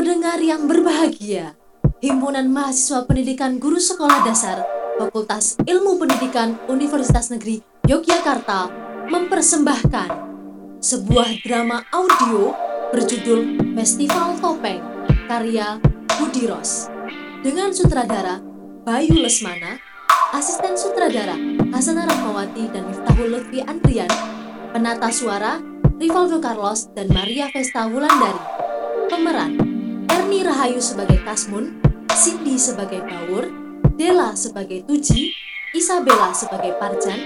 Pendengar yang berbahagia, Himpunan Mahasiswa Pendidikan Guru Sekolah Dasar Fakultas Ilmu Pendidikan Universitas Negeri Yogyakarta mempersembahkan sebuah drama audio berjudul Festival Topeng karya Budi Ros dengan sutradara Bayu Lesmana, asisten sutradara Hasanah Rahmawati dan Miftahul Lutfi Andrian, penata suara Rivaldo Carlos dan Maria Vesta Wulandari. Pemeran Erni Rahayu sebagai Kasmun, Cindy sebagai Bawur, Dela sebagai Tuji, Isabella sebagai Parjan,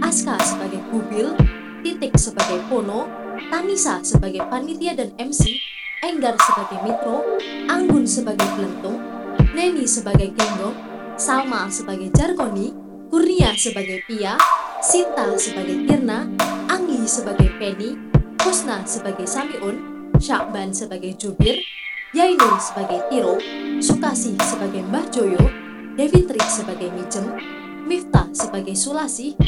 Aska sebagai Kubil, Titik sebagai Pono, Tanisa sebagai panitia dan MC, Enggar sebagai Mitro, Anggun sebagai Belentung, Neni sebagai Genggong, Salma sebagai Jarkoni, Kurnia sebagai Pia, Sinta sebagai Tirna, Anggi sebagai Penny, Husna sebagai Samiun, Syakban sebagai Jubir, Yainun sebagai Tiro, Sukasi sebagai Mbah Joyo, Devi Tri sebagai Mijem, Miftah sebagai Sulasi,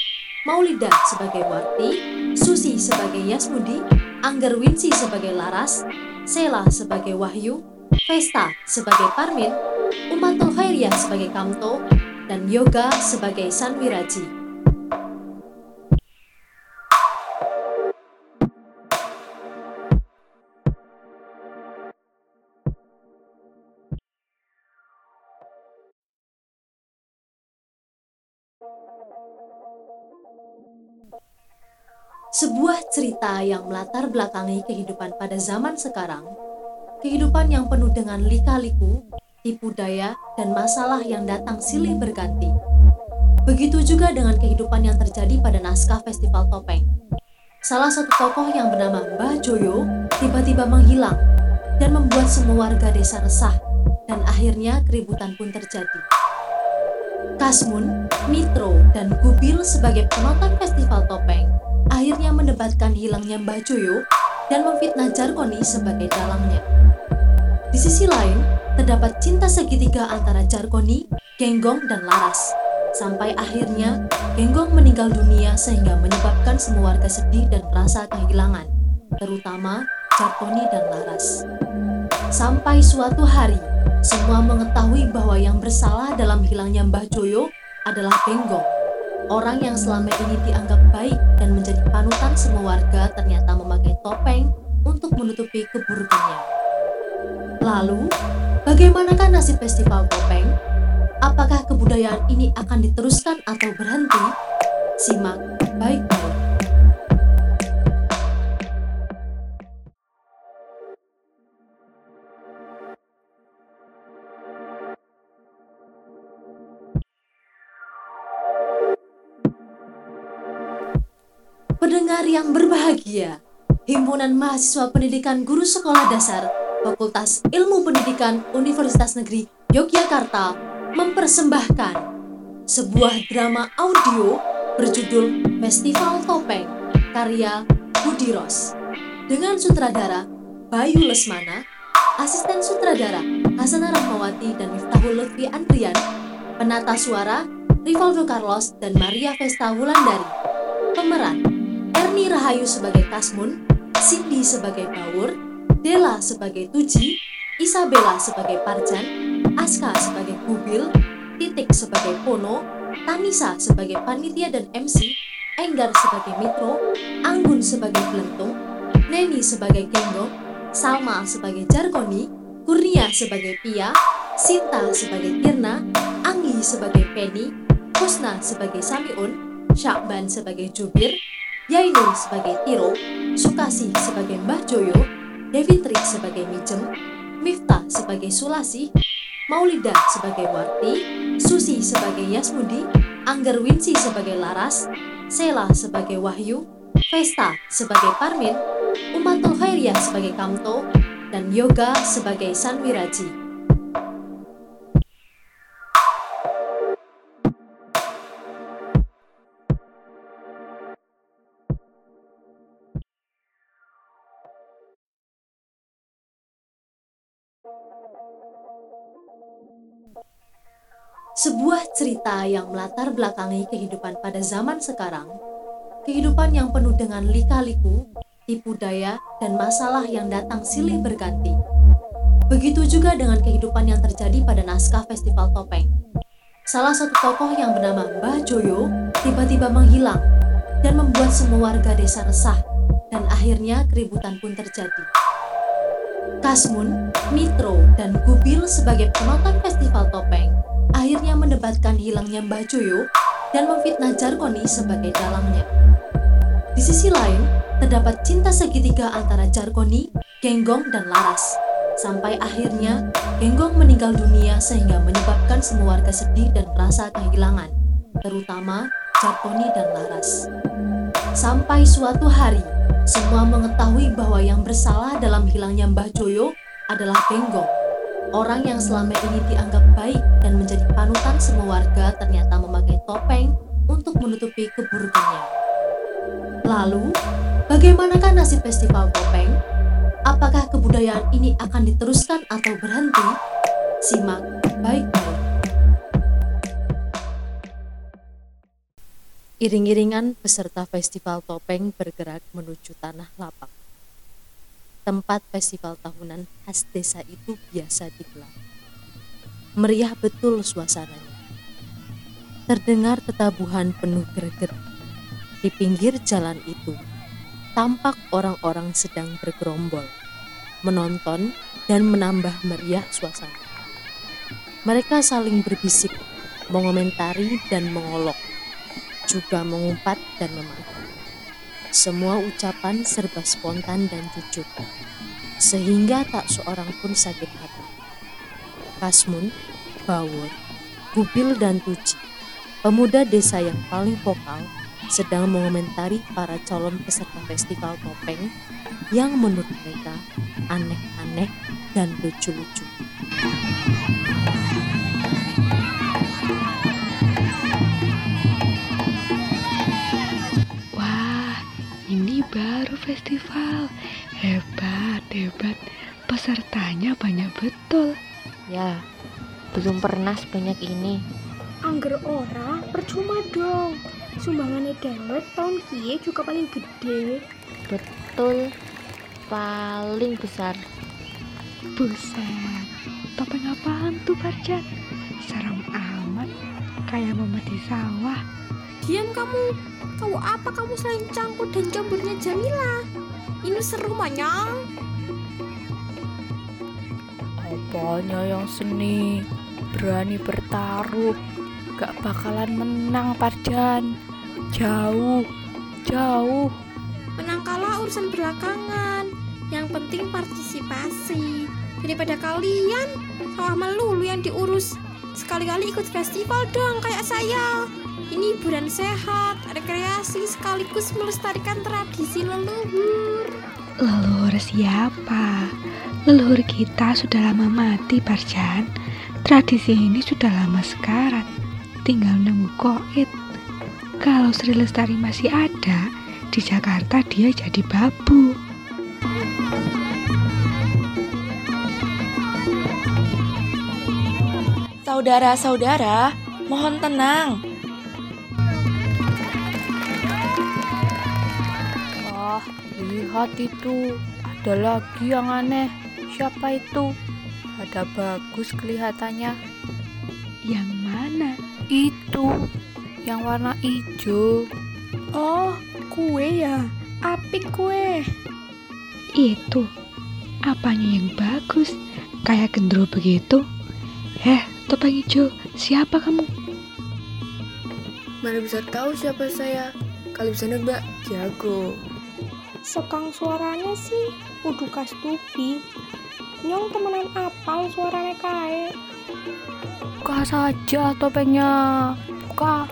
Maulida sebagai Warti, Susi sebagai Yasmudi, Angger Winsi sebagai Laras, Sela sebagai Wahyu, Vesta sebagai Parmin, Umatul Khairiyah sebagai Kamto, dan Yoga sebagai Sanwiraji. Sebuah cerita yang melatar belakangi kehidupan pada zaman sekarang, kehidupan yang penuh dengan lika-liku, tipu daya, dan masalah yang datang silih berganti. Begitu juga dengan kehidupan yang terjadi pada naskah Festival Topeng. Salah satu tokoh yang bernama Mbah Joyo tiba-tiba menghilang dan membuat semua warga desa resah dan akhirnya keributan pun terjadi. Kasmun, Mitro, dan Gubil sebagai penonton Festival Topeng akhirnya mendebatkan hilangnya Mbah Joyo dan memfitnah Jarkoni sebagai dalangnya. Di sisi lain, terdapat cinta segitiga antara Jarkoni, Genggong, dan Laras. Sampai akhirnya, Genggong meninggal dunia sehingga menyebabkan semua warga sedih dan merasa kehilangan, terutama Jarkoni dan Laras. Sampai suatu hari, semua mengetahui bahwa yang bersalah dalam hilangnya Mbah Joyo adalah Genggong Orang yang selama ini dianggap baik dan menjadi panutan semua warga ternyata memakai topeng untuk menutupi keburukannya. Lalu, bagaimanakah nasib festival topeng? Apakah kebudayaan ini akan diteruskan atau berhenti? Simak baik-baik. Pendengar yang berbahagia, Himpunan Mahasiswa Pendidikan Guru Sekolah Dasar Fakultas Ilmu Pendidikan Universitas Negeri Yogyakarta mempersembahkan sebuah drama audio berjudul Festival Topeng karya Budi Ros. Dengan sutradara Bayu Lesmana, asisten sutradara Hasanah Rahmawati dan Miftahul Lutfi Andrian, penata suara Rivaldo Carlos dan Maria Vesta Wulandari, pemeran Erni Rahayu sebagai Kasmun, Cindy sebagai Bawur, Dela sebagai Tuji, Isabella sebagai Parjan, Aska sebagai Kubil, Titik sebagai Pono, Tanisa sebagai panitia dan MC, Enggar sebagai Mitro, Anggun sebagai Belentung, Neni sebagai Genggong, Salma sebagai Jarkoni, Kurnia sebagai Pia, Sinta sebagai Tirna, Anggi sebagai Penny, Husna sebagai Samiun, Syakban sebagai Jubir, Yainun sebagai Tiro, Sukasi sebagai Mbah Joyo, Devi Tri sebagai Mijem, Miftah sebagai Sulasi, Maulida sebagai Warti, Susi sebagai Yasmudi, Angger Winsi sebagai Laras, Sela sebagai Wahyu, Vesta sebagai Parmin, Umatul Khairiyah sebagai Kamto, dan Yoga sebagai Sanwiraji. Cerita yang melatar belakangi kehidupan pada zaman sekarang, kehidupan yang penuh dengan lika-liku, tipu daya, dan masalah yang datang silih berganti. Begitu juga dengan kehidupan yang terjadi pada naskah Festival Topeng. Salah satu tokoh yang bernama Mbah Joyo tiba-tiba menghilang dan membuat semua warga desa resah dan akhirnya keributan pun terjadi. Kasmun, Nitro, dan Gubil sebagai penonton Festival Topeng akhirnya mendebatkan hilangnya Mbah Joyo dan memfitnah Jarkoni sebagai dalangnya. Di sisi lain, terdapat cinta segitiga antara Jarkoni, Genggong, dan Laras Sampai akhirnya, Genggong meninggal dunia sehingga menyebabkan semua warga sedih dan merasa kehilangan, terutama Jarkoni dan Laras. Sampai suatu hari, semua mengetahui bahwa yang bersalah dalam hilangnya Mbah Joyo adalah Genggong. Orang yang selama ini dianggap baik dan menjadi panutan semua warga ternyata memakai topeng untuk menutupi keburukannya. Lalu, bagaimanakah nasib festival topeng? Apakah kebudayaan ini akan diteruskan atau berhenti? Simak baik-baik. Iring-iringan peserta festival topeng bergerak menuju tanah lapang. Tempat festival tahunan khas desa itu biasa digelar. Meriah betul suasananya. Terdengar tetabuhan penuh greget. Di pinggir jalan itu, tampak orang-orang sedang bergerombol, menonton dan menambah meriah suasana. Mereka saling berbisik, mengomentari dan mengolok, juga mengumpat dan memanggil. Semua ucapan serba spontan dan jujur, sehingga tak seorang pun sakit hati. Kasmun, Bawor, Gubil dan Tuji, pemuda desa yang paling vokal sedang mengomentari para calon peserta festival topeng yang menurut mereka aneh-aneh dan lucu-lucu. Ini baru festival. Hebat, hebat. Pesertanya banyak betul. Ya, belum pernah sebanyak ini. Angger ora, percuma dong sumbangannya dewek tahun kie juga paling gede betul paling besar buset topeng apaan tuh Farjan serem amat kayak memati sawah diam kamu. Tahu apa kamu selain cangkul dan jamburnya Jamila? Ini seru manyang. Apanya yang seni? Berani bertaruh. Gak bakalan menang Parjan. Jauh jauh. Menang kalah urusan belakangan. Yang penting partisipasi. Daripada kalian sawah melulu yang diurus. Sekali-kali ikut festival dong kayak saya ini hiburan sehat rekreasi sekaligus melestarikan tradisi leluhur leluhur siapa leluhur kita sudah lama mati Parjan tradisi ini sudah lama sekarat tinggal nunggu koit. Kalau Sri Lestari masih ada, di Jakarta dia jadi babu. Saudara-saudara, mohon tenang. Lihat itu. Ada lagi yang aneh. Siapa itu? Ada bagus kelihatannya. Yang mana? Itu yang warna hijau. Oh, kue ya. Apik kue. Itu. Apanya yang bagus? Kayak gendro begitu? Eh, topeng hijau, siapa kamu? Mana bisa tahu siapa saya? Kali bisa nebak, jago. Sekang suaranya sih, udah kastupi. Nyong temenan apal suaranya kae. Buka saja topengnya. Buka.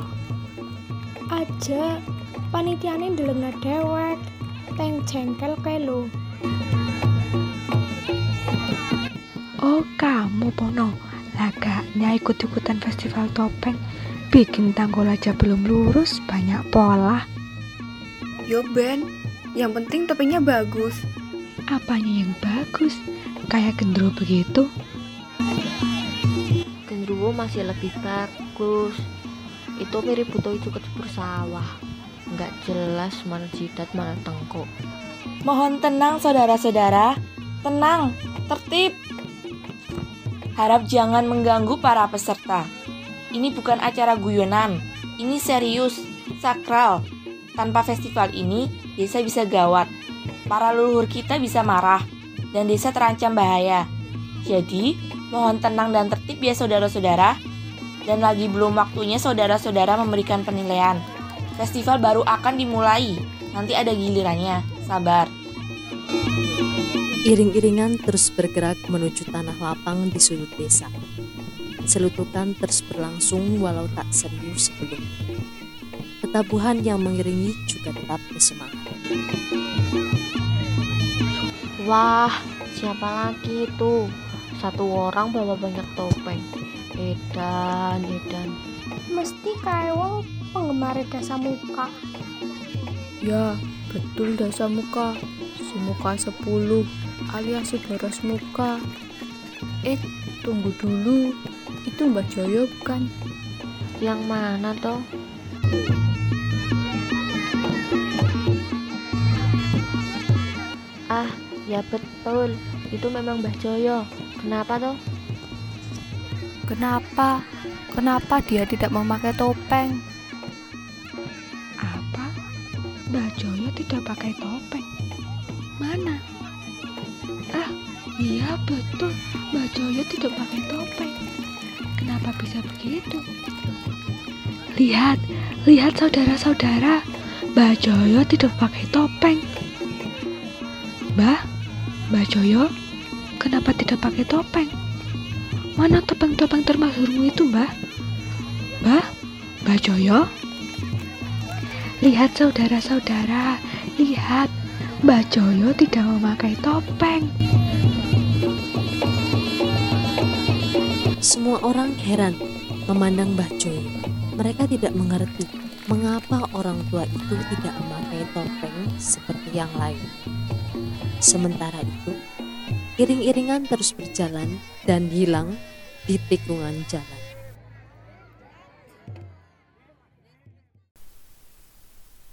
Aja, panitiane ndelengna dewek. Teng jengkel kae lo. Oh, kamu Pono. Lagaknya ikut-ikutan festival topeng. Bikin tanggul aja belum lurus, banyak pola. Yo Ben, yang penting topengnya bagus. Apanya yang bagus? Kayak gendro begitu? Gendruwo masih lebih bagus. Itu mirip buto itu kecebur sawah. Nggak jelas mana jidat mana tengkuk. Mohon tenang saudara-saudara. Tenang, tertib. Harap jangan mengganggu para peserta. Ini bukan acara guyonan, ini serius, sakral. Tanpa festival ini, desa bisa gawat. Para leluhur kita bisa marah, dan desa terancam bahaya. Jadi, mohon tenang dan tertib ya saudara-saudara. Dan lagi belum waktunya saudara-saudara memberikan penilaian. Festival baru akan dimulai. Nanti ada gilirannya. Sabar. Iring-iringan terus bergerak menuju tanah lapang di sudut desa. Selutukan terus berlangsung walau tak serius sebelumnya. Ketabuhan yang mengiringi juga tetap bersemangat. Wah, siapa lagi itu? Satu orang bawa banyak topeng. Edan, edan. Mesti kayak wong penggemar dasa muka. Ya, betul dasa muka. Si muka 10 alias si boros muka. Eh, tunggu dulu. Itu Mbak Joyo bukan? Yang mana toh? Ah, ya betul. Itu memang Mbah Joyo. Kenapa toh? Kenapa? Kenapa dia tidak memakai topeng? Apa? Mbak Joyo tidak pakai topeng. Mana? Ah, iya betul. Mbak Joyo tidak pakai topeng. Kenapa bisa begitu? Lihat, lihat saudara-saudara. Mbak Joyo tidak pakai topeng. Mbah, Mbak Joyo, kenapa tidak pakai topeng? Mana topeng-topeng termasyhurmu itu, Mbah? Mbah, Mbak Joyo? Lihat saudara-saudara, lihat. Mbak Joyo tidak memakai topeng. Semua orang heran memandang Mbah Joyo. Mereka tidak mengerti mengapa orang tua itu tidak memakai topeng seperti yang lain. Sementara itu, iring-iringan terus berjalan dan hilang di tikungan jalan.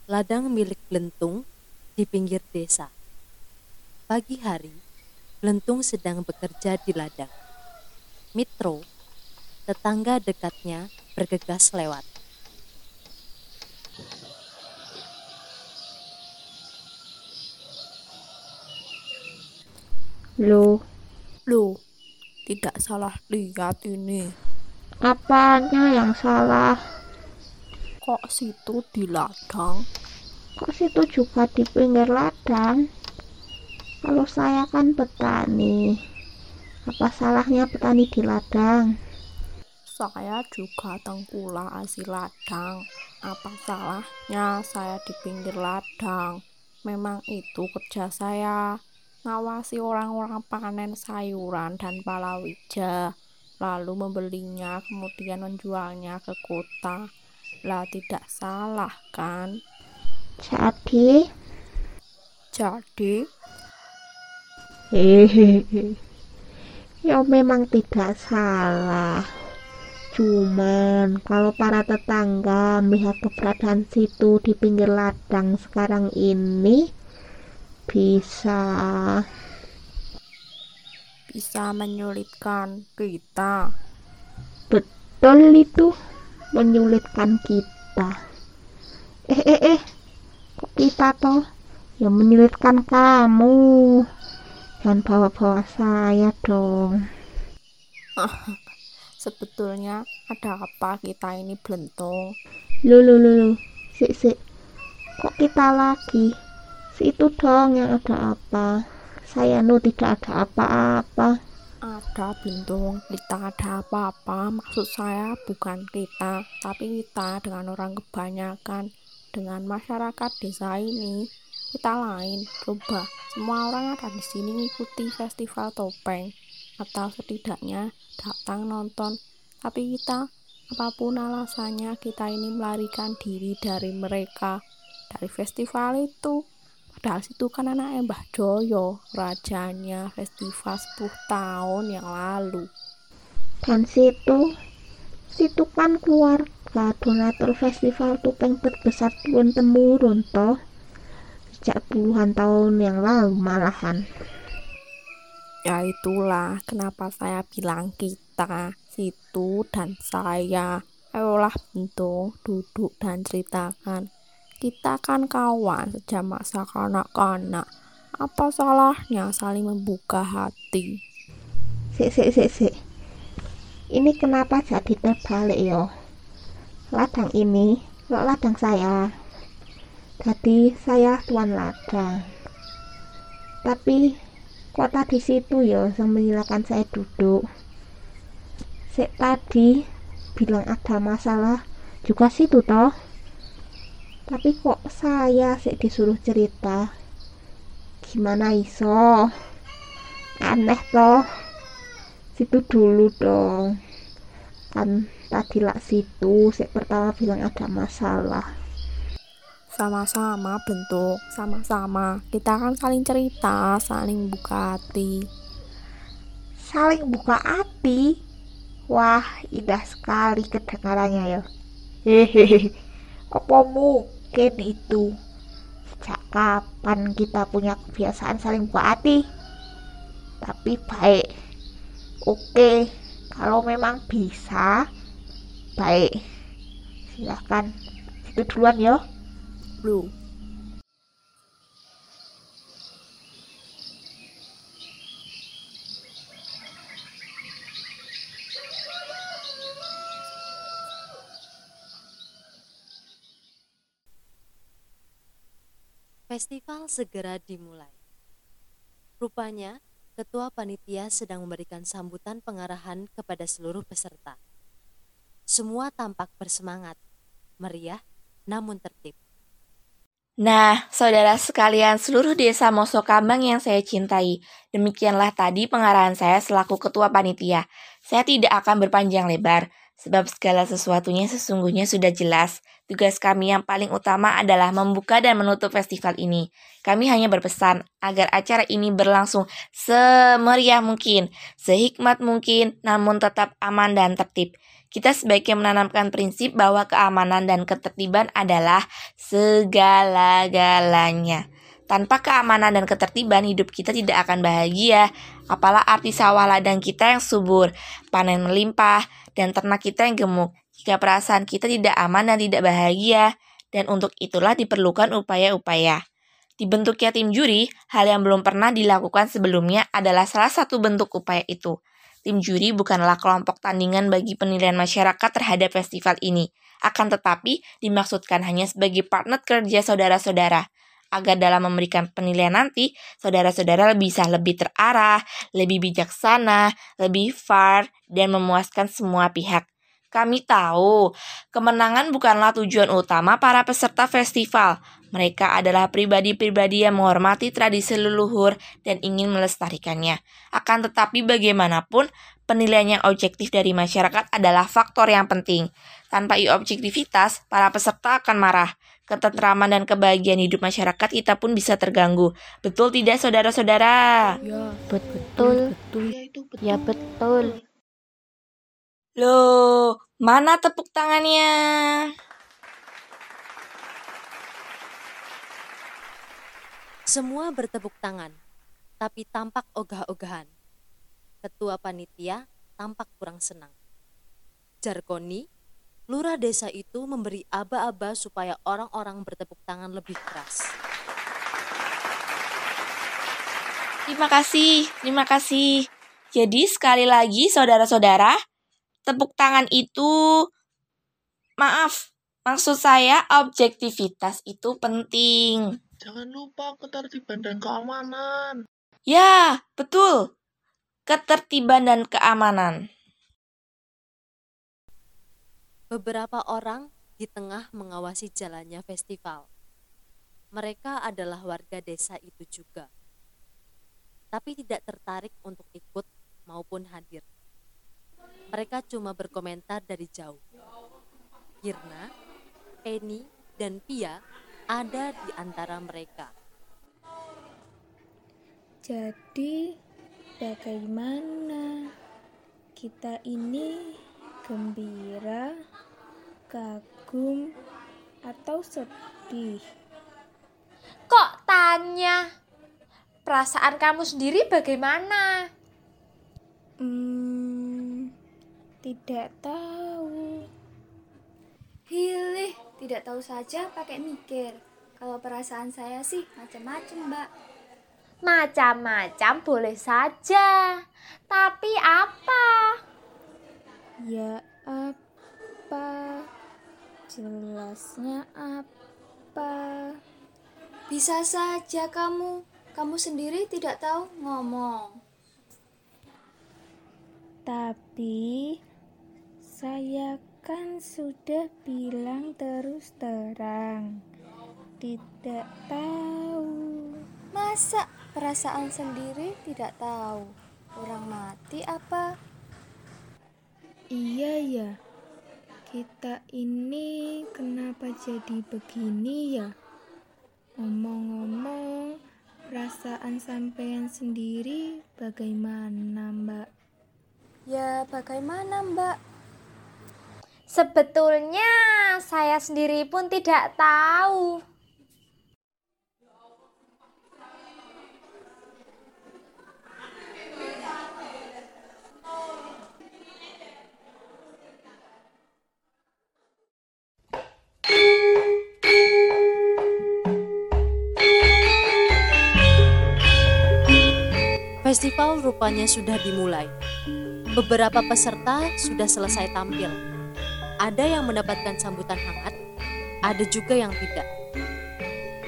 Ladang milik Blentung di pinggir desa. Pagi hari, Blentung sedang bekerja di ladang. Mitro, tetangga dekatnya, bergegas lewat. Loh, Loh, tidak salah lihat ini. apanya yang salah? Kok situ di ladang? Kok situ juga di pinggir ladang? Kalau saya kan petani. Apa salahnya petani di ladang? Saya juga tengkulak asi ladang. Apa salahnya saya di pinggir ladang? Memang itu kerja saya. Ngawasi orang-orang panen sayuran dan palawija. Lalu membelinya kemudian menjualnya ke kota. Lah tidak salah kan? Jadi, Jadi hehehe. Ya memang tidak salah. Cuman kalau para tetangga melihat keberadaan situ di pinggir ladang sekarang ini bisa bisa menyulitkan kita. betul itu menyulitkan kita. Eh eh eh, kok kita toh yang menyulitkan kamu. Jangan bawa-bawa saya dong. Sebetulnya ada apa kita ini belentung? Lu lu lu lu. Sik sik. Kok kita lagi? Si itu dong yang ada apa? Saya nu tidak ada apa-apa. Ada bintung, kita ada apa-apa. Maksud saya bukan kita, tapi kita dengan orang kebanyakan, dengan masyarakat desa ini. Kita lain, coba semua orang ada di sini mengikuti festival topeng, atau setidaknya datang nonton. Tapi kita, apa pun alasannya, kita ini melarikan diri dari mereka, dari festival itu. Padahal situ kan anaknya Mbah Joyo, rajanya festival 10 tahun yang lalu. Dan situ, situ kan keluarga donatur festival topeng terbesar turun temurun toh. Sejak puluhan tahun yang lalu malahan. Ya itulah kenapa saya bilang kita, situ dan saya. Ayolah bentuk, duduk dan ceritakan. Kita kan kawan sejak masa kanak-kanak. Apa salahnya saling membuka hati? Sik, sik, sik, sik. Ini kenapa jadi terbalik yo? Ladang ini, lo ladang saya. Jadi saya tuan ladang. Tapi kok tadi situ ya yang menyilakan saya duduk. Sik tadi bilang ada masalah juga situ toh tapi kok saya sih disuruh cerita? Gimana iso? Aneh toh. Situ dulu dong. Kan tadi lah situ sih pertama bilang ada masalah. Sama-sama bentuk sama-sama. Kita kan saling cerita saling buka hati. Saling buka hati? Wah indah sekali kedengarannya ya. Hehehe. Apa mungkin mungkin itu. Sejak kapan kita punya kebiasaan saling buat hati tapi baik. Oke kalau memang bisa baik. Silahkan itu duluan ya belum Festival segera dimulai. Rupanya, ketua panitia sedang memberikan sambutan pengarahan kepada seluruh peserta. Semua tampak bersemangat, meriah, namun tertib. Nah, saudara sekalian seluruh desa Mosokambang yang saya cintai, demikianlah tadi pengarahan saya selaku ketua panitia. Saya tidak akan berpanjang lebar, sebab segala sesuatunya sesungguhnya sudah jelas. Tugas kami yang paling utama adalah membuka dan menutup festival ini. Kami hanya berpesan agar acara ini berlangsung semeriah mungkin, sehikmat mungkin, namun tetap aman dan tertib. Kita sebaiknya menanamkan prinsip bahwa keamanan dan ketertiban adalah segala-galanya. Tanpa keamanan dan ketertiban, hidup kita tidak akan bahagia. Apalah arti sawah ladang kita yang subur, panen melimpah, dan ternak kita yang gemuk jika perasaan kita tidak aman dan tidak bahagia, dan untuk itulah diperlukan upaya-upaya. Dibentuknya tim juri, hal yang belum pernah dilakukan sebelumnya adalah salah satu bentuk upaya itu. Tim juri bukanlah kelompok tandingan bagi penilaian masyarakat terhadap festival ini, akan tetapi dimaksudkan hanya sebagai partner kerja saudara-saudara, agar dalam memberikan penilaian nanti, saudara-saudara bisa lebih terarah, lebih bijaksana, lebih fair, dan memuaskan semua pihak. Kami tahu, kemenangan bukanlah tujuan utama para peserta festival. Mereka adalah pribadi-pribadi yang menghormati tradisi leluhur dan ingin melestarikannya. Akan tetapi bagaimanapun, penilaian yang objektif dari masyarakat adalah faktor yang penting. Tanpa objektivitas, para peserta akan marah. Ketentraman dan kebahagiaan hidup masyarakat kita pun bisa terganggu. Betul tidak saudara-saudara? Ya, betul. betul. Ya, itu betul. Ya, betul. Loh, mana tepuk tangannya? Semua bertepuk tangan, tapi tampak ogah-ogahan. Ketua panitia tampak kurang senang. Jarkoni, lurah desa itu memberi aba-aba supaya orang-orang bertepuk tangan lebih keras. Terima kasih, terima kasih. Jadi sekali lagi saudara-saudara, tepuk tangan itu maaf, maksud saya objektivitas itu penting. Jangan lupa ketertiban dan keamanan. Ya, betul. Ketertiban dan keamanan. Beberapa orang di tengah mengawasi jalannya festival. Mereka adalah warga desa itu juga. Tapi tidak tertarik untuk ikut maupun hadir. Mereka cuma berkomentar dari jauh. Kirna, Penny, dan Pia ada di antara mereka. Jadi, bagaimana kita ini gembira, kagum, atau sedih? Kok tanya? Perasaan kamu sendiri bagaimana? Hmm, tidak tahu. Hilih, tidak tahu saja pakai mikir. Kalau perasaan saya sih macam-macam, Mbak. Macam-macam boleh saja. Tapi apa? Ya apa? Jelasnya apa? Bisa saja kamu. Kamu sendiri tidak tahu ngomong. Tapi saya kan sudah bilang terus terang. Tidak tahu. Masa perasaan sendiri tidak tahu? Orang mati apa? Iya ya. Kita ini kenapa jadi begini ya? Ngomong-ngomong, perasaan sampean sendiri bagaimana, Mbak? Ya, bagaimana, Mbak? Sebetulnya saya sendiri pun tidak tahu. Festival rupanya sudah dimulai. Beberapa peserta sudah selesai tampil. Ada yang mendapatkan sambutan hangat, ada juga yang tidak.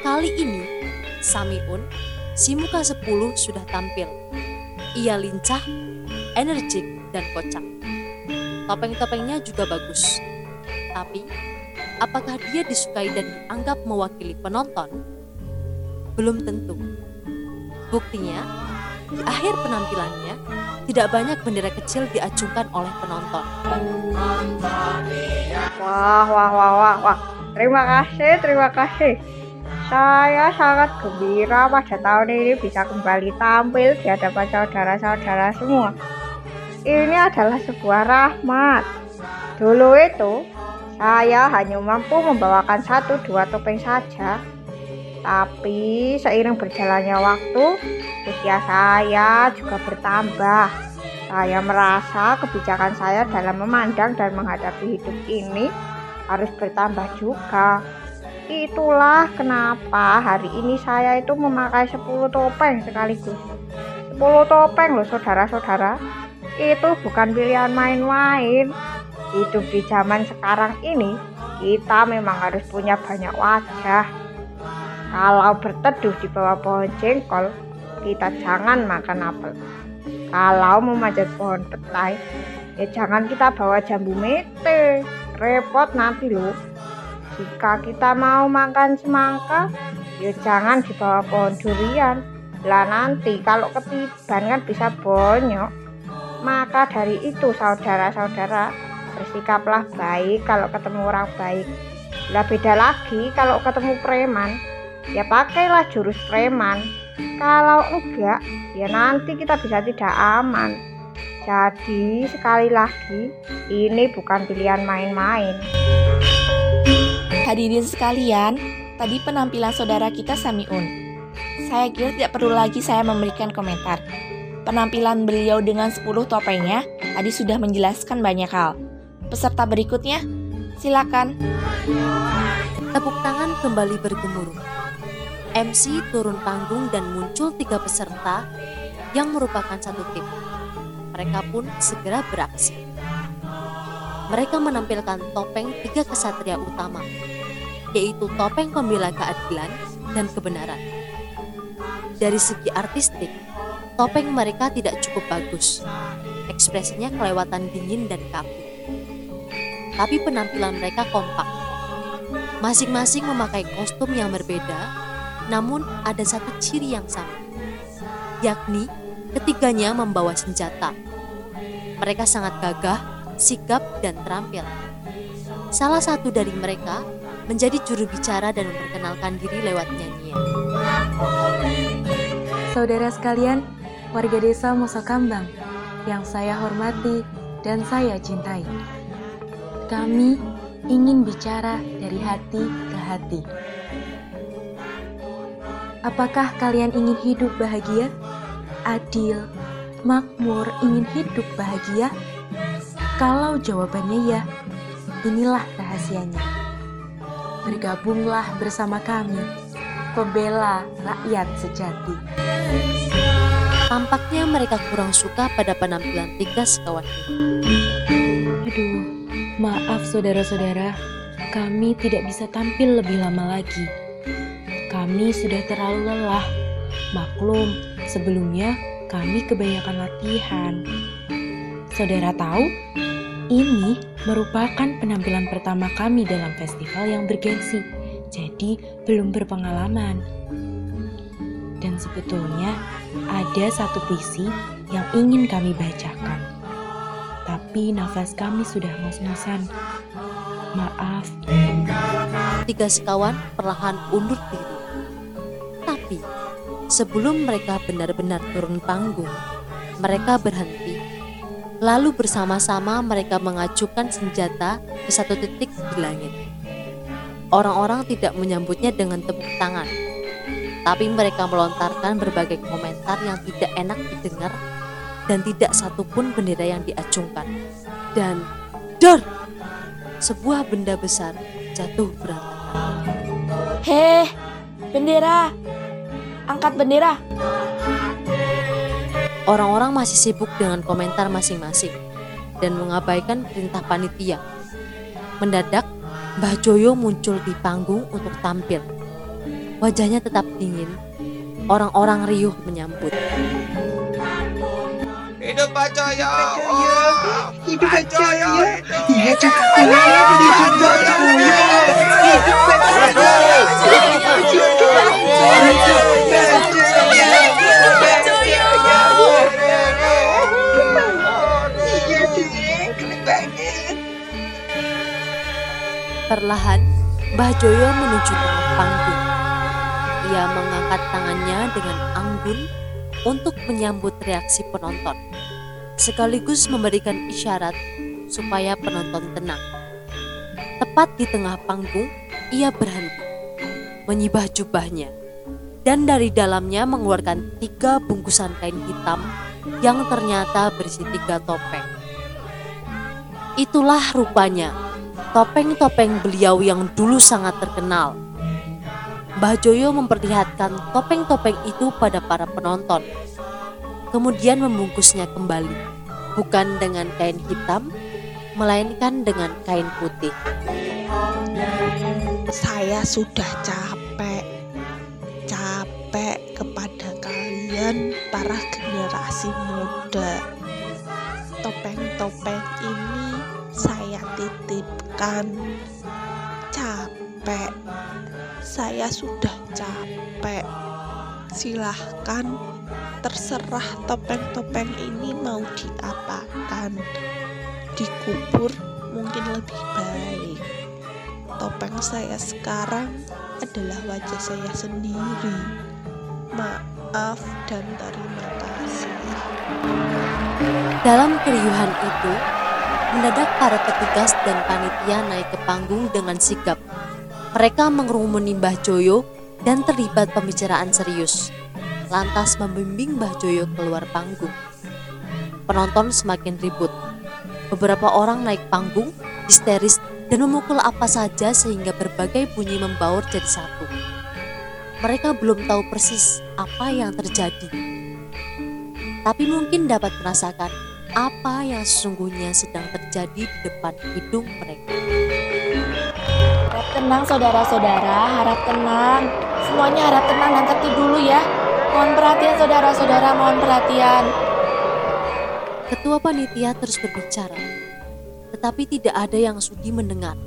Kali ini, Samiun, si muka 10 sudah tampil. Ia lincah, energik, dan kocak. Topeng-topengnya juga bagus. Tapi, apakah dia disukai dan dianggap mewakili penonton? Belum tentu. Buktinya, di akhir penampilannya, tidak banyak bendera kecil diacungkan oleh penonton. Wah, wah, wah, wah, wah. Terima kasih, terima kasih. Saya sangat gembira pada tahun ini bisa kembali tampil di hadapan saudara-saudara semua. Ini adalah sebuah rahmat. Dulu itu, saya hanya mampu membawakan satu dua topeng saja. Tapi seiring berjalannya waktu, usia saya juga bertambah. Saya merasa kebijakan saya dalam memandang dan menghadapi hidup ini harus bertambah juga. Itulah kenapa hari ini saya itu memakai 10 topeng sekaligus. 10 topeng loh saudara-saudara. Itu bukan pilihan main-main. Hidup di zaman sekarang ini, kita memang harus punya banyak wajah. Kalau berteduh di bawah pohon jengkol, kita jangan makan apel. Kalau memanjat pohon petai, ya jangan kita bawa jambu mete. Repot nanti loh. Jika kita mau makan semangka, ya jangan di bawah pohon durian. Lah nanti kalau ketiban kan bisa bonyok. Maka dari itu saudara-saudara, bersikaplah baik kalau ketemu orang baik. Lah beda lagi kalau ketemu preman, ya pakailah jurus preman. Kalau enggak, ya nanti kita bisa tidak aman. Jadi sekali lagi, ini bukan pilihan main-main. Hadirin sekalian, tadi penampilan saudara kita Samiun. Saya kira tidak perlu lagi saya memberikan komentar. Penampilan beliau dengan 10 topengnya tadi sudah menjelaskan banyak hal. Peserta berikutnya, silakan. Tepuk tangan kembali bergemuruh. MC turun panggung dan muncul tiga peserta yang merupakan satu tim. Mereka pun segera beraksi. Mereka menampilkan topeng tiga kesatria utama, yaitu topeng pembela keadilan dan kebenaran. Dari segi artistik, topeng mereka tidak cukup bagus. Ekspresinya kelewatan dingin dan kaku. Tapi penampilan mereka kompak. Masing-masing memakai kostum yang berbeda namun ada satu ciri yang sama, yakni ketiganya membawa senjata. Mereka sangat gagah, sigap, dan terampil. Salah satu dari mereka menjadi juru bicara dan memperkenalkan diri lewat nyanyian. Saudara sekalian, warga desa Musakambang yang saya hormati dan saya cintai. Kami ingin bicara dari hati ke hati. Apakah kalian ingin hidup bahagia, adil, makmur, ingin hidup bahagia? Kalau jawabannya ya, inilah rahasianya. Bergabunglah bersama kami, pembela rakyat sejati. Tampaknya mereka kurang suka pada penampilan tiga sekawan ini. Aduh, maaf saudara-saudara, kami tidak bisa tampil lebih lama lagi. Kami sudah terlalu lelah. Maklum, sebelumnya kami kebanyakan latihan. Saudara tahu, ini merupakan penampilan pertama kami dalam festival yang bergengsi, jadi belum berpengalaman. Dan sebetulnya ada satu puisi yang ingin kami bacakan. Tapi nafas kami sudah ngos-ngosan. Maaf. Tiga sekawan perlahan undur diri. Tapi sebelum mereka benar-benar turun panggung, mereka berhenti. Lalu bersama-sama mereka mengacukan senjata ke satu titik di langit. Orang-orang tidak menyambutnya dengan tepuk tangan, tapi mereka melontarkan berbagai komentar yang tidak enak didengar dan tidak satupun bendera yang diacungkan. Dan dor, sebuah benda besar jatuh berantakan. Heh, bendera. Angkat bendera. Orang-orang masih sibuk dengan komentar masing-masing dan mengabaikan perintah panitia. Mendadak, Mbah Joyo muncul di panggung untuk tampil. Wajahnya tetap dingin. Orang-orang riuh menyambut. Hidup Pak Joyo. Oh, Hidup Pak Joyo. Iya, Hidup Pak Joyo. Hidup Pak Joyo. Hidup Pak banget. Perlahan, Mbah Joyo menuju tengah panggung. Ia mengangkat tangannya dengan anggun untuk menyambut reaksi penonton, sekaligus memberikan isyarat supaya penonton tenang. Tepat di tengah panggung, ia berhenti, menyibah jubahnya, dan dari dalamnya mengeluarkan tiga bungkusan kain hitam yang ternyata berisi tiga topeng. Itulah rupanya topeng-topeng beliau yang dulu sangat terkenal. Mbah Joyo memperlihatkan topeng-topeng itu pada para penonton, kemudian membungkusnya kembali, bukan dengan kain hitam, melainkan dengan kain putih. Saya sudah capek, capek kepada kalian para generasi muda. Topeng-topeng ini saya titipkan. Capek, saya sudah capek. Silahkan, terserah topeng-topeng ini mau diapakan. Dikubur mungkin lebih baik. Topeng saya sekarang adalah wajah saya sendiri. Maaf dan terima kasih. Dalam keriuhan itu, mendadak para petugas dan panitia naik ke panggung dengan sigap. Mereka mengerumuni Mbah Joyo dan terlibat pembicaraan serius. Lantas membimbing Mbah Joyo keluar panggung. Penonton semakin ribut. Beberapa orang naik panggung, histeris dan memukul apa saja sehingga berbagai bunyi membaur jadi satu. Mereka belum tahu persis apa yang terjadi. Tapi mungkin dapat merasakan apa yang sesungguhnya sedang terjadi di depan hidung mereka. Harap tenang saudara-saudara, harap tenang. Semuanya harap tenang dan tertib dulu ya. Mohon perhatian saudara-saudara, mohon perhatian. Ketua panitia terus berbicara, tetapi tidak ada yang sudi mendengar,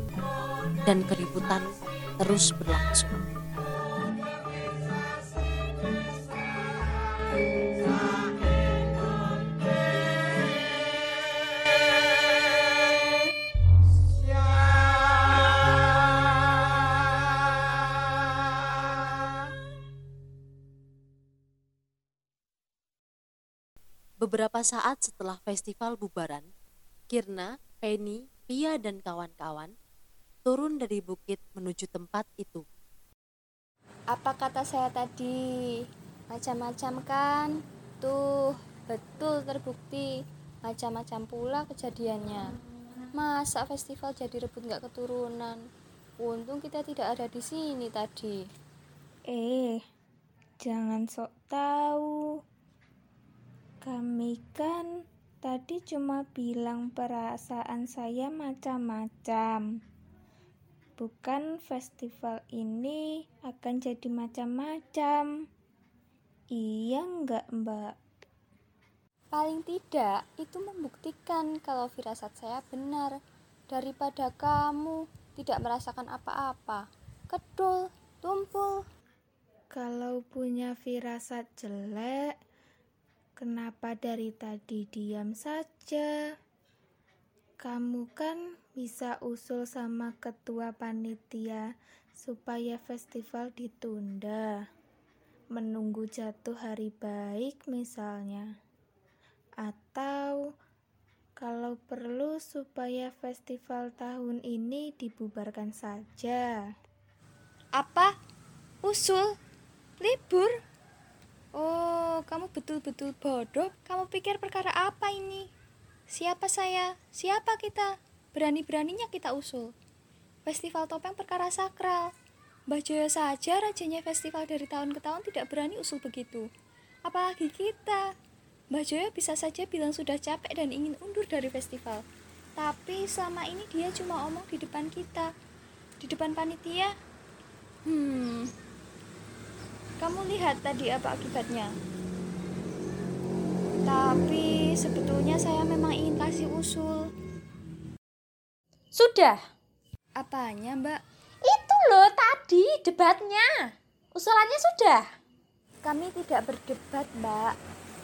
dan keributan terus berlangsung. Beberapa saat setelah festival bubaran, Kirna, Penny, Pia, dan kawan-kawan turun dari bukit menuju tempat itu. Apa kata saya tadi? Macam-macam kan? Tuh, Betul terbukti. Macam-macam pula kejadiannya. Masa festival jadi rebut nggak keturunan? Untung kita tidak ada di sini tadi. Eh, jangan sok tahu. Kami kan tadi cuma bilang perasaan saya macam-macam. Bukan festival ini akan jadi macam-macam. Iya enggak, Mbak? Paling tidak, itu membuktikan kalau firasat saya benar. Daripada kamu tidak merasakan apa-apa. Kedul, tumpul. Kalau punya firasat jelek, kenapa dari tadi diam saja? Kamu kan bisa usul sama ketua panitia supaya festival ditunda. Menunggu jatuh hari baik misalnya. Atau kalau perlu supaya festival tahun ini dibubarkan saja. Apa? Usul? Libur? Oh, kamu betul-betul bodoh. Kamu pikir perkara apa ini? Siapa saya? Siapa kita? Berani-beraninya kita usul. Festival topeng perkara sakral. Mbah Joyo saja rajanya festival dari tahun ke tahun tidak berani usul begitu. Apalagi kita. Mbah Joyo bisa saja bilang sudah capek dan ingin undur dari festival. Tapi selama ini dia cuma omong di depan kita. Di depan panitia. Hmm. Kamu lihat tadi apa akibatnya? Tapi sebetulnya saya memang ingin kasih usul. Sudah. Apanya, Mbak? Itu loh tadi debatnya. Usulannya sudah. Kami tidak berdebat, Mbak.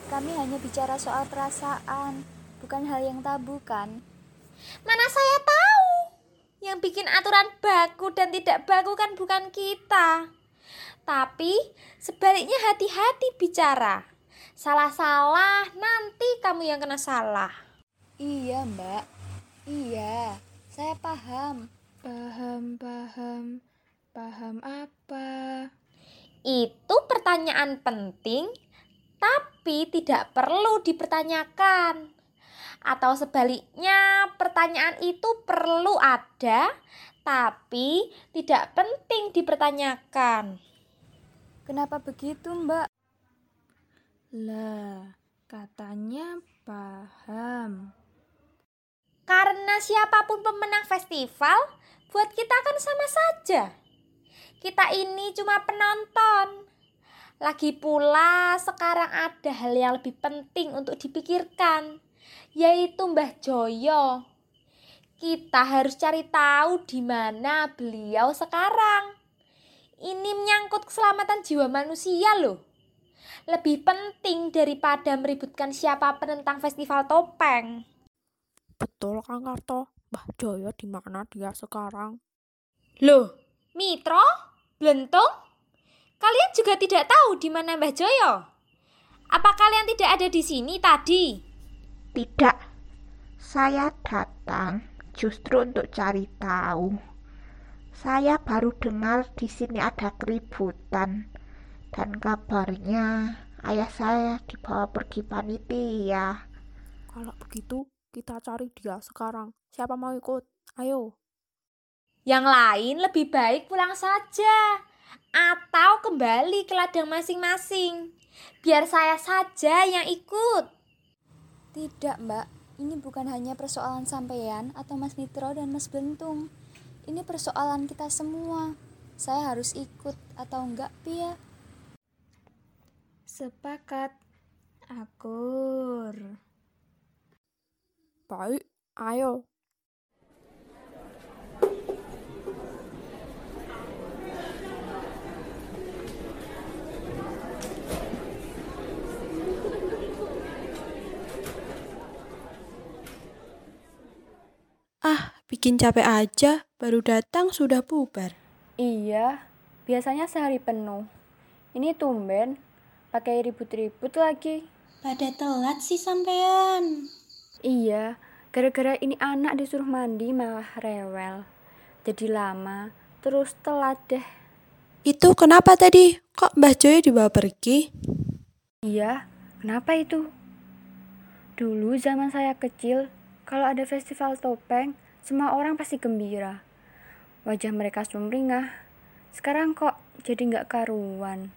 Kami hanya bicara soal perasaan, bukan hal yang tabu kan? Mana saya tahu. Yang bikin aturan baku dan tidak baku kan bukan kita. Tapi sebaliknya hati-hati bicara. Salah-salah nanti kamu yang kena salah. Iya, Mbak. Iya, saya paham. Paham, paham. Paham apa? Itu pertanyaan penting, tapi tidak perlu dipertanyakan. Atau sebaliknya, pertanyaan itu perlu ada, tapi tidak penting dipertanyakan. Kenapa begitu, Mbak? Lah, katanya paham. Karena siapa pun pemenang festival, buat kita kan sama saja. Kita ini cuma penonton. Lagi pula sekarang ada hal yang lebih penting untuk dipikirkan, yaitu Mbah Joyo. Kita harus cari tahu di mana beliau sekarang. Ini menyangkut keselamatan jiwa manusia loh. Lebih penting daripada meributkan siapa penentang festival topeng. Betul Kang Karto, Mbah Joyo di mana dia sekarang? Loh, Mitro? Blentung? Kalian juga tidak tahu di mana Mbah Joyo? Apa kalian tidak ada di sini tadi? Tidak, saya datang justru untuk cari tahu. Saya baru dengar di sini ada keributan dan kabarnya ayah saya dibawa pergi panitia. Kalau begitu, kita cari dia sekarang. Siapa mau ikut? Ayo. Yang lain lebih baik pulang saja atau kembali ke ladang masing-masing. Biar saya saja yang ikut. Tidak, Mbak. Ini bukan hanya persoalan sampean atau Mas Nitro dan Mas Bentung. Ini persoalan kita semua. Saya harus ikut atau enggak, Pia? Sepakat. Akur. Baik, ayo. Ah, bikin capek aja, baru datang sudah bubar. Iya, biasanya sehari penuh. Ini tumben, pakai ribut-ribut lagi. Pada telat sih sampean. Iya, gara-gara ini anak disuruh mandi malah rewel. Jadi lama, terus telat deh. Itu kenapa tadi? Kok Mbah Joyo dibawa pergi? Iya, kenapa itu? Dulu zaman saya kecil, kalau ada festival topeng, semua orang pasti gembira. Wajah mereka sumringah. Sekarang kok jadi nggak karuan.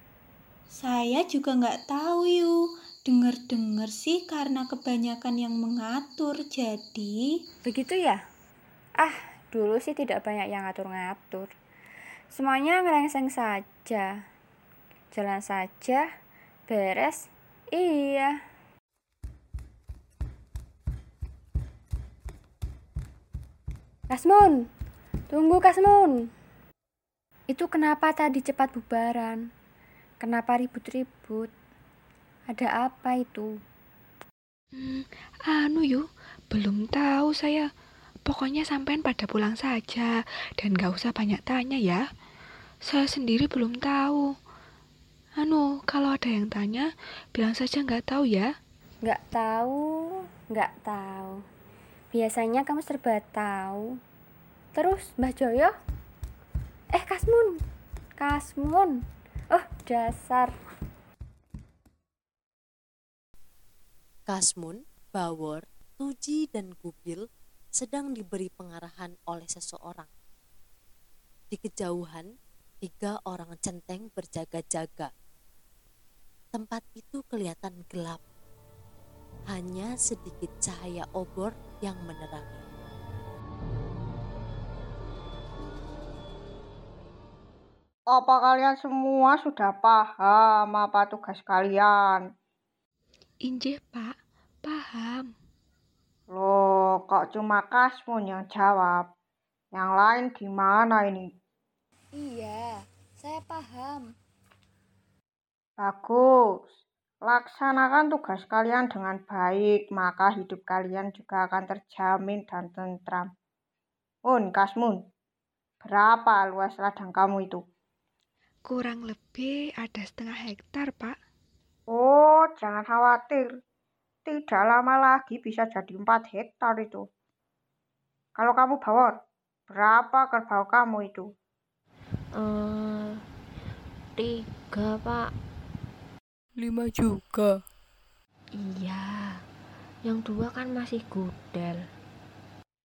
Saya juga nggak tahu yuk. Dengar-dengar sih karena kebanyakan yang mengatur, jadi... Begitu ya? Ah, dulu sih tidak banyak yang ngatur-ngatur. Semuanya ngelengseng saja. Jalan saja, beres, iya. Kasmun, tunggu Kasmun. Itu kenapa tadi cepat bubaran? Kenapa ribut-ribut? Ada apa itu? Hmm, anu yuk, belum tahu saya. Pokoknya sampean pada pulang saja dan gak usah banyak tanya ya. Saya sendiri belum tahu. Anu, kalau ada yang tanya, bilang saja nggak tahu ya. Nggak tahu, nggak tahu. Biasanya kamu serba tahu. Terus Mbah Joyo? Eh, Kasmun. Kasmun. Oh, dasar. Kasmun, Bawor, Tuji, dan Gubil sedang diberi pengarahan oleh seseorang. Di kejauhan, tiga orang centeng berjaga-jaga. Tempat itu kelihatan gelap. Hanya sedikit cahaya obor yang menerangi. Apa kalian semua sudah paham apa tugas kalian? Injih, Pak. Paham. Loh, kok cuma Kasmun yang jawab? Yang lain gimana ini? Iya, saya paham. Bagus. Laksanakan tugas kalian dengan baik, maka hidup kalian juga akan terjamin dan tentram. Un, Kasmun, berapa luas ladang kamu itu? Kurang lebih ada setengah hektar, Pak. Oh, jangan khawatir. Tidak lama lagi bisa jadi 4 hektar itu. Kalau kamu bawor, berapa kerbau kamu itu? Eh, tiga pak. Lima juga. Iya, yang dua kan masih gudel.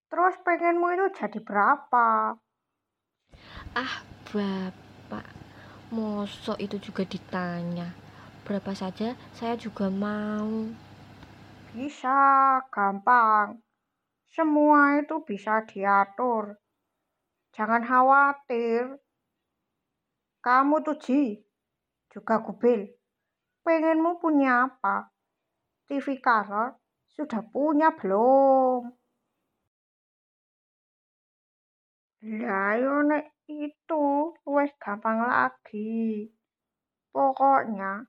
Terus pengenmu itu jadi berapa? Ah, bapak, mosok itu juga ditanya. Berapa saja saya juga mau. Bisa, gampang. Semua itu bisa diatur. Jangan khawatir. Kamu tuh Ji, juga Gubil. Pengenmu punya apa? TV color sudah punya belum? Lah yo nek itu wes gampang lagi. Pokoknya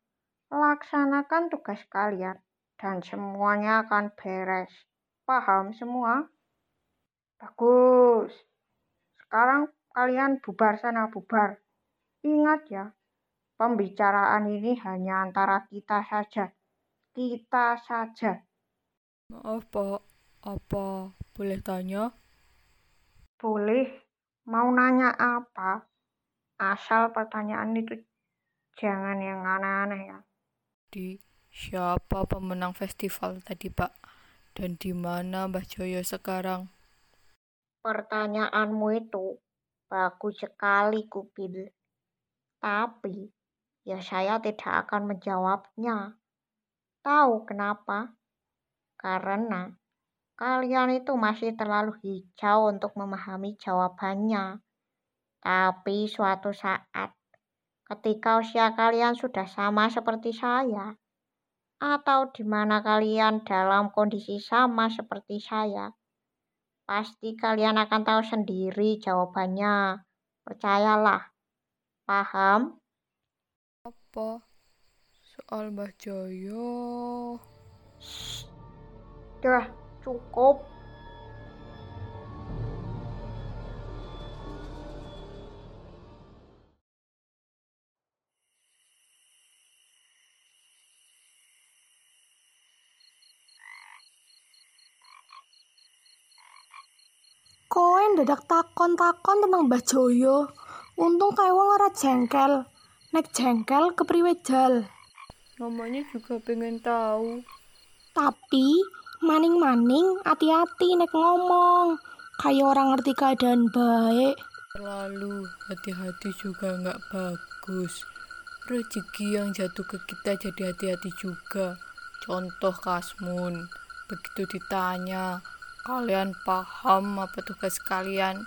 laksanakan tugas kalian dan semuanya akan beres. Paham semua? Bagus. Sekarang kalian bubar sana, bubar. Ingat ya, pembicaraan ini hanya antara kita saja. Kita saja. Maaf, Pak. Apa boleh tanya? Boleh. Mau nanya apa? Asal pertanyaan itu jangan yang aneh-aneh ya. Di siapa pemenang festival tadi, Pak? Dan di mana Mbah Joyo sekarang? Pertanyaanmu itu bagus sekali, Kupil. Tapi, ya saya tidak akan menjawabnya. Tahu kenapa? Karena kalian itu masih terlalu hijau untuk memahami jawabannya. Tapi suatu saat, ketika usia kalian sudah sama seperti saya, atau di mana kalian dalam kondisi sama seperti saya, pasti kalian akan tahu sendiri jawabannya. Percayalah. Paham? Apa? Soal Mbah Joyo. Dah, cukup. Kowe dadak takon-takon tentang Mbah Joyo. Untung kae wong ora jengkel. Nek jengkel kepriwe jal? Namanya juga pengen tahu. Tapi maning-maning hati-hati nek ngomong. Kayak orang ngerti keadaan baik. Terlalu hati-hati juga nggak bagus. Rezeki yang jatuh ke kita jadi hati-hati juga. Contoh Kasmun, begitu ditanya, kalian paham apa tugas kalian?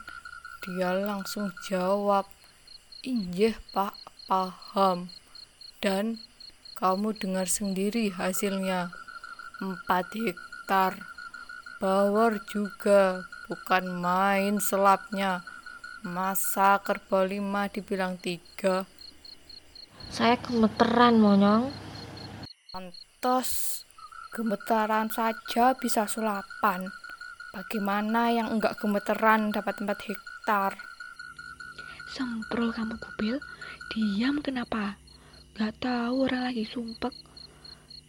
Dia langsung jawab, Injih pak, paham. Dan kamu dengar sendiri hasilnya. 4 hektar. Bawor juga, bukan main selapnya. Masa kerbau lima dibilang tiga? Saya gemeteran, Monyong. Pantes, gemetaran saja bisa sulapan. Bagaimana yang enggak gemeteran dapat 4 hektar? Semprol kamu kubil, diam kenapa? Gak tahu orang lagi sumpek.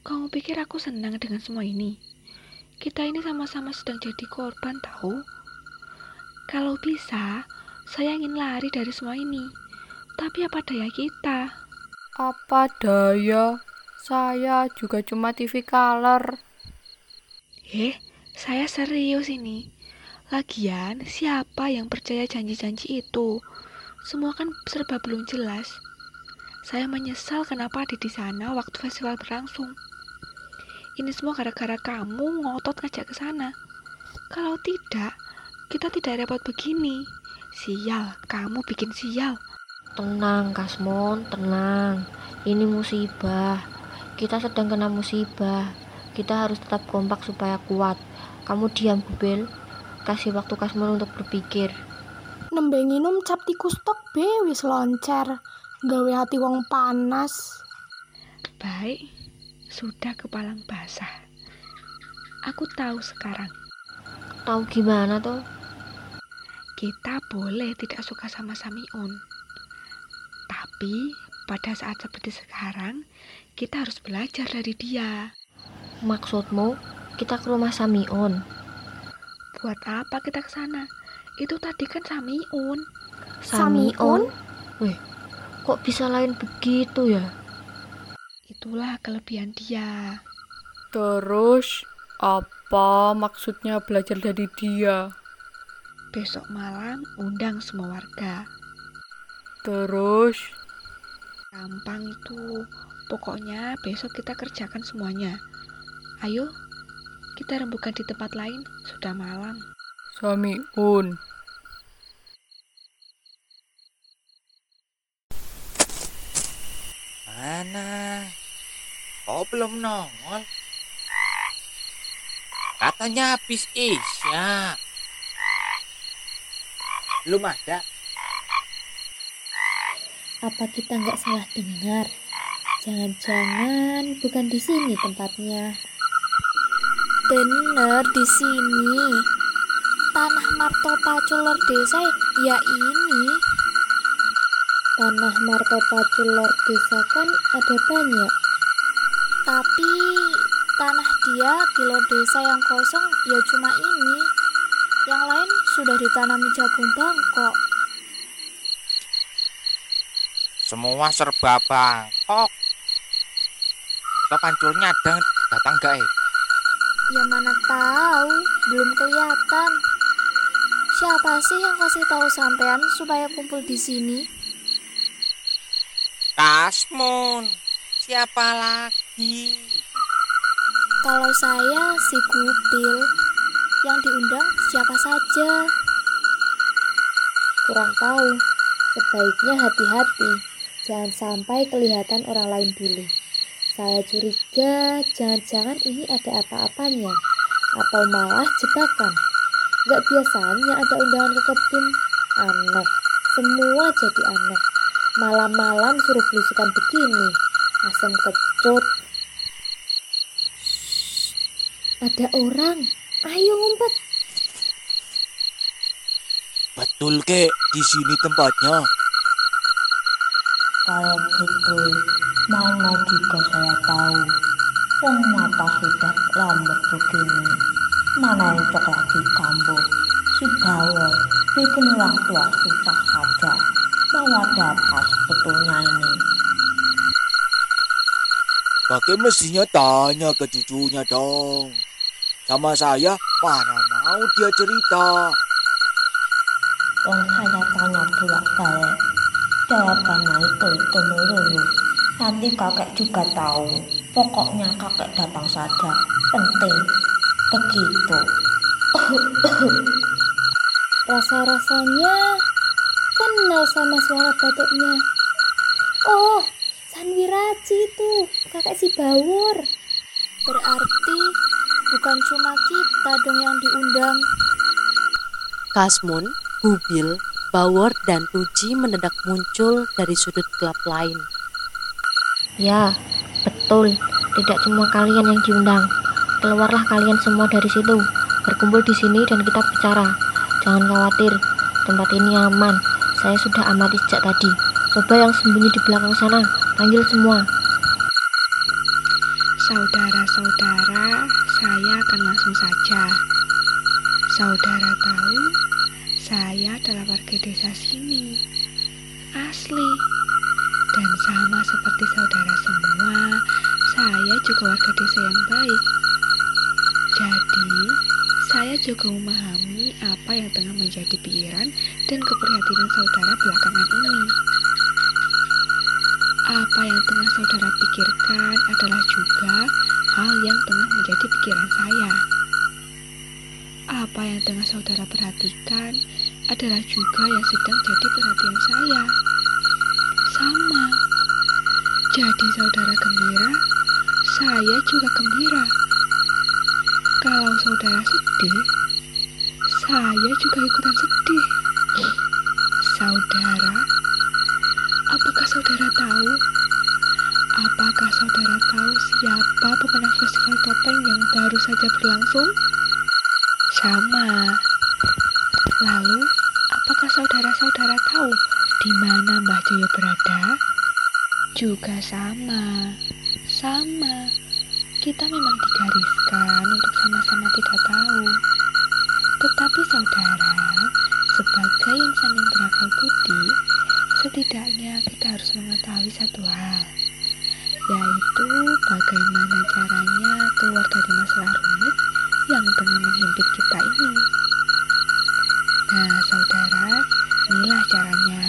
Kamu pikir aku senang dengan semua ini? Kita ini sama-sama sedang jadi korban tahu? Kalau bisa, saya ingin lari dari semua ini. Tapi apa daya kita? Apa daya? Saya juga cuma TV color. Eh, saya serius ini. Lagian, siapa yang percaya janji-janji itu? Semua kan serba belum jelas. Saya menyesal kenapa ada di sana waktu festival berlangsung. Ini semua gara-gara kamu ngotot ngajak ke sana. Kalau tidak, kita tidak repot begini. Sial, kamu bikin sial. Tenang, Kasmon, tenang. Ini musibah. Kita sedang kena musibah. Kita harus tetap kompak supaya kuat. Kamu diam, Bubel. Kasih waktu Kasmon untuk berpikir. Nembe nginum cap tikus tok be wis loncer. Gawe hati wong panas. Baik, sudah kepalang basah. Aku tahu sekarang. Tahu gimana tuh? Kita boleh tidak suka sama Samiun. Tapi pada saat seperti sekarang, kita harus belajar dari dia. Maksudmu, kita ke rumah Samiun? Buat apa kita ke sana? Itu tadi kan Samiun. Samiun? Weh, kok bisa lain begitu ya? Itulah kelebihan dia. Terus, apa maksudnya belajar dari dia? Besok malam undang semua warga. Terus, gampang itu. Pokoknya besok kita kerjakan semuanya. Ayo, kita rembukan di tempat lain. Sudah malam. Samiun. Mana? Kok belum nongol? Katanya habis isya. Belum ada. Apa kita nggak salah dengar? Jangan-jangan bukan di sini tempatnya. Bener di sini. Tanah Martopa Culor Desa ya ini. Tanah Martopa Culor Desa kan ada banyak. Tapi tanah dia di luar desa yang kosong ya cuma ini. Yang lain sudah ditanami jagung bangkok. Semua serba bangkok. Kita panculnya ada datang gak eh? Ya mana tahu, belum kelihatan. Siapa sih yang kasih tahu sampean supaya kumpul di sini? Kasmun. Siapa lagi? Kalau saya si Kupil, yang diundang siapa saja. Kurang tahu. Sebaiknya hati-hati. Jangan sampai kelihatan orang lain dulu. Saya curiga jangan-jangan ini ada apa-apanya. Atau malah jebakan. Gak biasanya ada undangan ke kebun. Aneh. Semua jadi aneh. Malam-malam suruh belusukan begini. Asam kecut. Ada orang. Ayo ngumpet. Betul ke di sini tempatnya? Kalau betul, mana juga saya tahu. Wong mata sudah lambat begini. Mana yang cok lagi kambuh. Si Bawor bikin orang tua susah saja. Mau ada apa sebetulnya ini? kakek mestinya tanya ke cucunya dong. Sama saya, mana mau dia cerita. Wong saya tanya bolak-balik. Jawabannya itu itu melulu. Nanti kakek juga tahu. Pokoknya kakek datang saja. Penting. Begitu. Rasa-rasanya kenal sama suara batuknya. Oh, Sanwiraji itu, kakek si Bawur. Berarti bukan cuma kita dong yang diundang. Kasmun, Bubil, Bawor, dan Tuji mendadak muncul dari sudut gelap lain. Ya, betul. Tidak cuma kalian yang diundang. Keluarlah kalian semua dari situ. Berkumpul di sini dan kita bicara. Jangan khawatir, tempat ini aman. Saya sudah amati sejak tadi. Coba yang sembunyi di belakang sana, panggil semua. Saudara-saudara, saya akan langsung saja. Saudara tahu, saya adalah warga desa sini. Asli. Dan sama seperti saudara semua, saya juga warga desa yang baik. Jadi, saya juga memahami apa yang tengah menjadi pikiran dan keprihatinan saudara belakangan ini. Apa yang tengah saudara pikirkan adalah juga hal yang tengah menjadi pikiran saya. Apa yang tengah saudara perhatikan adalah juga yang sedang jadi perhatian saya. Sama. Jadi saudara gembira, saya juga gembira. Kalau saudara sedih, saya juga ikutan sedih. Saudara, apakah saudara tahu? Apakah saudara tahu siapa pemenang festival topeng yang baru saja berlangsung? Sama. Lalu, apakah saudara-saudara tahu di mana Mbah Joyo berada? Juga sama. Sama. Kita memang digariskan untuk sama-sama tidak tahu. Tetapi saudara, sebagai insan yang berakal budi, setidaknya kita harus mengetahui satu hal, yaitu bagaimana caranya keluar dari masalah rumit yang tengah menghimpit kita ini. Nah, saudara, inilah caranya.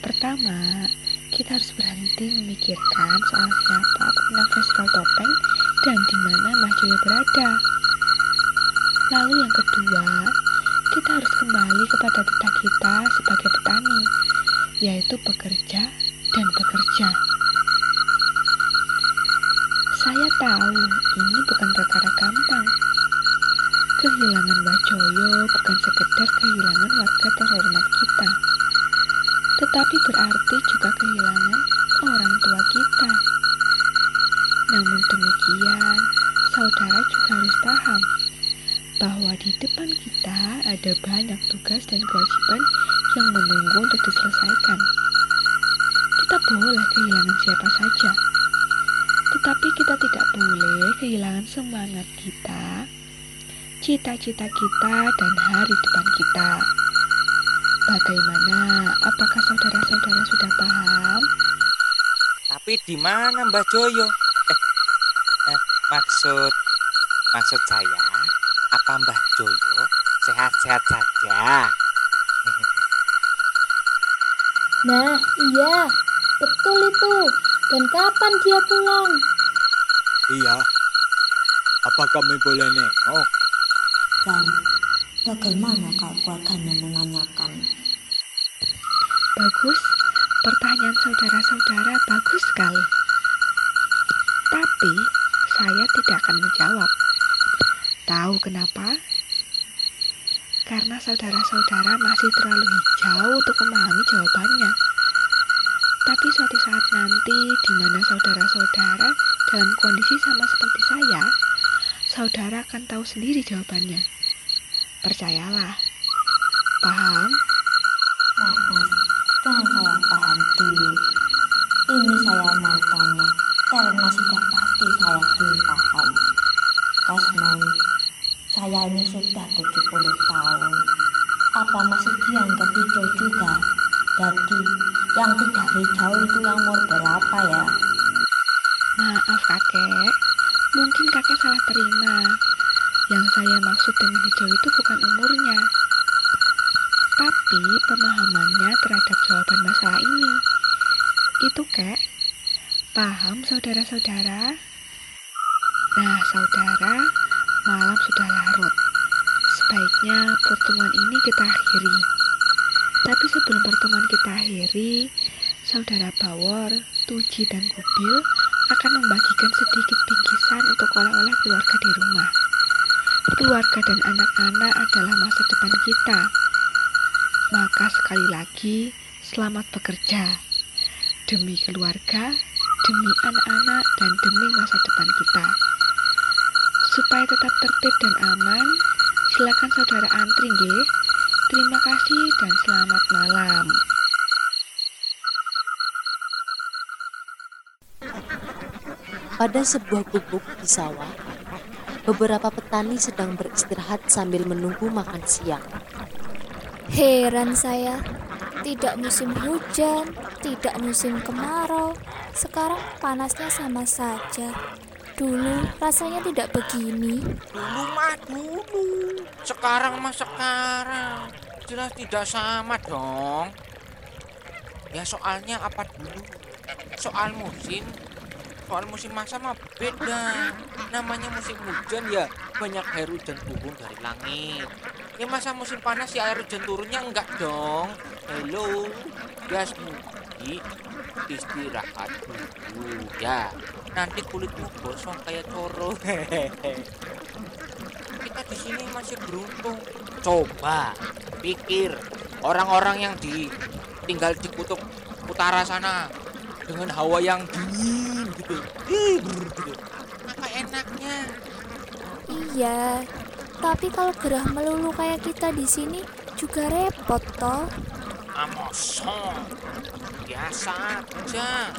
Pertama, kita harus berhenti memikirkan soal siapa pemenang festival topeng dan di Joyo berada. Lalu yang kedua, kita harus kembali kepada titah kita sebagai petani, yaitu bekerja dan bekerja. Saya tahu ini bukan perkara gampang. Kehilangan Mbak ada banyak tugas dan kewajiban yang menunggu untuk diselesaikan. Kita boleh kehilangan siapa saja, tetapi kita tidak boleh kehilangan semangat kita, cita-cita kita, dan hari depan kita. Bagaimana? Apakah saudara-saudara sudah paham? Tapi di mana Mbah Joyo? Eh, eh, maksud maksud saya apa Mbah Joyo sehat-sehat saja? Nah, iya, betul itu. Dan kapan dia pulang? Iya. Apa kami boleh nengok? Dan bagaimana kalau keluarganya menanyakan? Bagus, pertanyaan saudara-saudara bagus sekali. Tapi saya tidak akan menjawab. Tahu kenapa? Karena saudara-saudara masih terlalu hijau untuk memahami jawabannya. Tapi suatu saat nanti di mana saudara-saudara dalam kondisi sama seperti saya, saudara akan tahu sendiri jawabannya. Percayalah. Paham? Maaf, jangan saya paham dulu. Ini saya mau tanya, karena sudah pasti saya belum paham. Kasmon, saya ini sudah 70 tahun. Apa masih dianggap hijau juga? Jadi, yang tidak hijau itu yang umur berapa ya? Maaf kakek, mungkin kakek salah terima. Yang saya maksud dengan hijau itu bukan umurnya, tapi pemahamannya terhadap jawaban masalah ini. Itu kek, paham saudara-saudara? Kita akhiri. Tapi sebelum pertemuan kita akhiri, saudara Bawor, Tuji, dan Kubil akan membagikan sedikit bingkisan untuk oleh-oleh keluarga di rumah. Keluarga dan anak-anak adalah masa depan kita. Maka sekali lagi, selamat bekerja. Demi keluarga, demi anak-anak, dan demi masa depan kita. Supaya tetap tertib dan aman, silakan saudara antri nggih. Terima kasih dan selamat malam. Pada sebuah gubuk di sawah, beberapa petani sedang beristirahat sambil menunggu makan siang. Heran saya, tidak musim hujan, tidak musim kemarau, sekarang panasnya sama saja. Dulu rasanya tidak begini. Dulu mah dulu, sekarang mah sekarang. Jelas tidak sama dong. Ya soalnya apa dulu? Soal musim, soal musim masa mah beda. Namanya musim hujan ya banyak air hujan turun dari langit. Ya masa musim panas ya air hujan turunnya enggak dong. Hello, gas mudi istirahat dulu ya. Nanti kulitmu gosong kayak coro. Kita di sini masih beruntung. Coba pikir orang-orang yang di tinggal di kutub utara sana dengan hawa yang dingin gitu. Ih, gitu. Apa enaknya? Iya, tapi kalau gerah melulu kayak kita di sini juga repot toh. Amosong. Biasa aja.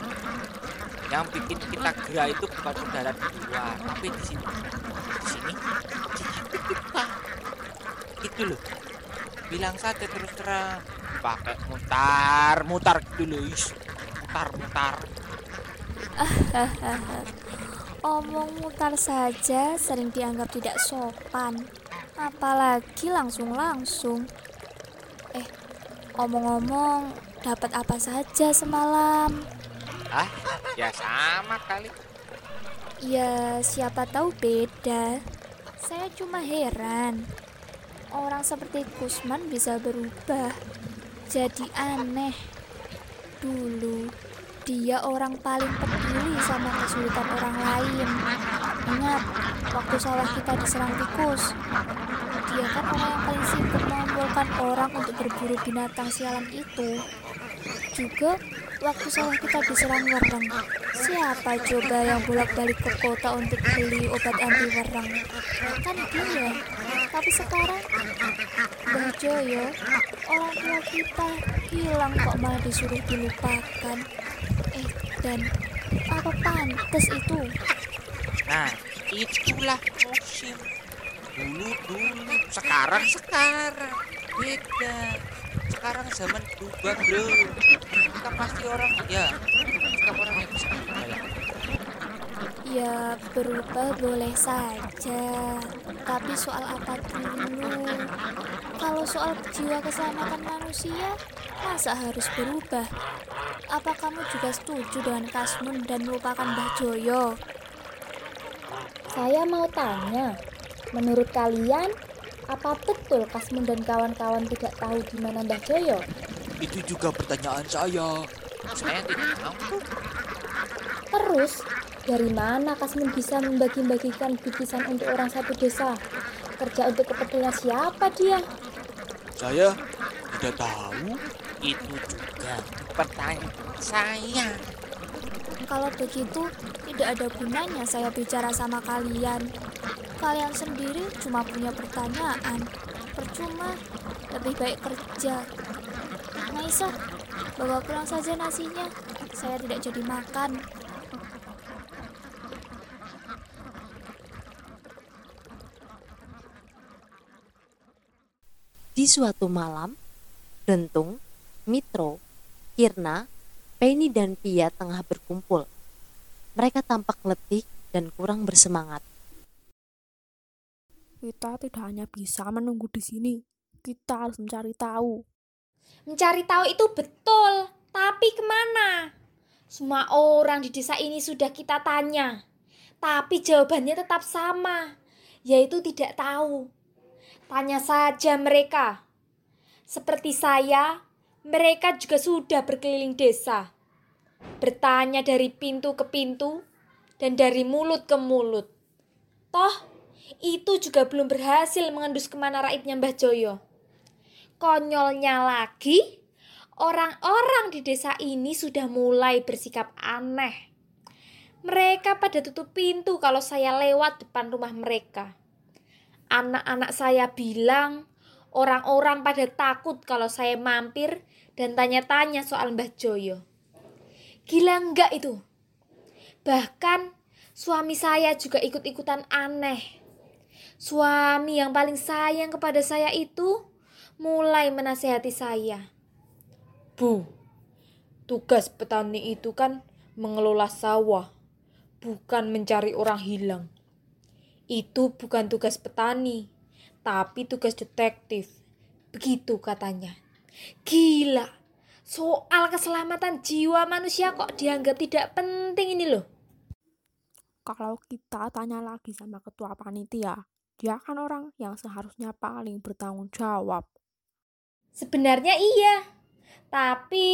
Yang bikin kita gerah itu bukan udara di luar, tapi di sini. Di sini di hati kita. Itu loh. Bilang saja terus terang. Pakai mutar, mutar gitu loh. is. Mutar, mutar. Omong mutar saja sering dianggap tidak sopan. Apalagi langsung-langsung. Eh, omong-omong, dapat apa saja semalam? Ah, ya sama kali. Ya, siapa tahu beda. Saya cuma heran. Orang seperti Kusman bisa berubah. Jadi aneh. Dulu, dia orang paling peduli sama kesulitan orang lain. Ingat, waktu sawah kita diserang tikus. Dia kan orang yang paling sibuk mengumpulkan orang untuk berburu binatang sialan itu. Juga waktu sawah kita diserang wereng. Siapa coba yang bolak-balik ke kota untuk beli obat anti wereng? Kan dia. Tapi sekarang Mbah Joyo, orang tua kita hilang kok malah disuruh dilupakan. Eh, dan apa pantas itu? Nah, itulah musim. Dulu dulu, sekarang sekarang beda. Sekarang zaman berubah bro. Kita pasti orang ya, kita orang yang bisa. Ya, berubah boleh saja. Tapi soal apa dulu? Kalau soal jiwa keselamatan manusia, masa harus berubah? Apa kamu juga setuju dengan Kasmun dan melupakan Mbah Joyo? Saya mau tanya, menurut kalian apa betul Kasmun dan kawan-kawan tidak tahu di mana Mbah Joyo? Itu juga pertanyaan saya. Saya tidak tahu. Terus, dari mana Kasmun bisa membagi-bagikan bingkisan untuk orang satu desa? Kerja untuk kepentingan siapa dia? Saya tidak tahu. Itu juga pertanyaan saya. Kalau begitu, tidak ada gunanya saya bicara sama kalian. Kalian sendiri cuma punya pertanyaan. Percuma, lebih baik kerja. Naisa, bawa pulang saja nasinya. Saya tidak jadi makan. Di suatu malam, Dentung, Mitro, Kirna, Penny dan Pia tengah berkumpul. Mereka tampak letih dan kurang bersemangat. Kita tidak hanya bisa menunggu di sini, kita harus mencari tahu. Mencari tahu itu betul, tapi ke mana? Semua orang di desa ini sudah kita tanya, tapi jawabannya tetap sama, yaitu tidak tahu. Tanya saja mereka. Seperti saya, mereka juga sudah berkeliling desa, bertanya dari pintu ke pintu dan dari mulut ke mulut. Toh, itu juga belum berhasil mengendus ke mana raibnya Mbah Joyo. Konyolnya lagi, orang-orang di desa ini sudah mulai bersikap aneh. Mereka pada tutup pintu kalau saya lewat depan rumah mereka. Anak-anak saya bilang, orang-orang pada takut kalau saya mampir dan tanya-tanya soal Mbah Joyo. Gila enggak itu? Bahkan suami saya juga ikut-ikutan aneh. Suami yang paling sayang kepada saya itu mulai menasehati saya. Bu, tugas petani itu kan mengelola sawah, bukan mencari orang hilang. Itu bukan tugas petani, tapi tugas detektif. Begitu katanya. Gila, soal keselamatan jiwa manusia kok dianggap tidak penting ini loh. Kalau kita tanya lagi sama ketua panitia, dia kan orang yang seharusnya paling bertanggung jawab. Sebenarnya iya, tapi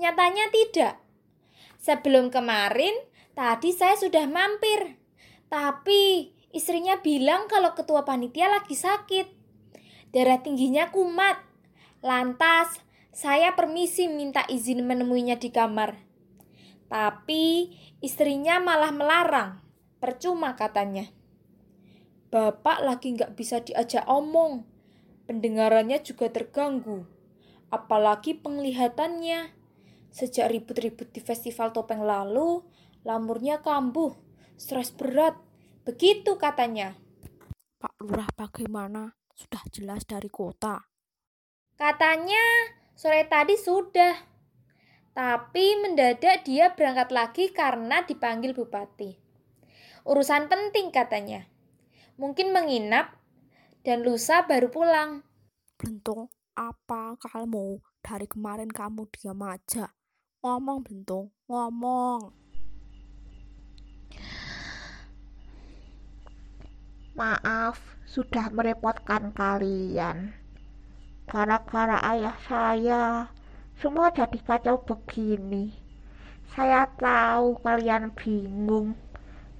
nyatanya tidak. Sebelum kemarin, tadi saya sudah mampir. Tapi istrinya bilang kalau ketua panitia lagi sakit. Darah tingginya kumat. Lantas, saya permisi minta izin menemuinya di kamar. Tapi istrinya malah melarang. Percuma katanya. Bapak lagi nggak bisa diajak omong. Pendengarannya juga terganggu. Apalagi penglihatannya. Sejak ribut-ribut di festival topeng lalu, lamurnya kambuh, stres berat. Begitu katanya. Pak Lurah bagaimana? Sudah jelas dari kota. Katanya sore tadi sudah. Tapi mendadak dia berangkat lagi karena dipanggil bupati. Urusan penting katanya mungkin menginap, dan lusa baru pulang. Bentung, apa kamu? Dari kemarin kamu diam aja. Ngomong, Bentung, ngomong. Maaf, sudah merepotkan kalian. Gara-gara ayah saya, semua jadi kacau begini. Saya tahu kalian bingung,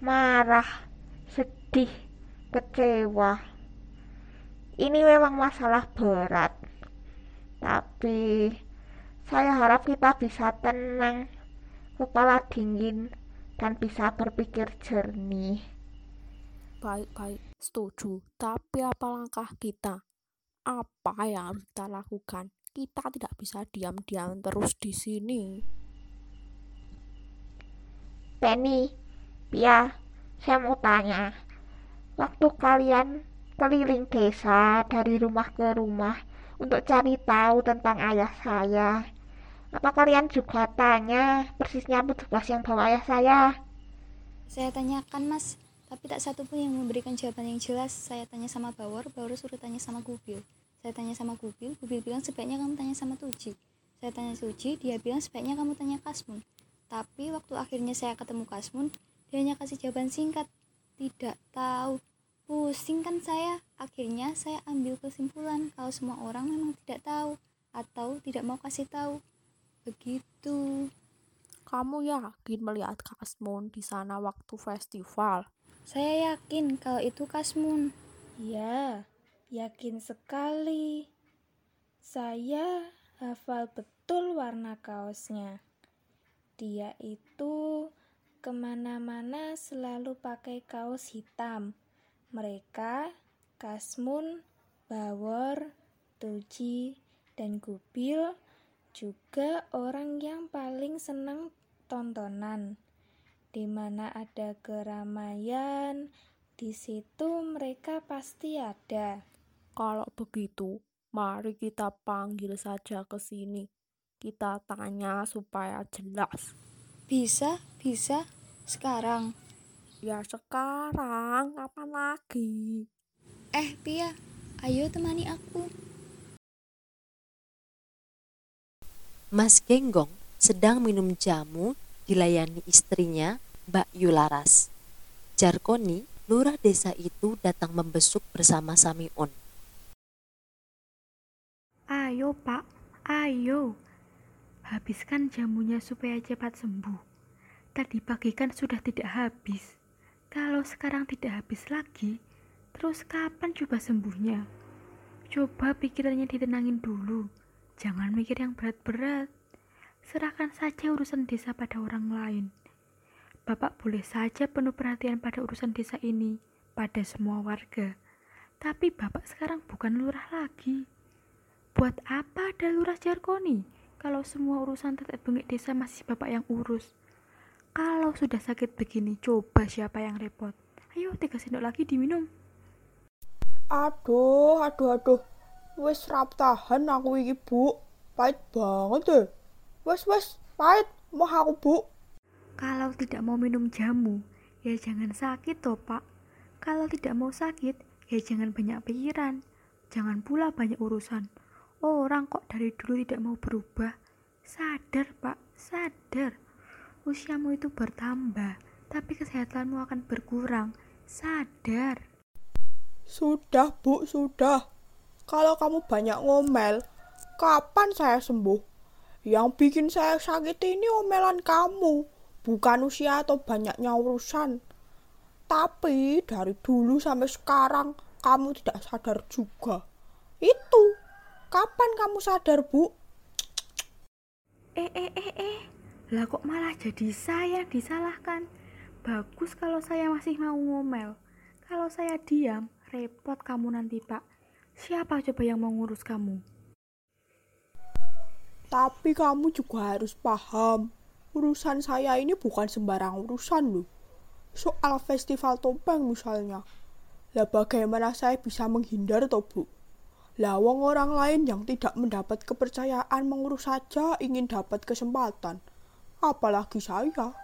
marah, sedih, kecewa. Ini memang masalah berat, tapi saya harap kita bisa tenang, kepala dingin, dan bisa berpikir jernih. Baik-baik, setuju. Tapi apa langkah kita? Apa yang harus kita lakukan? Kita tidak bisa diam-diam terus di sini. Penny, Pia, saya mau tanya, waktu kalian keliling desa dari rumah ke rumah untuk cari tahu tentang ayah saya. Apa kalian juga tanya persisnya petugas yang bawa ayah saya? Saya tanyakan mas, tapi tak satu pun yang memberikan jawaban yang jelas. Saya tanya sama Bawor, Bawor suruh tanya sama Gubil. Saya tanya sama Gubil, Gubil bilang sebaiknya kamu tanya sama Tuji. Saya tanya Tuji, dia bilang sebaiknya kamu tanya Kasmun. Tapi waktu akhirnya saya ketemu Kasmun, dia hanya kasih jawaban singkat. Tidak tahu Pusing kan saya. Akhirnya saya ambil kesimpulan kalau semua orang memang tidak tahu atau tidak mau kasih tahu. Begitu. Kamu yakin melihat Kasmun di sana waktu festival? Saya yakin kalau itu Kasmun. Ya, yakin sekali. Saya hafal betul warna kaosnya. Dia itu ke mana-mana selalu pakai kaos hitam. Mereka, Kasmun, Bawor, Tuji, dan Gubil juga orang yang paling senang tontonan. Di mana ada keramaian, di situ mereka pasti ada. Kalau begitu, mari kita panggil saja ke sini. Kita tanya supaya jelas. Bisa, bisa. Sekarang. Ya sekarang, kapan lagi? Eh, Pia, ayo temani aku. Mas Genggong sedang minum jamu dilayani istrinya, Mbak Yularas. Jarkoni, lurah desa itu datang membesuk bersama Samiun. Ayo pak, ayo. Habiskan jamunya supaya cepat sembuh. Tadi pagi kan sudah tidak habis. Kalau sekarang tidak habis lagi, terus kapan coba sembuhnya? Coba pikirannya ditenangin dulu. Jangan mikir yang berat-berat. Serahkan saja urusan desa pada orang lain. Bapak boleh saja penuh perhatian pada urusan desa ini, pada semua warga. Tapi Bapak sekarang bukan lurah lagi. Buat apa ada lurah Jarkoni kalau semua urusan tetek bengek desa masih Bapak yang urus? Kalau sudah sakit begini, coba siapa yang repot? Ayo tiga sendok lagi diminum. Aduh, aduh, aduh. Wes rap tahan aku iki, Bu. Pahit banget deh. Wes, wes, pahit. Mau aku, Bu. Kalau tidak mau minum jamu, ya jangan sakit toh, Pak. Kalau tidak mau sakit, ya jangan banyak pikiran. Jangan pula banyak urusan. Orang kok dari dulu tidak mau berubah. Sadar, Pak, sadar. Usiamu itu bertambah, tapi kesehatanmu akan berkurang. Sadar. Sudah, Bu, sudah. Kalau kamu banyak ngomel, kapan saya sembuh? Yang bikin saya sakit ini omelan kamu, bukan usia atau banyaknya urusan. Tapi dari dulu sampai sekarang kamu tidak sadar juga. Itu. Kapan kamu sadar, Bu? Eh, eh, eh, eh. Lah kok malah jadi saya disalahkan? Bagus kalau saya masih mau ngomel. Kalau saya diam, repot kamu nanti, Pak. Siapa coba yang mau ngurus kamu? Tapi kamu juga harus paham, urusan saya ini bukan sembarang urusan loh. Soal festival topeng misalnya. Lah bagaimana saya bisa menghindar toh bu? Lah wong orang lain yang tidak mendapat kepercayaan mengurus saja ingin dapat kesempatan. Apalagi saya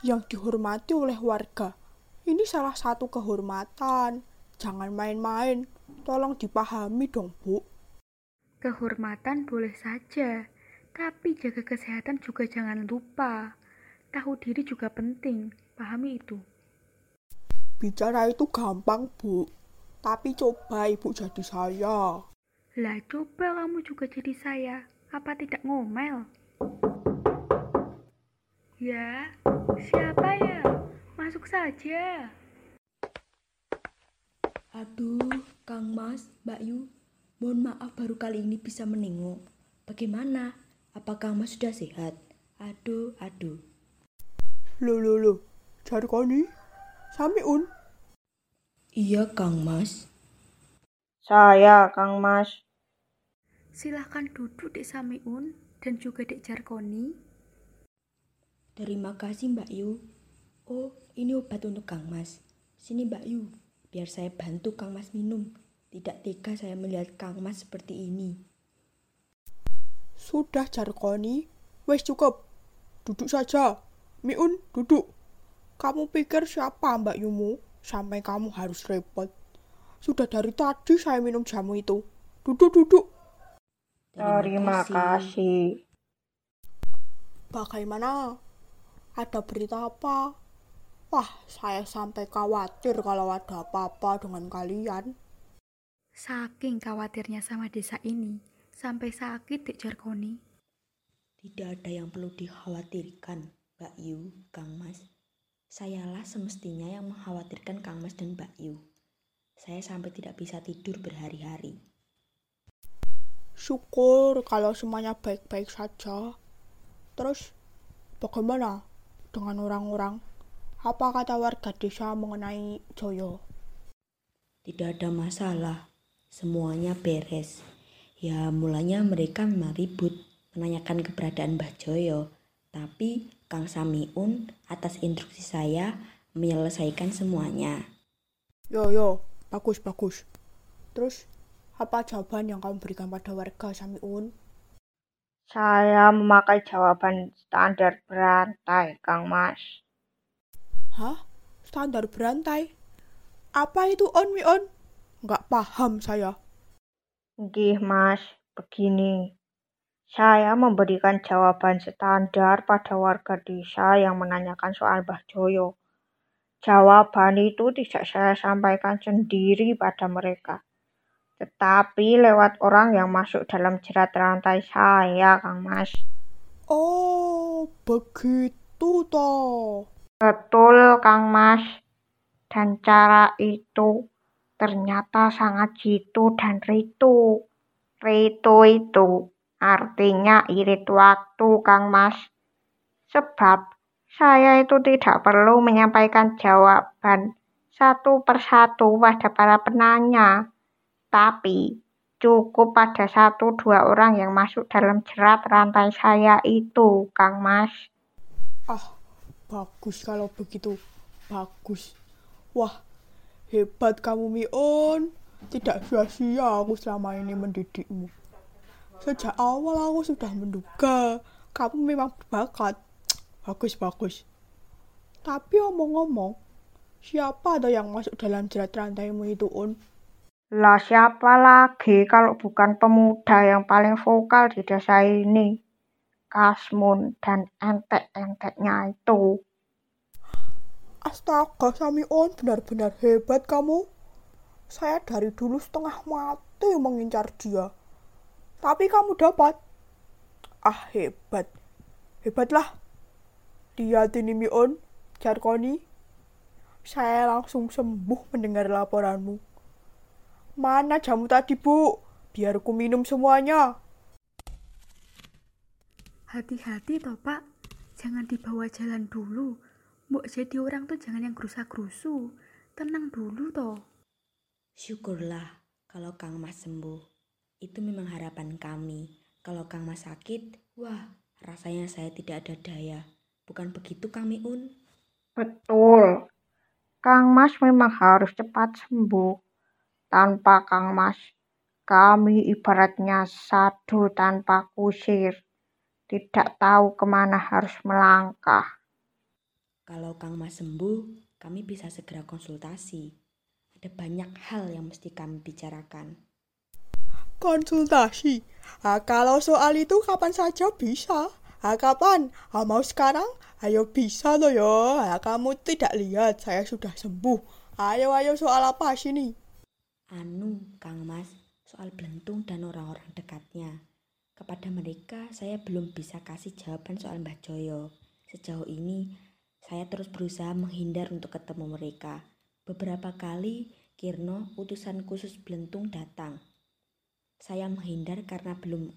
yang dihormati oleh warga. Ini salah satu kehormatan. Jangan main-main. Tolong dipahami dong, Bu. Kehormatan boleh saja, tapi jaga kesehatan juga jangan lupa. Tahu diri juga penting, pahami itu. Bicara itu gampang, Bu. Tapi coba Ibu jadi saya. Lah coba kamu juga jadi saya. Apa tidak ngomel? Ya, siapa ya? Masuk saja. Aduh, Kang Mas, Mbak Yu, mohon maaf baru kali ini bisa menengok. Bagaimana? Apa Kang Mas sudah sehat? Aduh, aduh. Loh, loh, loh. Jarkoni? Samiun? Iya, Kang Mas. Saya, Kang Mas. Silahkan duduk Dek Samiun dan juga Dek Jarkoni. Terima kasih Mbak Yu. Oh, ini obat untuk Kang Mas. Sini Mbak Yu, biar saya bantu Kang Mas minum. Tidak tega saya melihat Kang Mas seperti ini. Sudah Jarkoni, wes cukup. Duduk saja. Miun, duduk. Kamu pikir siapa Mbak Yumu? Sampai kamu harus repot. Sudah dari tadi saya minum jamu itu. Duduk, duduk. Terima kasih. Bagaimana? Ada berita apa? Wah, saya sampai khawatir kalau ada apa-apa dengan kalian. Saking khawatirnya sama desa ini, sampai sakit Dek Jarkoni. Tidak ada yang perlu dikhawatirkan, Mbak Yu, Kang Mas. Sayalah semestinya yang mengkhawatirkan Kang Mas dan Mbak Yu. Saya sampai tidak bisa tidur berhari-hari. Syukur kalau semuanya baik-baik saja. Terus, bagaimana dengan orang-orang? Apa kata warga desa mengenai Joyo? Tidak ada masalah, semuanya beres. Ya, mulanya mereka memang ribut, menanyakan keberadaan Mbah Joyo. Tapi Kang Samiun atas instruksi saya menyelesaikan semuanya. Yo, yo, bagus, bagus. Terus, apa jawaban yang kamu berikan pada warga Samiun? Saya memakai jawaban standar berantai, Kang Mas. Hah? Standar berantai? Apa itu on mi on? Nggak paham saya. Nggih, Mas. Begini. Saya memberikan jawaban standar pada warga desa yang menanyakan soal Mbah Joyo. Jawaban itu tidak saya sampaikan sendiri pada mereka, tetapi lewat orang yang masuk dalam jerat rantai saya, Kang Mas. Oh, begitu toh. Betul, Kang Mas. Dan cara itu ternyata sangat jitu dan ritu. Ritu itu artinya irit waktu, Kang Mas. Sebab saya itu tidak perlu menyampaikan jawaban satu persatu pada para penanya, tapi cukup pada satu dua orang yang masuk dalam jerat rantai saya itu, Kang Mas. Ah, bagus kalau begitu. Bagus. Wah, hebat kamu Mion. Tidak sia-sia aku selama ini mendidikmu. Sejak awal aku sudah menduga kamu memang berbakat. Bagus, bagus. Tapi omong-omong, siapa ada yang masuk dalam jerat rantaimu itu, Un? Lah siapa lagi kalau bukan pemuda yang paling vokal di desa ini? Kasmun dan entek-enteknya itu. Astaga, Samion, benar-benar hebat kamu. Saya dari dulu setengah mati mengincar dia. Tapi kamu dapat. Ah, hebat. Hebatlah. Dia ini Mion, Jarkoni. Saya langsung sembuh mendengar laporanmu. Mana jamu tadi, Bu? Biar ku minum semuanya. Hati-hati toh, Pak. Jangan dibawa jalan dulu. Mbok jadi orang tuh jangan yang gerusa-gerusu. Tenang dulu toh. Syukurlah kalau Kang Mas sembuh. Itu memang harapan kami. Kalau Kang Mas sakit, wah rasanya saya tidak ada daya. Bukan begitu Kang Miun? Betul. Kang Mas memang harus cepat sembuh. Tanpa Kang Mas, kami ibaratnya sadu tanpa kusir. Tidak tahu ke mana harus melangkah. Kalau Kang Mas sembuh, kami bisa segera konsultasi. Ada banyak hal yang mesti kami bicarakan. Konsultasi? Ah, kalau soal itu kapan saja bisa. Ah, kapan? Ah, mau sekarang? Ayo bisa loh yo. Ah, kamu tidak lihat saya sudah sembuh. Ayo ayo soal apa sini? Anu, Kang Mas, soal Belentung dan orang-orang dekatnya. Kepada mereka saya belum bisa kasih jawaban soal Mbah Joyo. Sejauh ini saya terus berusaha menghindar untuk ketemu mereka. Beberapa kali Kirno, utusan khusus Belentung datang. Saya menghindar karena belum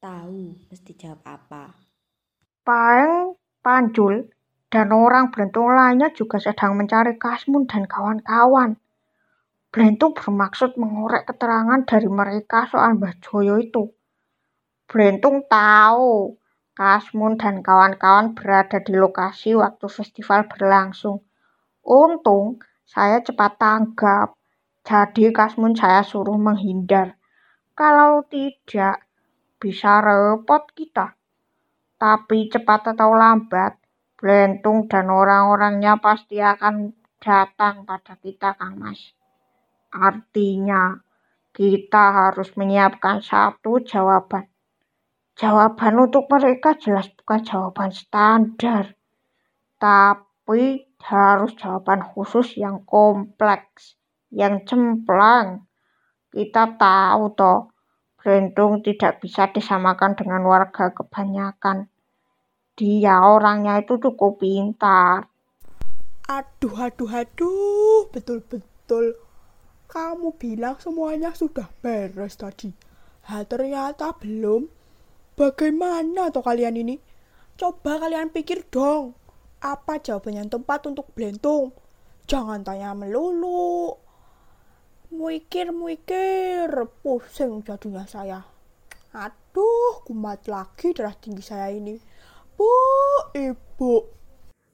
tahu mesti jawab apa. Paeng, Panjul, dan orang Belentung lainnya juga sedang mencari Kasmun dan kawan-kawan. Belentung bermaksud mengorek keterangan dari mereka soal Mbah Joyo itu. Belentung tahu Kasmun dan kawan-kawan berada di lokasi waktu festival berlangsung. Untung saya cepat tanggap, jadi Kasmun saya suruh menghindar. Kalau tidak, bisa repot kita. Tapi cepat atau lambat, Belentung dan orang-orangnya pasti akan datang pada kita, Kang Mas. Artinya, kita harus menyiapkan satu jawaban. Jawaban untuk mereka jelas bukan jawaban standar, tapi harus jawaban khusus yang kompleks, yang cemplang. Kita tahu toh, Belentung tidak bisa disamakan dengan warga kebanyakan. Dia orangnya itu cukup pintar. Aduh, aduh, aduh, betul-betul. Kamu bilang semuanya sudah beres tadi. Ha, ternyata belum. Bagaimana toh kalian ini? Coba kalian pikir dong. Apa jawaban yang tepat untuk Belentung? Jangan tanya melulu. Mikir-mikir, pusing jadinya saya. Aduh, kumat lagi darah tinggi saya ini. Bu, ibu.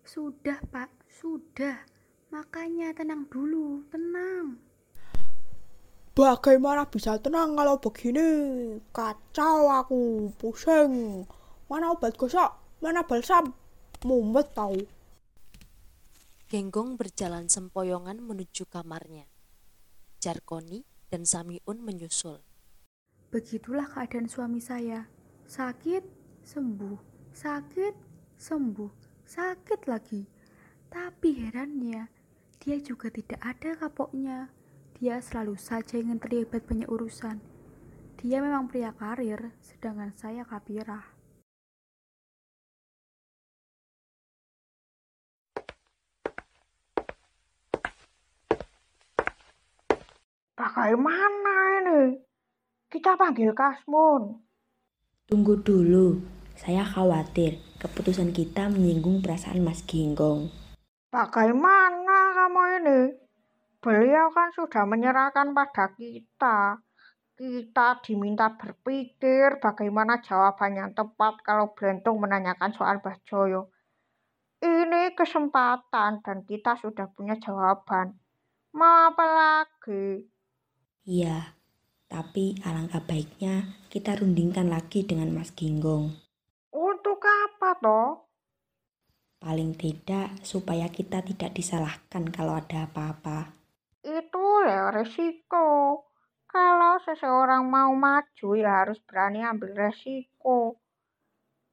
Sudah, Pak, sudah. Makanya tenang dulu, tenang. Bagaimana bisa tenang kalau begini? Kacau aku, pusing. Mana obat gosok? Mana balsam? Mumet tahu. Genggong berjalan sempoyongan menuju kamarnya. Jarkoni dan Samiun menyusul. Begitulah keadaan suami saya. Sakit, sembuh, sakit, sembuh, sakit lagi. Tapi herannya, dia juga tidak ada kapoknya. Dia selalu saja ingin terlibat banyak urusan. Dia memang pria karir, sedangkan saya kapirah. Bagaimana ini? Kita panggil Kasmun. Tunggu dulu, saya khawatir keputusan kita menyinggung perasaan Mas Ginggong. Bagaimana kamu ini? Beliau kan sudah menyerahkan pada kita. Kita diminta berpikir bagaimana jawaban yang tepat kalau Blentung menanyakan soal Mbah Joyo. Ini kesempatan dan kita sudah punya jawaban. Mau apa lagi? Iya, tapi alangkah baiknya kita rundingkan lagi dengan Mas Ginggong. Untuk apa toh? Paling tidak supaya kita tidak disalahkan kalau ada apa-apa. Resiko. Kalau seseorang mau maju ya harus berani ambil resiko.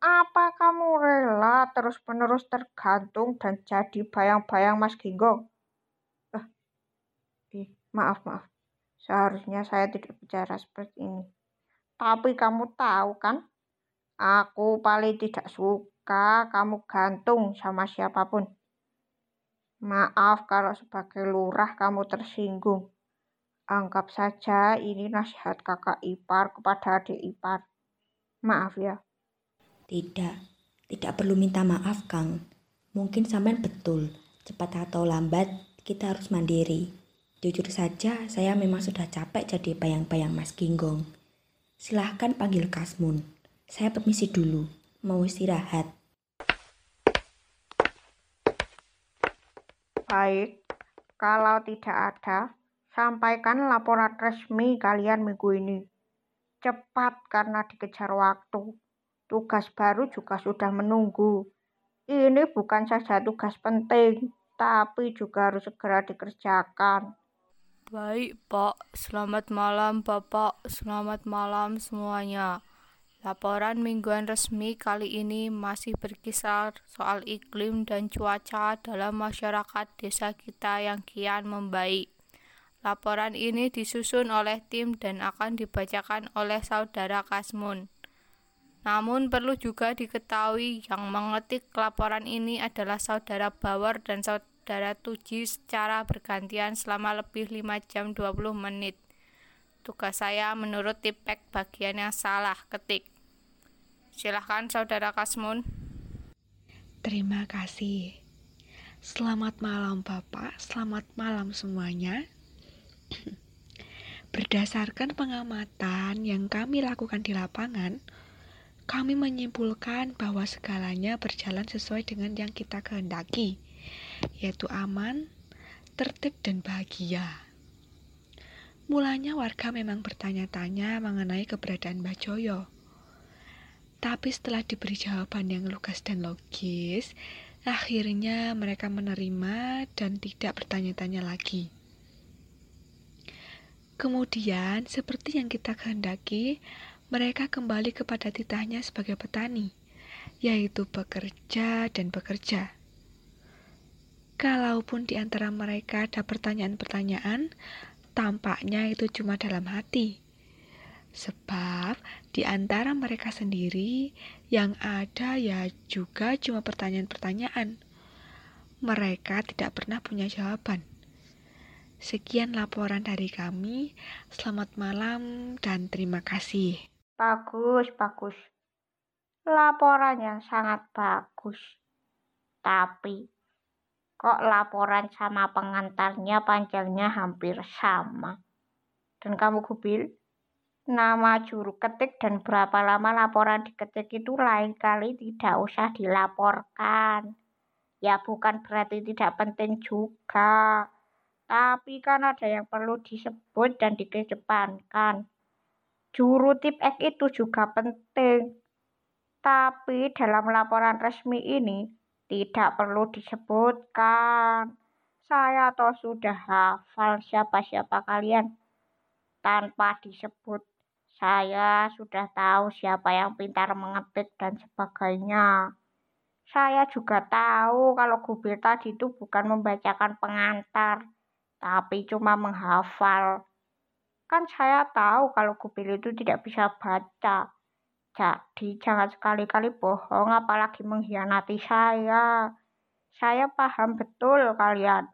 Apa kamu rela terus-menerus tergantung dan jadi bayang-bayang Mas Ginggong? Eh, eh, maaf, maaf. Seharusnya saya tidak bicara seperti ini. Tapi kamu tahu kan, aku paling tidak suka kamu gantung sama siapa pun. Maaf kalau sebagai lurah kamu tersinggung. Anggap saja ini nasihat kakak ipar kepada adik ipar. Maaf ya. Tidak, tidak perlu minta maaf, Kang. Mungkin sampean betul, cepat atau lambat kita harus mandiri. Jujur saja, saya memang sudah capek jadi bayang-bayang Mas Ginggong. Silahkan panggil Kasmun. Saya permisi dulu, mau istirahat. Baik, kalau tidak ada, sampaikan laporan resmi kalian minggu ini. Cepat karena dikejar waktu. Tugas baru juga sudah menunggu. Ini bukan saja tugas penting, tapi juga harus segera dikerjakan. Baik, Pak. Selamat malam, Bapak. Selamat malam semuanya. Laporan mingguan resmi kali ini masih berkisar soal iklim dan cuaca dalam masyarakat desa kita yang kian membaik. Laporan ini disusun oleh tim dan akan dibacakan oleh saudara Kasmun. Namun perlu juga diketahui yang mengetik laporan ini adalah saudara Bawor dan saudara Tuji secara bergantian selama lebih 5 jam 20 menit. Tugas saya menurut tipek bagian yang salah ketik. Silahkan saudara Kasmun. Terima kasih. Selamat malam Bapak, selamat malam semuanya. Berdasarkan pengamatan yang kami lakukan di lapangan, kami menyimpulkan bahwa segalanya berjalan sesuai dengan yang kita kehendaki, yaitu aman, tertib, dan bahagia. Mulanya warga memang bertanya-tanya mengenai keberadaan Mbak Joyo. Tapi setelah diberi jawaban yang lugas dan logis, akhirnya mereka menerima dan tidak bertanya-tanya lagi. Kemudian, seperti yang kita kehendaki, mereka kembali kepada titahnya sebagai petani, yaitu bekerja dan bekerja. Kalaupun di antara mereka ada pertanyaan-pertanyaan, tampaknya itu cuma dalam hati. Sebab di antara mereka sendiri yang ada ya juga cuma pertanyaan-pertanyaan. Mereka tidak pernah punya jawaban. Sekian laporan dari kami. Selamat malam dan terima kasih. Bagus, bagus. Laporan yang sangat bagus. Tapi, kok laporan sama pengantarnya panjangnya hampir sama? Dan kamu Gubil, nama juru ketik dan berapa lama laporan diketik itu lain kali tidak usah dilaporkan. Ya bukan berarti tidak penting juga. Tapi kan ada yang perlu disebut dan dikedepankan. Juru tip X itu juga penting. Tapi dalam laporan resmi ini Tidak perlu disebutkan. Saya toh sudah hafal siapa-siapa kalian. Tanpa disebut, saya sudah tahu siapa yang pintar mengetik dan sebagainya. Saya juga tahu kalau Gubil tadi itu bukan membacakan pengantar, tapi cuma menghafal. Kan saya tahu kalau Gubil itu tidak bisa baca. Jadi jangan sekali-kali bohong apalagi mengkhianati saya. Saya paham betul kalian.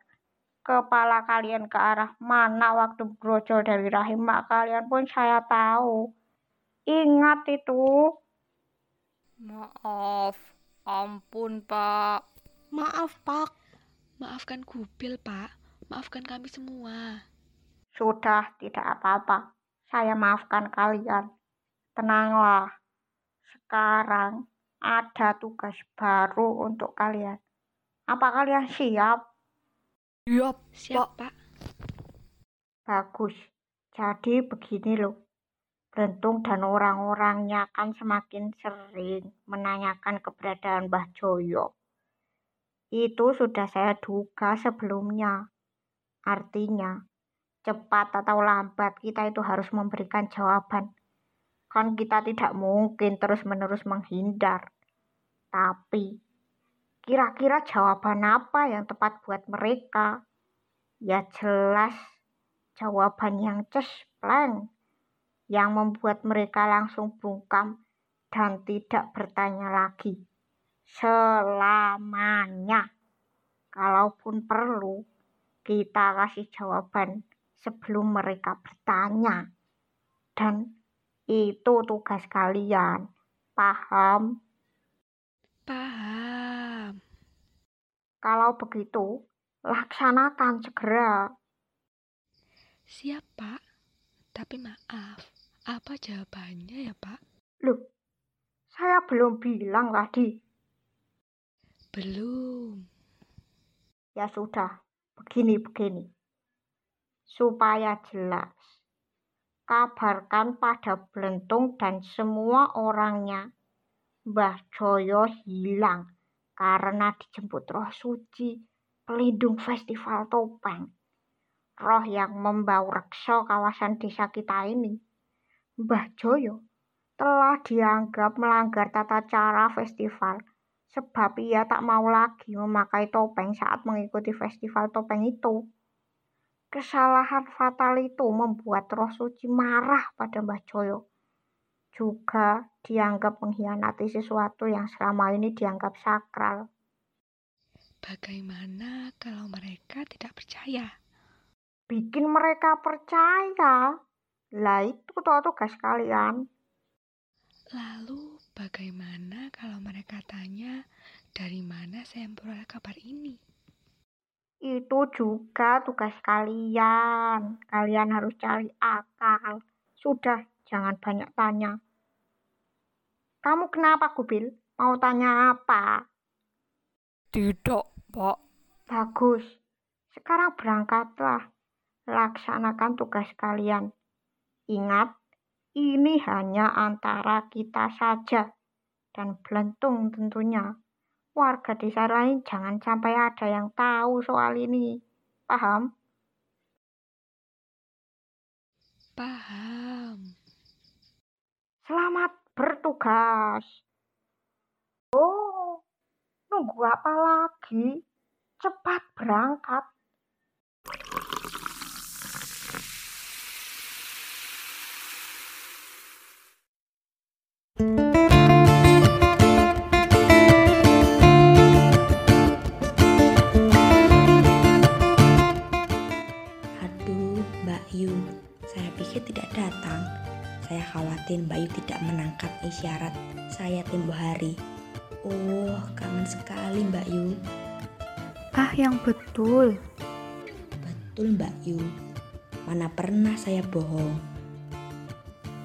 Kepala kalian ke arah mana waktu brojol dari rahim mak kalian pun saya tahu. Ingat itu. Maaf, ampun pak. Maaf, Pak. Maafkan Gubil, Pak. Maafkan kami semua. Sudah, tidak apa-apa. Saya maafkan kalian. Tenanglah. Sekarang ada tugas baru untuk kalian. Apa kalian siap? Siap, Siap, Pak. Bagus. Jadi begini loh. Brentung dan orang-orangnya kan semakin sering menanyakan keberadaan Mbah Joyo. Itu sudah saya duga sebelumnya. Artinya, cepat atau lambat kita itu harus memberikan jawaban. Kan kita tidak mungkin terus-menerus menghindar. Tapi, kira-kira jawaban apa yang tepat buat mereka? Ya jelas, jawaban yang cespleng. Yang membuat mereka langsung bungkam dan tidak bertanya lagi. Selamanya. Kalaupun perlu, kita kasih jawaban sebelum mereka bertanya. Dan itu tugas kalian. Paham? Paham. Kalau begitu, laksanakan segera. Siap, Pak. Tapi maaf, apa jawabannya ya, Pak? Loh, saya belum bilang tadi. Belum. Ya sudah, begini-begini. Supaya jelas, kabarkan pada Blentung dan semua orangnya Mbah Joyo hilang karena dijemput roh suci pelindung festival topeng. Roh yang membau reksa kawasan desa kita ini. Mbah Joyo telah dianggap melanggar tata cara festival sebab ia tak mau lagi memakai topeng saat mengikuti festival topeng itu. Kesalahan fatal itu membuat roh suci marah pada Mbah Joyo. Juga dianggap mengkhianati sesuatu yang selama ini dianggap sakral. Bagaimana kalau mereka tidak percaya? Bikin mereka percaya. Lah itu tuh tugas kalian. Lalu bagaimana kalau mereka tanya dari mana saya memperoleh kabar ini? Itu juga tugas kalian. Kalian harus cari akal. Sudah, jangan banyak tanya. Kamu kenapa, Gubil? Mau tanya apa? Tidak, Pak. Bagus. Sekarang berangkatlah. Laksanakan tugas kalian. Ingat, ini hanya antara kita saja. Dan belentung tentunya. Warga desa lain jangan sampai ada yang tahu soal ini. Paham? Paham. Selamat bertugas. Oh, nunggu apa lagi? Cepat berangkat. Khawatir Mbak Yu tidak menangkap isyarat saya tempo hari. Oh, kangen sekali Mbak Yu. Ah, yang betul. Betul Mbak Yu. Mana pernah saya bohong.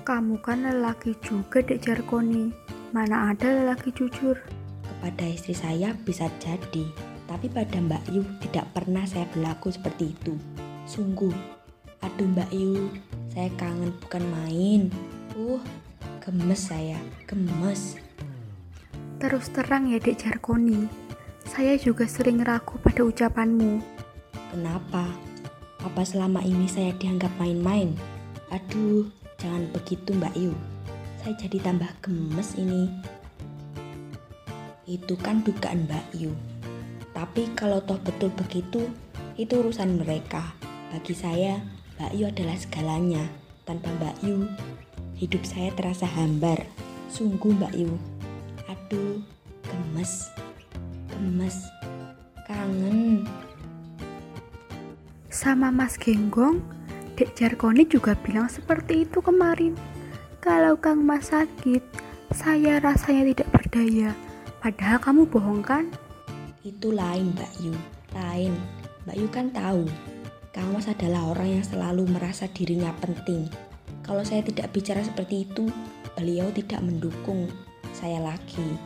Kamu kan lelaki juga, Dek Jarkoni. Mana ada lelaki jujur? Kepada istri saya bisa jadi, tapi pada Mbak Yu tidak pernah saya berlaku seperti itu. Sungguh, aduh Mbak Yu, saya kangen bukan main. Uh, gemes saya, gemes. Terus terang ya, Dek Jarkoni. Saya juga sering ragu pada ucapanmu. Kenapa? Apa selama ini saya dianggap main-main? Aduh, jangan begitu Mbak Yu. Saya jadi tambah gemes ini. Itu kan dugaan Mbak Yu. Tapi kalau toh betul begitu, itu urusan mereka. Bagi saya, Mbak Yu adalah segalanya. Tanpa Mbak Yu, hidup saya terasa hambar. Sungguh Mbak Yu. Aduh, gemes. Gemes. Kangen. Sama Mas Genggong, Dek Jarkoni juga bilang seperti itu kemarin. Kalau Kang Mas sakit, saya rasanya tidak berdaya. Padahal kamu bohong kan? Itu lain Mbak Yu, lain. Mbak Yu kan tahu, Kang Mas adalah orang yang selalu merasa dirinya penting. Kalau saya tidak bicara seperti itu, beliau tidak mendukung saya lagi.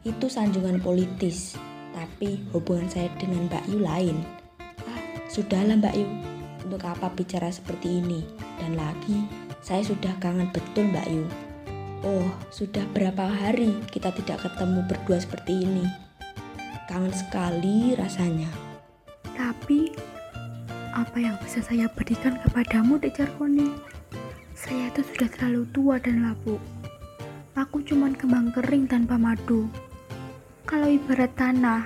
Itu sanjungan politis, tapi hubungan saya dengan Mbak Yu lain. Ah, sudahlah Mbak Yu, untuk apa bicara seperti ini? Dan lagi, saya sudah kangen betul Mbak Yu. Oh, sudah berapa hari kita tidak ketemu berdua seperti ini. Kangen sekali rasanya. Tapi, apa yang bisa saya berikan kepadamu, Dek Jarkoni? Saya itu sudah terlalu tua dan lapuk. Aku cuman kembang kering tanpa madu. Kalau ibarat tanah,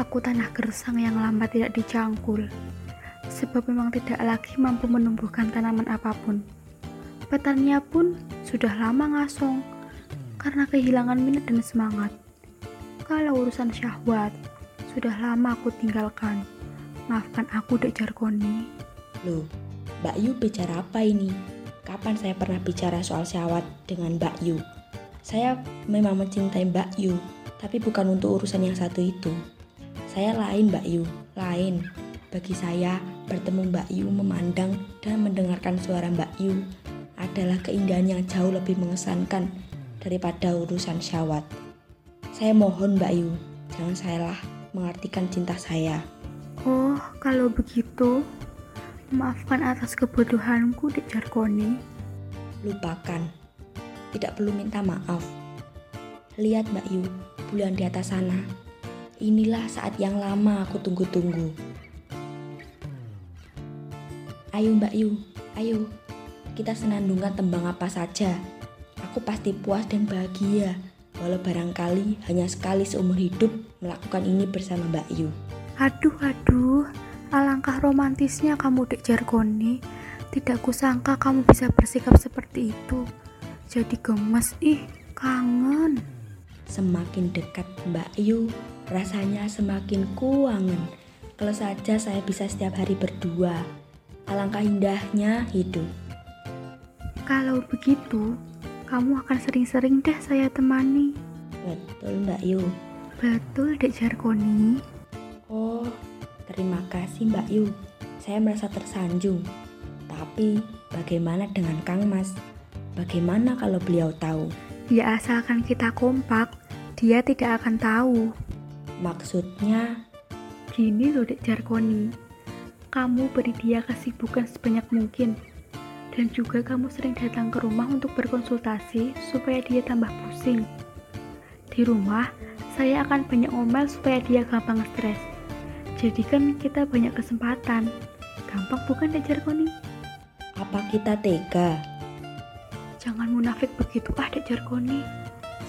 aku tanah gersang yang lambat tidak dicangkul. Sebab memang tidak lagi mampu menumbuhkan tanaman apa pun. Petaninya pun sudah lama ngasong karena kehilangan minat dan semangat. Kalau urusan syahwat, sudah lama aku tinggalkan. Maafkan aku, Dek Jarkoni. Loh, Mbak Yu bicara apa ini? Kapan saya pernah bicara soal syahwat dengan Mbak Yu? Saya memang mencintai Mbak Yu, tapi bukan untuk urusan yang satu itu. Saya lain Mbak Yu, lain. Bagi saya, bertemu Mbak Yu memandang dan mendengarkan suara Mbak Yu adalah keindahan yang jauh lebih mengesankan daripada urusan syahwat. Saya mohon Mbak Yu, jangan salah mengartikan cinta saya. Oh, kalau begitu, maafkan atas kebodohanku, Dek Jarkoni. Lupakan, tidak perlu minta maaf. Lihat Mbak Yu, bulan di atas sana. Inilah saat yang lama aku tunggu-tunggu. Ayo Mbak Yu, ayo. Kita senandungkan tembang apa saja. Aku pasti puas dan bahagia. Walau barangkali hanya sekali seumur hidup melakukan ini bersama Mbak Yu. Aduh, aduh, alangkah romantisnya kamu, Dek Jarkoni. Tidak kusangka kamu bisa bersikap seperti itu. Jadi gemes, ih, kangen. Semakin dekat Mbak Yu, rasanya semakin kuangen. Kalau saja saya bisa setiap hari berdua. Alangkah indahnya hidup. Kalau begitu, kamu akan sering-sering deh saya temani. Betul Mbak Yu. Betul, Dek Jarkoni. Oh, terima kasih Mbak Yu. Saya merasa tersanjung. Tapi bagaimana dengan Kang Mas? Bagaimana kalau beliau tahu? Ya asalkan kita kompak, dia tidak akan tahu. Maksudnya, Gini loh Dek Jarkoni, kamu beri dia kesibukan sebanyak mungkin. Dan juga kamu sering datang ke rumah untuk berkonsultasi supaya dia tambah pusing. Di rumah, saya akan banyak ngomel supaya dia gampang stres. Jadi kan kita banyak kesempatan. Gampang bukan Dek Jarkoni? apa kita tega? Jangan munafik begitu ah Dek Jarkoni.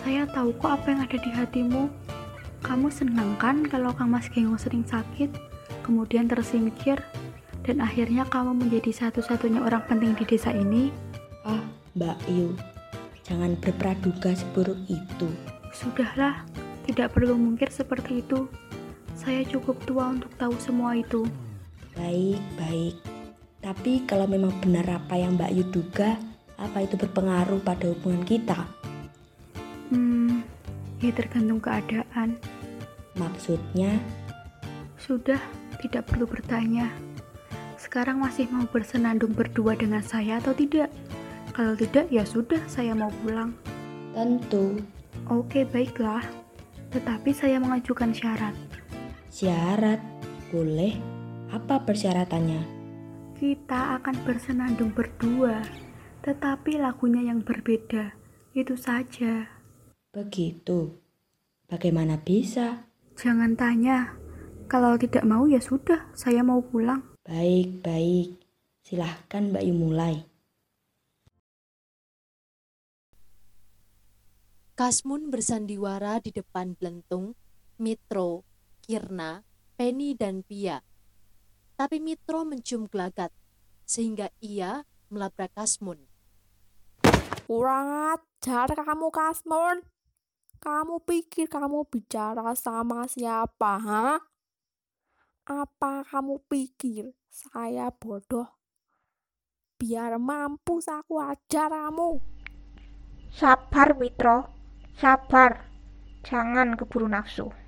Saya tahu kok apa yang ada di hatimu. Kamu senang kan kalau Kang Mas Gengo sering sakit, kemudian tersingkir, dan akhirnya kamu menjadi satu-satunya orang penting di desa ini? Ah, Mbak Yu, jangan berpraduga seburuk itu. Sudahlah, tidak perlu mungkir seperti itu. Saya cukup tua untuk tahu semua itu. Baik, baik. Tapi kalau memang benar apa yang Mbak Yu duga, apa itu berpengaruh pada hubungan kita? Hmm, ya tergantung keadaan. Maksudnya, Sudah, tidak perlu bertanya. Sekarang masih mau bersenandung berdua dengan saya atau tidak? Kalau tidak, ya sudah, saya mau pulang. tentu Oke, baiklah. Tetapi saya mengajukan syarat. Syarat boleh. Apa persyaratannya? Kita akan bersenandung berdua, tetapi lagunya yang berbeda. Itu saja. Begitu. Bagaimana bisa? Jangan tanya. Kalau tidak mau ya sudah, saya mau pulang. Baik, baik. Silahkan Mbak Yu mulai. Kasmun bersandiwara di depan Blentung, Mitro, Kirna, Penny, dan Pia. Tapi Mitro mencium gelagat, sehingga ia melabrak Kasmun. Kurang ajar kamu Kasmun. Kamu pikir kamu bicara sama siapa, ha? Apa kamu pikir saya bodoh? Biar mampus aku ajar kamu. Sabar, Mitro. Sabar. Jangan keburu nafsu.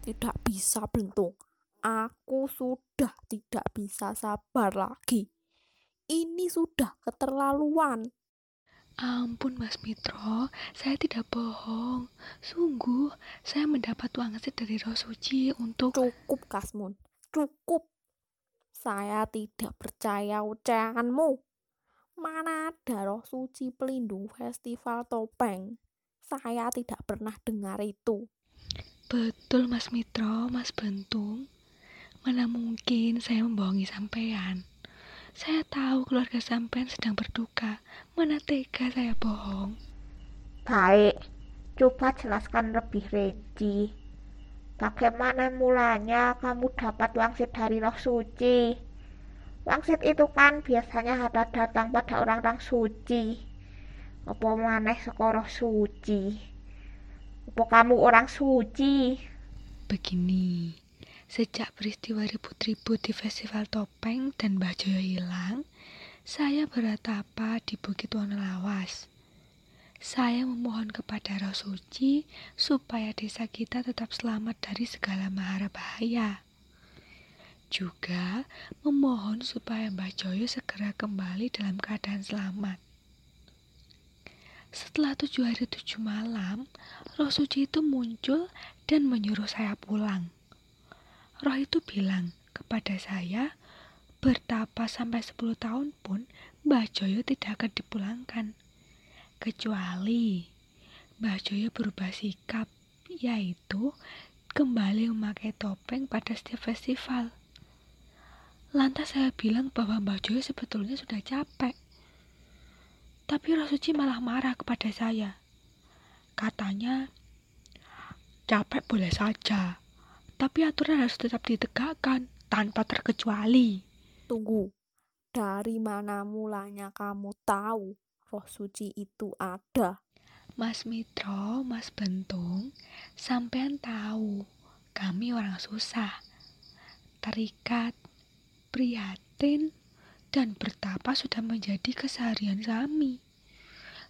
Tidak bisa, Blentung. Aku sudah tidak bisa sabar lagi. Ini sudah keterlaluan. Ampun Mas Mitro, saya tidak bohong. Sungguh, saya mendapat wangsit dari roh suci untuk... Cukup, Kasmun. Cukup. Saya tidak percaya ucapanmu. Mana ada roh suci pelindung festival topeng? Saya tidak pernah dengar itu. Betul Mas Mitro, Mas Bentung. Mana mungkin saya membohongi sampean. Saya tahu keluarga sampean sedang berduka. Mana tega saya bohong. Baik, coba jelaskan lebih rinci. Bagaimana mulanya kamu dapat wangsit dari roh suci? Wangsit itu kan biasanya ada datang pada orang-orang suci. Apa maneh saka roh suci? Apa kamu orang suci? Begini, sejak peristiwa ribut-ribut di festival topeng dan Mbah Joyo hilang, saya beratapa di Bukit Wonolawas. Saya memohon kepada roh suci supaya desa kita tetap selamat dari segala mahara bahaya. Juga memohon supaya Mbah Joyo segera kembali dalam keadaan selamat. Setelah tujuh hari tujuh malam, roh suci itu muncul dan menyuruh saya pulang. Roh itu bilang kepada saya, bertapa sampai 10 tahun pun Mbah Joyo tidak akan dipulangkan. Kecuali Mbah Joyo berubah sikap, yaitu kembali memakai topeng pada setiap festival. Lantas saya bilang bahwa Mbah Joyo sebetulnya sudah capek. Tapi Roh Suci malah marah kepada saya. Katanya, capek boleh saja, tapi aturan harus tetap ditegakkan tanpa terkecuali. Tunggu, dari mana mulanya kamu tahu roh suci itu ada? Mas Mitro, Mas Bentung, sampean tahu kami orang susah, terikat, prihatin, dan bertapa sudah menjadi keseharian kami.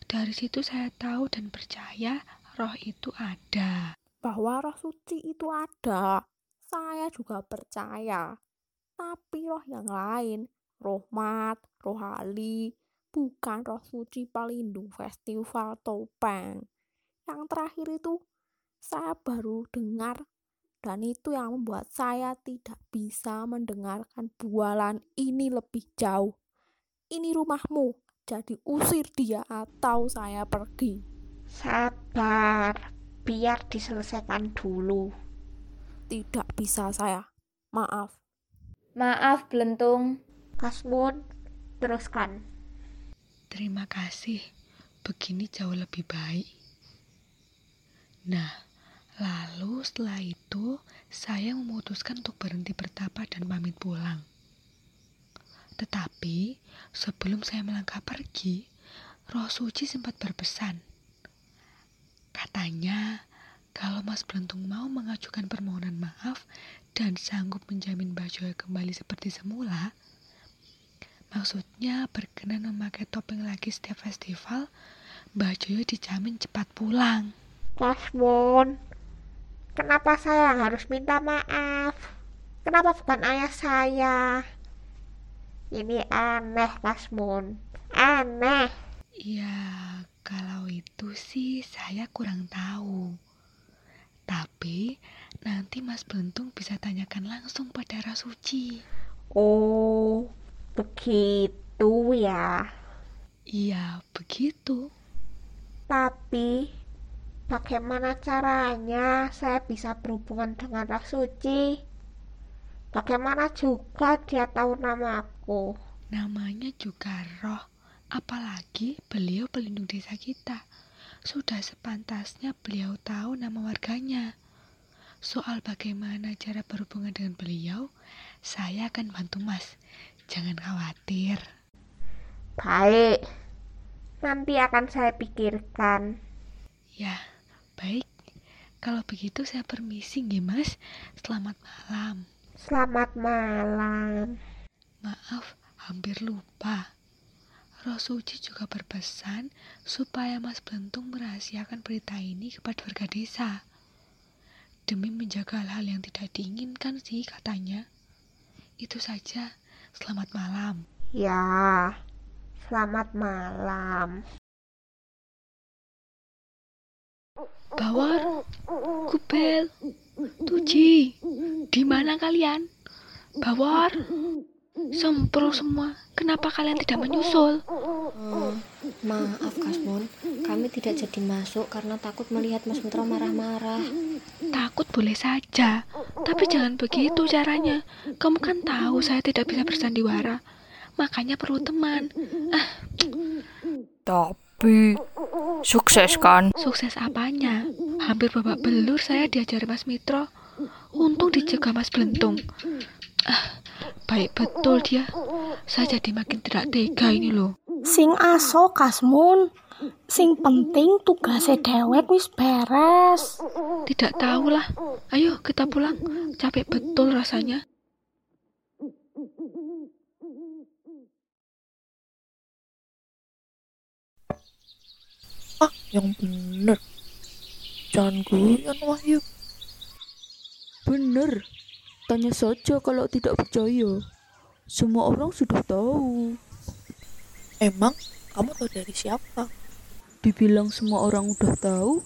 Dari situ saya tahu dan percaya roh itu ada. Bahwa roh suci itu ada, saya juga percaya. Tapi roh yang lain, roh mat, roh ali, bukan roh suci pelindung festival topeng. Yang terakhir itu saya baru dengar dan itu yang membuat saya tidak bisa mendengarkan bualan ini lebih jauh. Ini rumahmu, jadi usir dia atau saya pergi. Sabar, biar diselesaikan dulu. Tidak bisa saya. Maaf. Maaf, Blentung. Kasmun, teruskan. Terima kasih. Begini jauh lebih baik. Nah, lalu setelah itu saya memutuskan untuk berhenti bertapa dan pamit pulang. Tetapi sebelum saya melangkah pergi, Roh Suci sempat berpesan. Katanya, kalau Mas Belentung mau mengajukan permohonan maaf dan sanggup menjamin Joy kembali seperti semula, maksudnya berkenan memakai topeng lagi setiap festival, Joyo dijamin cepat pulang. Kasmun, kenapa saya harus minta maaf? Kenapa bukan ayah saya? Ini aneh, Kasmun. Aneh. Ya, kalau itu sih saya kurang tahu. Tapi nanti Mas Bentung bisa tanyakan langsung pada Rasuci. Oh, begitu ya. Iya, begitu. Tapi Bagaimana caranya saya bisa berhubungan dengan roh suci? Bagaimana juga dia tahu namaku? Namanya juga roh, apalagi beliau pelindung desa kita. Sudah sepantasnya beliau tahu nama warganya. Soal bagaimana cara berhubungan dengan beliau, saya akan bantu Mas. Jangan khawatir. Baik, nanti akan saya pikirkan. Ya, baik. Kalau begitu saya permisi nggih, Mas. Selamat malam. Selamat malam. Maaf, hampir lupa. Roh Suci juga berpesan supaya Mas Blentung merahasiakan berita ini kepada warga desa. Demi menjaga hal-hal yang tidak diinginkan sih katanya. Itu saja. Selamat malam. Ya, selamat malam. Bawar, Kubel, Tuji, di mana kalian? Bawar, sempro semua. Kenapa kalian tidak menyusul? Oh, maaf Kasmon, kami tidak jadi masuk karena takut melihat Mas Metro marah-marah. Takut boleh saja, tapi jangan begitu caranya. Kamu kan tahu saya tidak bisa bersandiwara, makanya perlu teman. Ah, Tapi sukses kan? Sukses apanya? Hampir babak belur saya diajari Mas Mitro. Untung dicegah Mas Blentung. Ah, baik betul dia. Saya jadi makin tidak tega ini loh. Sing aso Kasmun. Sing penting tugasnya dewek wis beres. Tidak tahulah. Ayo kita pulang. Capek betul rasanya. Yang bener. Jangan guyon, Wahyu. Bener. Tanya saja kalau tidak percaya. Semua orang sudah tahu. Emang kamu tahu dari siapa? Dibilang semua orang udah tahu,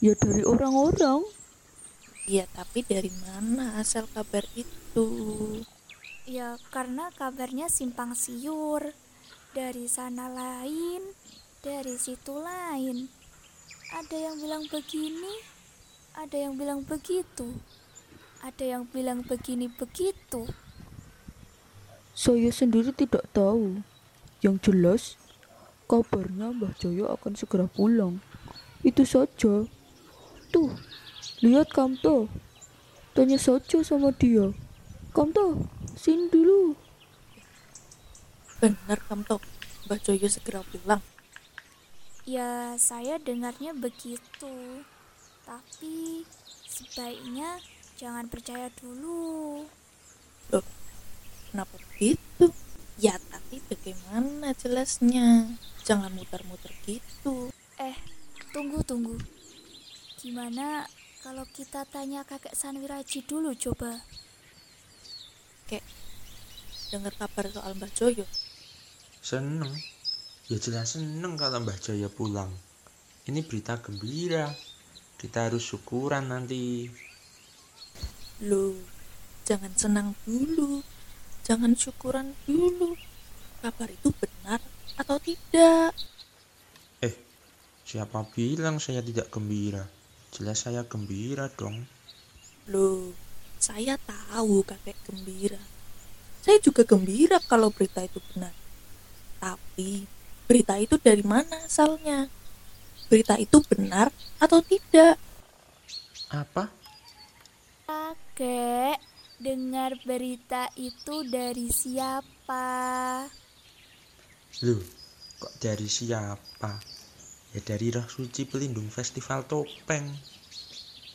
ya dari orang-orang. Iya, tapi dari mana asal kabar itu? Ya, karena kabarnya simpang siur. Dari sana lain, dari situ lain. Ada yang bilang begini, ada yang bilang begitu. Ada yang bilang begini begitu. Saya sendiri tidak tahu. Yang jelas, kabarnya Mbah Jaya akan segera pulang. Itu saja. Tuh, lihat Kamto. Tanya saja sama dia. Kamto, sini dulu. Benar, Kamto. Mbah Joyo segera pulang. Ya, saya dengarnya begitu. Tapi sebaiknya jangan percaya dulu. Loh, kenapa begitu? Ya, tapi bagaimana jelasnya? Jangan muter-muter gitu. Eh, tunggu, tunggu. Gimana kalau kita tanya kakek Sanwiraji dulu coba? Kek, dengar kabar soal Mbah Joyo? Seneng. Ya jelas seneng kalau Mbah Jaya pulang. Ini berita gembira. Kita harus syukuran nanti. Loh, jangan senang dulu. Jangan syukuran dulu. Kabar itu benar atau tidak? Eh, siapa bilang saya tidak gembira? Jelas saya gembira dong. Loh, saya tahu kakek gembira. Saya juga gembira kalau berita itu benar. Tapi, berita itu dari mana asalnya? Berita itu benar atau tidak? Apa? Kakek, dengar berita itu dari siapa? Loh, kok dari siapa? Ya dari roh suci pelindung festival topeng.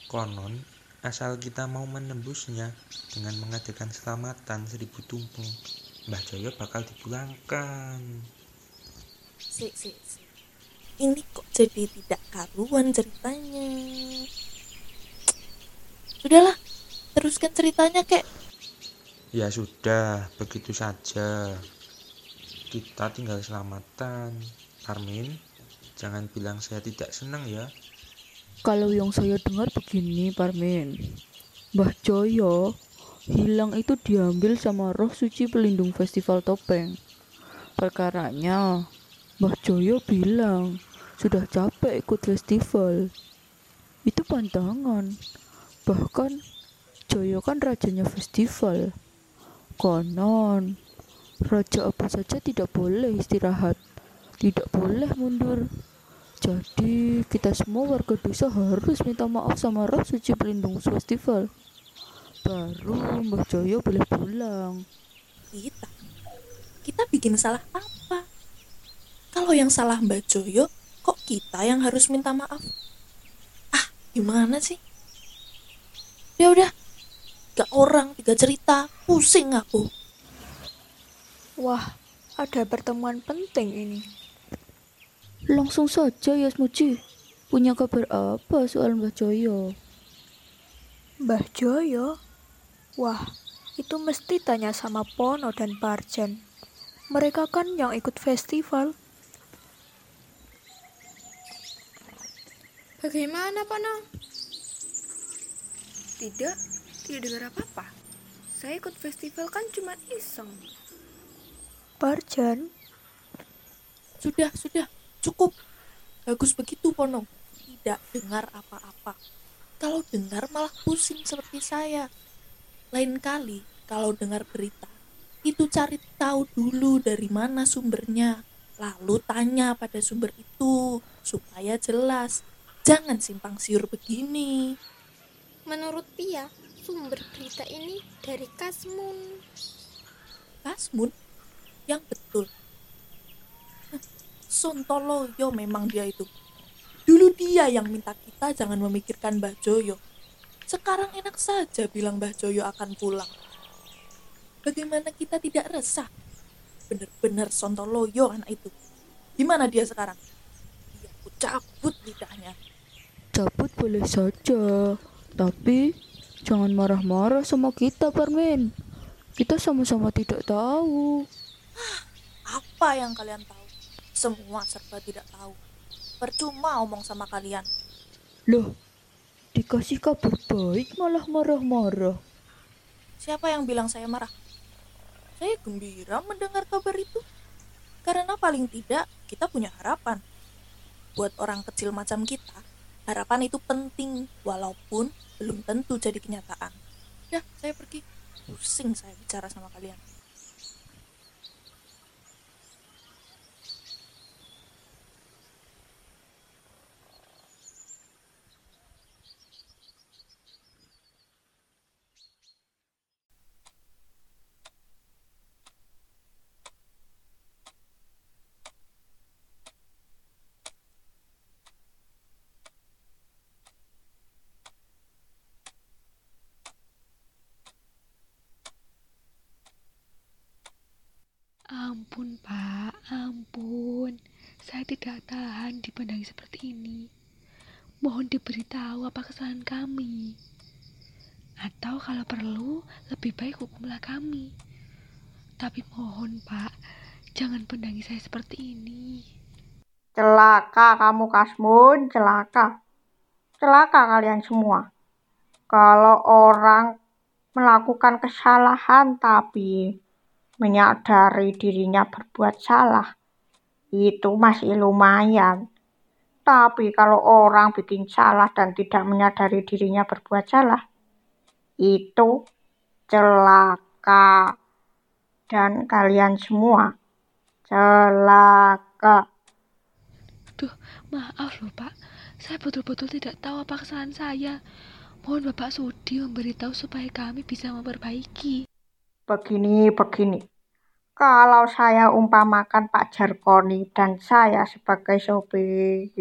Konon, asal kita mau menembusnya dengan mengadakan selamatan seribu tumpeng, Mbah Jaya bakal dipulangkan. Sik, sik, sik. Ini kok jadi tidak karuan ceritanya. Sudahlah, teruskan ceritanya, kek. Ya sudah, begitu saja. Kita tinggal selamatan. Armin, jangan bilang saya tidak senang ya. Kalau yang saya dengar begini, Parmin. Mbah Joyo hilang itu diambil sama roh suci pelindung festival topeng. Perkaranya, Mbah Joyo bilang sudah capek ikut festival. Itu pantangan. Bahkan Joyo kan rajanya festival. Konon, raja apa saja tidak boleh istirahat, tidak boleh mundur. Jadi kita semua warga desa harus minta maaf sama roh suci pelindung festival. Baru Mbah Joyo boleh pulang. Kita? Kita bikin salah apa? Kalau yang salah Mbak Joyo, kok kita yang harus minta maaf? Ah, gimana sih? Ya udah, tiga orang, tiga cerita, pusing aku. Wah, ada pertemuan penting ini. Langsung saja Yasmuci. Punya kabar apa soal Mbah Joyo? Mbah Joyo? Wah, itu mesti tanya sama Pono dan Parjan. Mereka kan yang ikut festival. Bagaimana, Pono? Tidak, tidak dengar apa-apa. Saya ikut festival kan cuma iseng. Parjan? Sudah, sudah, cukup. Bagus begitu, Pono. Tidak dengar apa-apa. Kalau dengar malah pusing seperti saya. Lain kali, kalau dengar berita, itu cari tahu dulu dari mana sumbernya. Lalu tanya pada sumber itu, supaya jelas. Jangan simpang siur begini. Menurut Pia, sumber berita ini dari Kasmun. Kasmun? Yang betul. Sontoloyo memang dia itu. Dulu dia yang minta kita jangan memikirkan Mbah Joyo. Sekarang enak saja bilang Mbah Joyo akan pulang. Bagaimana kita tidak resah? Benar-benar Sontoloyo anak itu. Gimana dia sekarang? Dia aku cabut lidahnya. Cabut boleh saja, tapi jangan marah-marah sama kita, Parmin. Kita sama-sama tidak tahu. Apa yang kalian tahu? Semua serba tidak tahu. Percuma omong sama kalian. Loh, dikasih kabar baik malah marah-marah. Siapa yang bilang saya marah? Saya gembira mendengar kabar itu. Karena paling tidak kita punya harapan. Buat orang kecil macam kita, harapan itu penting walaupun belum tentu jadi kenyataan. Ya, saya pergi. Pusing saya bicara sama kalian. Ampun, Pak, ampun. Saya tidak tahan dipandangi seperti ini. Mohon diberitahu apa kesalahan kami. Atau kalau perlu, lebih baik hukumlah kami. Tapi mohon, Pak, jangan pandangi saya seperti ini. Celaka kamu Kasmun, celaka. Celaka kalian semua. Kalau orang melakukan kesalahan tapi menyadari dirinya berbuat salah, itu masih lumayan. Tapi kalau orang bikin salah dan tidak menyadari dirinya berbuat salah, itu celaka. Dan kalian semua celaka. Duh, maaf loh Pak. Saya betul-betul tidak tahu apa kesalahan saya. Mohon Bapak Sudi memberitahu supaya kami bisa memperbaiki. Begini, begini. Kalau saya umpamakan Pak Jarkoni dan saya sebagai sopir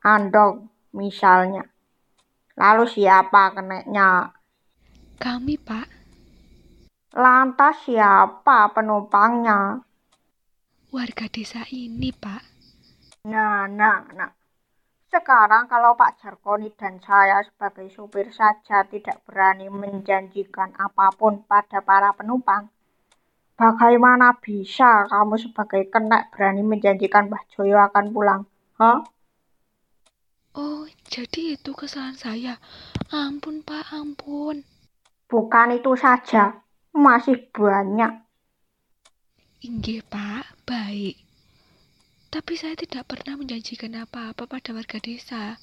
andong misalnya. Lalu siapa keneknya? Kami, Pak. Lantas siapa penumpangnya? Warga desa ini, Pak. Nah, nah, nah. Sekarang kalau Pak Jarkoni dan saya sebagai supir saja tidak berani menjanjikan apa pun pada para penumpang, bagaimana bisa kamu sebagai kenek berani menjanjikan Mbah Joyo akan pulang? Hah? Oh, jadi itu kesalahan saya. Ampun, Pak, ampun. Bukan itu saja, masih banyak. Inggih, Pak, baik. Tapi saya tidak pernah menjanjikan apa-apa pada warga desa.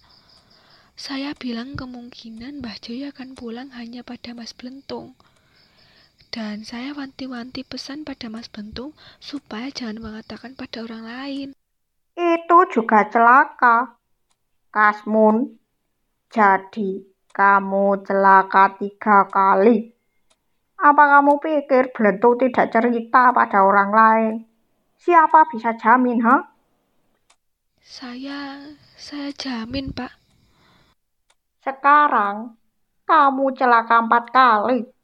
Saya bilang kemungkinan Mbah Joyo akan pulang hanya pada Mas Blentung. Dan saya wanti-wanti pesan pada Mas Blentung supaya jangan mengatakan pada orang lain. Itu juga celaka. Kasmun, jadi kamu celaka tiga kali. Apa kamu pikir Blentung tidak cerita pada orang lain? Siapa bisa jamin, ha? Saya, saya jamin, Pak. Sekarang kamu celaka empat kali.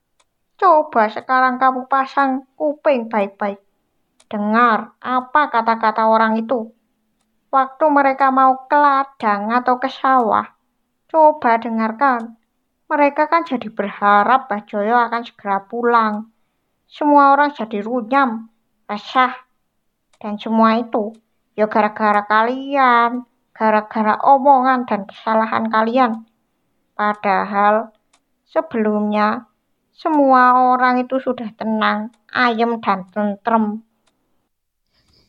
Coba sekarang kamu pasang kuping baik-baik. Dengar apa kata-kata orang itu. Waktu mereka mau ke ladang atau ke sawah, coba dengarkan. Mereka kan jadi berharap Mbah Joyo akan segera pulang. Semua orang jadi runyam, resah, dan semua itu ya gara-gara kalian, gara-gara omongan dan kesalahan kalian. Padahal sebelumnya semua orang itu sudah tenang, ayem, dan tentrem.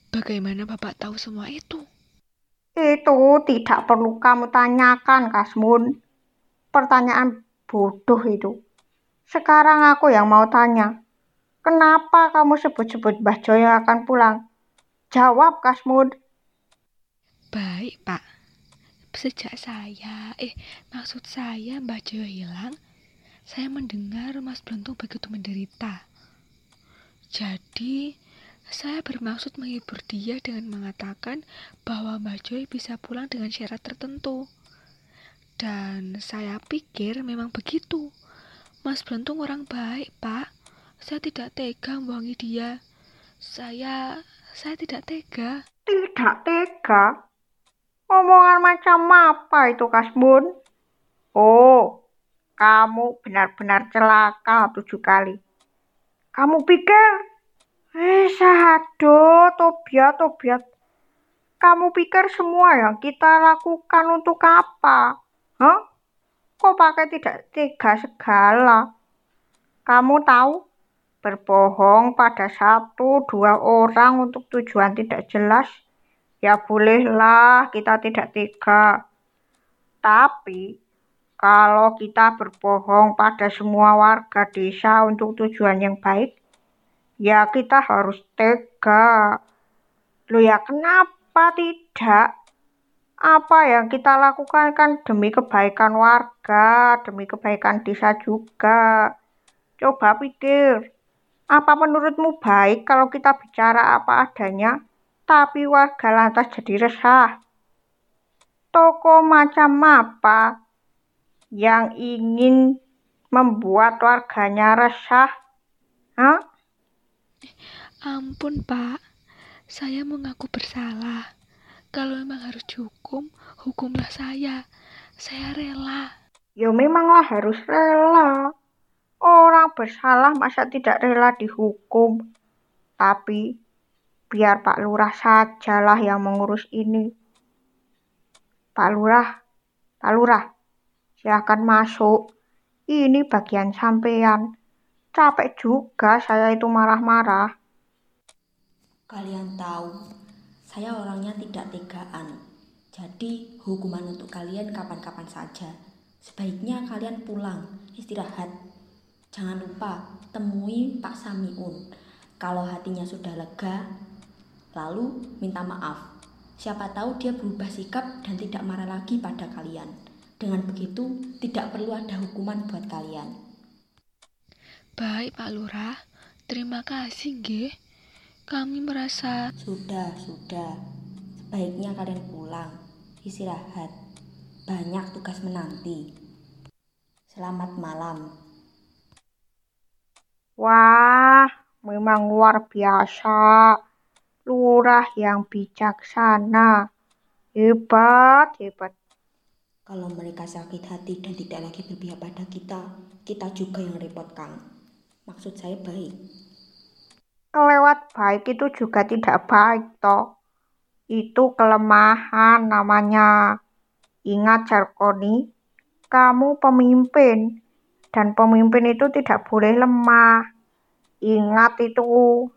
Bagaimana Bapak tahu semua itu? Itu tidak perlu kamu tanyakan, Kasmun. Pertanyaan bodoh itu. Sekarang aku yang mau tanya. Kenapa kamu sebut-sebut Mbah Joyo akan pulang? Jawab, Kasmun. Baik, Pak. Sejak saya, eh maksud saya Mbah Joyo hilang, saya mendengar Mas Blentung begitu menderita. Jadi, saya bermaksud menghibur dia dengan mengatakan bahwa Mbak Joy bisa pulang dengan syarat tertentu. Dan saya pikir memang begitu. Mas Blentung orang baik, Pak. Saya tidak tega membohongi dia. Saya, saya tidak tega. Tidak tega? Omongan macam apa itu, Kasbun? Oh, kamu benar-benar celaka tujuh kali. Kamu pikir? Eh, sado, Tobiat, Tobiat. Kamu pikir semua yang kita lakukan untuk apa? Hah? Kok pakai tidak tega segala? Kamu tahu, berbohong pada satu dua orang untuk tujuan tidak jelas, ya bolehlah kita tidak tega. Tapi, kalau kita berbohong pada semua warga desa untuk tujuan yang baik, ya kita harus tega. Loh ya kenapa tidak? Apa yang kita lakukan kan demi kebaikan warga, demi kebaikan desa juga. Coba pikir, apa menurutmu baik kalau kita bicara apa adanya, tapi warga lantas jadi resah? Toko macam apa yang ingin membuat warganya resah? Hah? Ampun, Pak. Saya mengaku bersalah. Kalau memang harus dihukum, hukumlah saya. Saya rela. Ya memanglah harus rela. Orang bersalah masa tidak rela dihukum. Tapi biar Pak Lurah sajalah yang mengurus ini. Pak Lurah, Pak Lurah, silahkan masuk. Ini bagian sampean. Capek juga saya itu marah-marah. Kalian tahu, saya orangnya tidak tegaan. Jadi, hukuman untuk kalian kapan-kapan saja. Sebaiknya kalian pulang, istirahat. Jangan lupa temui Pak Samiun. Kalau hatinya sudah lega, lalu minta maaf. Siapa tahu dia berubah sikap dan tidak marah lagi pada kalian. Dengan begitu, tidak perlu ada hukuman buat kalian. Baik, Pak Lurah. Terima kasih, nggih. Kami merasa Sudah, sudah. Sebaiknya kalian pulang, istirahat. Banyak tugas menanti. Selamat malam. Wah, memang luar biasa. Lurah yang bijaksana. Hebat, hebat. Kalau mereka sakit hati dan tidak lagi berpihak pada kita, kita juga yang repot, Kang. Maksud saya baik. Kelewat baik itu juga tidak baik, toh. Itu kelemahan namanya. Ingat, Jarkoni, kamu pemimpin. Dan pemimpin itu tidak boleh lemah. Ingat itu.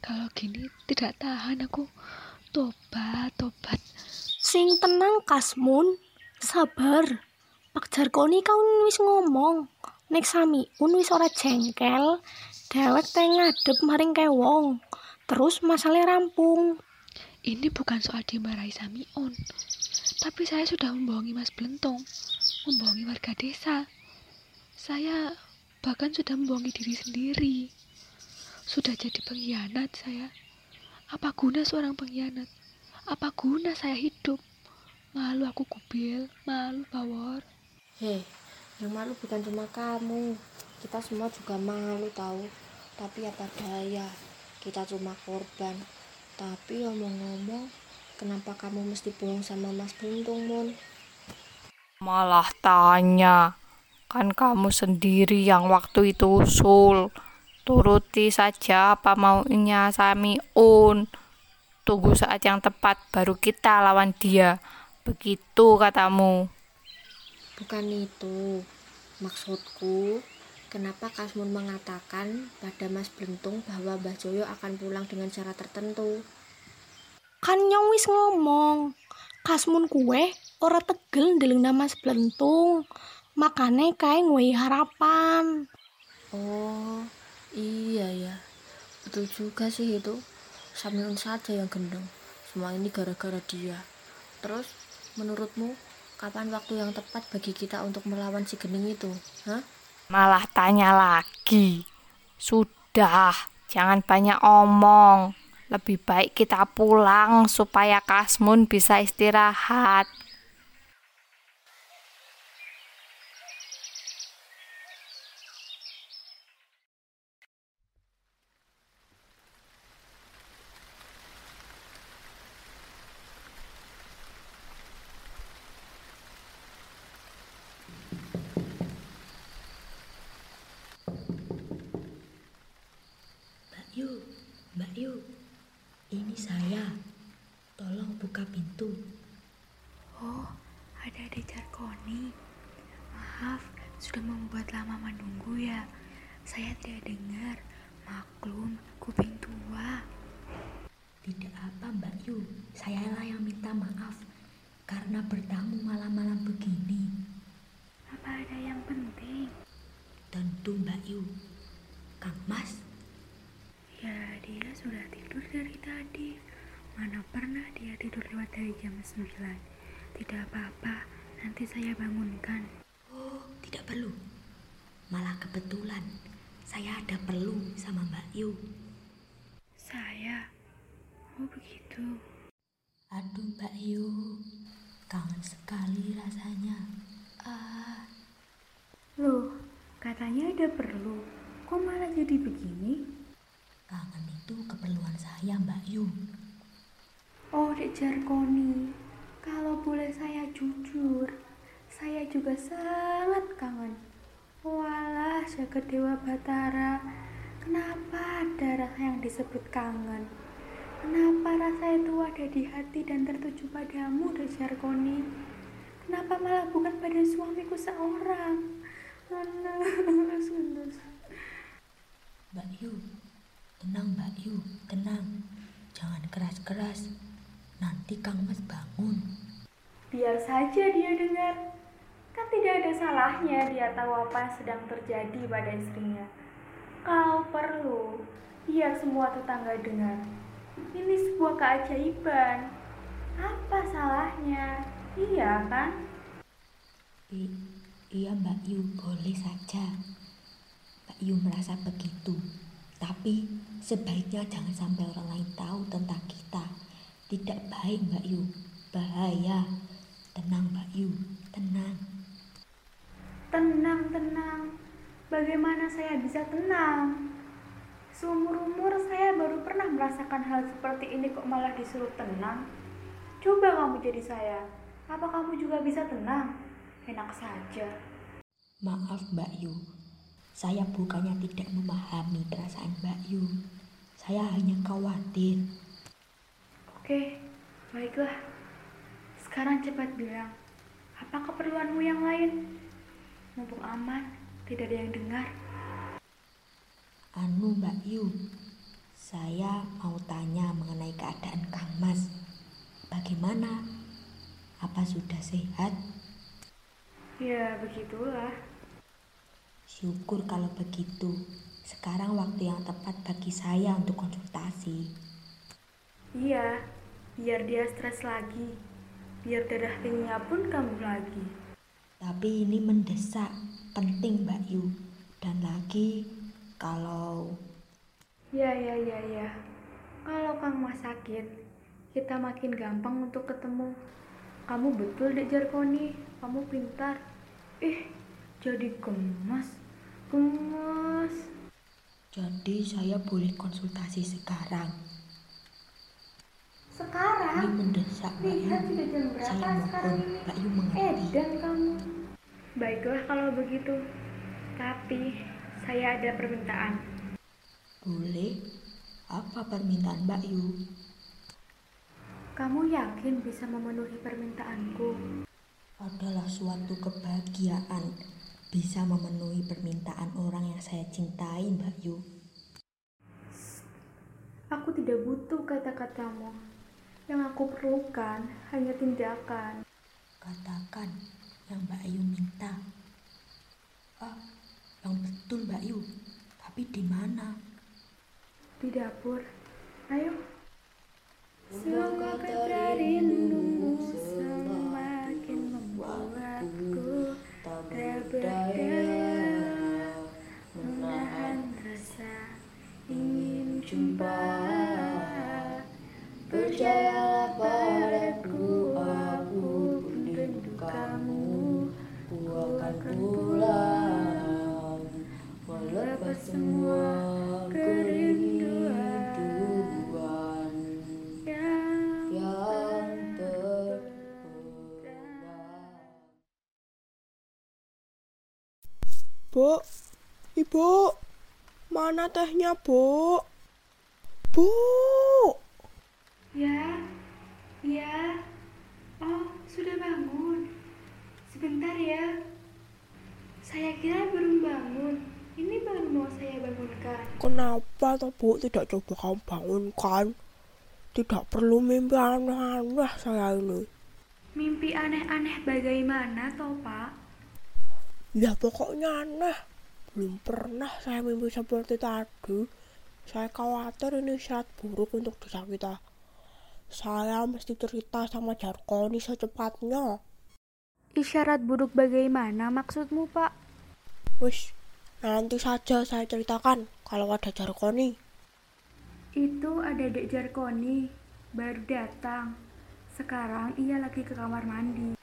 Kalau gini tidak tahan aku. Tobat, tobat. Sing tenang Kasmun, sabar. Pak Jarkoni kau wis ngomong. Nek Samiun wis ora jengkel, dewek teh ngadep maring kewong. Terus masalah rampung. Ini bukan soal dimarahi Samiun. Tapi saya sudah membohongi Mas Blentung, membohongi warga desa. Saya bahkan sudah membohongi diri sendiri. Sudah jadi pengkhianat saya. Apa guna seorang pengkhianat? Apa guna saya hidup? Malu aku kubil, malu bawor. Hei, yang malu bukan cuma kamu. Kita semua juga malu tahu. Tapi apa daya, kita cuma korban. Tapi ngomong-ngomong, kenapa kamu mesti bohong sama Mas Buntung, Mon? Malah tanya. Kan kamu sendiri yang waktu itu usul. Turuti saja apa maunya Samiun. Tunggu saat yang tepat baru kita lawan dia. Begitu katamu. Bukan itu. Maksudku, kenapa Kasmun mengatakan pada Mas Blentung bahwa Mbah Joyo akan pulang dengan cara tertentu? Kan nyong wis ngomong. Kasmun kue ora tegel ndeleng Mas Blentung. Makane kae nguwi harapan. Oh, iya ya. Betul juga sih itu. Samiun saja yang gendong. Semua ini gara-gara dia. Terus, menurutmu, kapan waktu yang tepat bagi kita untuk melawan si gending itu? Hah? Malah tanya lagi. Sudah, jangan banyak omong. Lebih baik kita pulang supaya Kasmun bisa istirahat. Mbak Yu, Mbak Yu, ini saya. Tolong buka pintu. Oh, ada Ade Jarkoni. Maaf, sudah membuat lama menunggu ya. Saya tidak dengar. Maklum, kuping tua. Tidak apa Mbak Yu, sayalah yang minta maaf karena bertamu malam-malam begini. Apa ada yang penting? Tentu Mbak Yu. Kang Mas, Ya, dia sudah tidur dari tadi. Mana pernah dia tidur lewat dari jam 9. Tidak apa-apa, nanti saya bangunkan. Oh, tidak perlu. Malah kebetulan saya ada perlu sama Mbak Yu. Saya? Oh begitu. Aduh Mbak Yu, kangen sekali rasanya. Ah, Loh, katanya ada perlu. Kok malah jadi begini? kangen itu keperluan saya Mbak Yu. Oh, Dek Jarkoni, kalau boleh saya jujur, saya juga sangat kangen. Walah, jagat Dewa Batara, kenapa ada rasa yang disebut kangen? Kenapa rasa itu ada di hati dan tertuju padamu, Dek Jarkoni? Kenapa malah bukan pada suamiku seorang? Mbak Yu, tenang Mbak Yu, tenang. Jangan keras-keras. Nanti Kang Mas bangun. Biar saja dia dengar. Kan tidak ada salahnya dia tahu apa yang sedang terjadi pada istrinya. Kalau perlu, biar semua tetangga dengar. Ini sebuah keajaiban. Apa salahnya? Iya kan? I- iya Mbak Yu, boleh saja. Mbak Yu merasa begitu. Tapi sebaiknya jangan sampai orang lain tahu tentang kita. Tidak baik Mbak Yu, bahaya. Tenang Mbak Yu, tenang. Tenang, tenang. Bagaimana saya bisa tenang? Seumur-umur saya baru pernah merasakan hal seperti ini kok malah disuruh tenang. Coba kamu jadi saya. Apa kamu juga bisa tenang? Enak saja. Maaf Mbak Yu, saya bukannya tidak memahami perasaan Mbak Yu. Saya hanya khawatir. Oke, baiklah. Sekarang cepat bilang, apa keperluanmu yang lain? Mumpung aman, tidak ada yang dengar. Anu Mbak Yu, Saya mau tanya mengenai keadaan Kang Mas. Bagaimana? Apa sudah sehat? Ya, begitulah. Syukur kalau begitu. Sekarang waktu yang tepat bagi saya untuk konsultasi. Iya, biar dia stres lagi. Biar darah tingginya pun kambuh lagi. Tapi ini mendesak, penting Mbak Yu. Dan lagi kalau Ya, ya, ya, ya. Kalau Kang Mas sakit, kita makin gampang untuk ketemu. Kamu betul, Dek Jarkoni. Kamu pintar. Ih, jadi gemas. Gemas. jadi saya boleh konsultasi sekarang. Sekarang? Ini mendesak Mbak Yu. Lihat sudah jam berapa Saya sekarang mohon ini? Mbak Yu mengerti. Edan kamu. Baiklah kalau begitu. Tapi saya ada permintaan. Boleh? Apa permintaan Mbak Yu? Kamu yakin bisa memenuhi permintaanku? Adalah suatu kebahagiaan bisa memenuhi permintaan orang yang saya cintai, Mbak Yu. Aku tidak butuh kata-katamu. Yang aku perlukan hanya tindakan. Katakan yang Mbak Yu minta. Ah, yang betul Mbak Yu. Tapi di mana? Di dapur. Ayo. Semua kata rindumu semakin membuatku tak berdaya menahan rasa ingin jumpa. Percayalah padaku, aku rindu kamu. Ku akan pulang, melepas semua kerinduan yang Bu, Ibu, mana tehnya, Bu? Bu, Ya, ya. Oh, sudah bangun. Sebentar ya. Saya kira belum bangun. Ini baru mau saya bangunkan. kenapa toh Bu tidak coba kamu bangunkan? Tidak perlu mimpi aneh-aneh saya ini. Mimpi aneh-aneh bagaimana, toh, Pak? Ya pokoknya aneh. Belum pernah saya mimpi seperti tadi. Saya khawatir ini syarat buruk untuk desa kita. Saya mesti cerita sama Jarkoni secepatnya. Isyarat buruk bagaimana maksudmu, Pak? Wis, nanti saja saya ceritakan kalau ada Jarkoni. Itu ada Dek Jarkoni, baru datang. Sekarang ia lagi ke kamar mandi.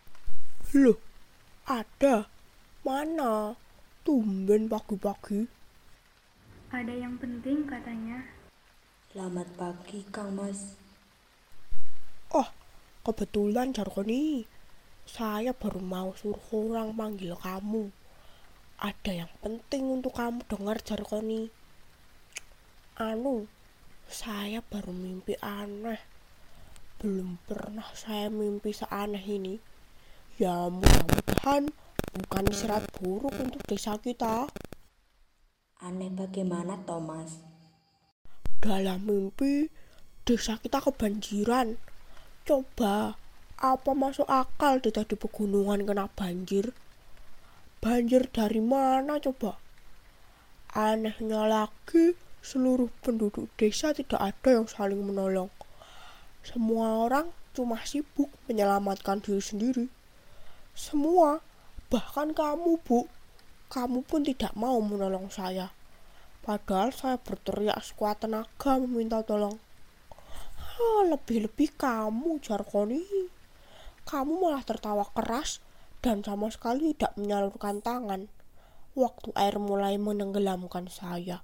Loh, ada? Mana? Tumben pagi-pagi. Ada yang penting katanya. Selamat pagi, Kang Mas. Oh, kebetulan Jarkoni. Saya baru mau suruh orang manggil kamu. Ada yang penting untuk kamu dengar Jarkoni. Anu, saya baru mimpi aneh. Belum pernah saya mimpi seaneh ini. Ya mudah-mudahan bukan isyarat buruk untuk desa kita. Aneh bagaimana, Thomas? Dalam mimpi, desa kita kebanjiran. Coba, apa masuk akal di pegunungan kena banjir? Banjir dari mana coba? Anehnya lagi, seluruh penduduk desa tidak ada yang saling menolong. Semua orang cuma sibuk menyelamatkan diri sendiri. Semua, bahkan kamu, Bu. Kamu pun tidak mau menolong saya. Padahal saya berteriak sekuat tenaga meminta tolong. Hah, lebih-lebih kamu, Jarkoni. Kamu malah tertawa keras dan sama sekali tidak menyalurkan tangan waktu air mulai menenggelamkan saya.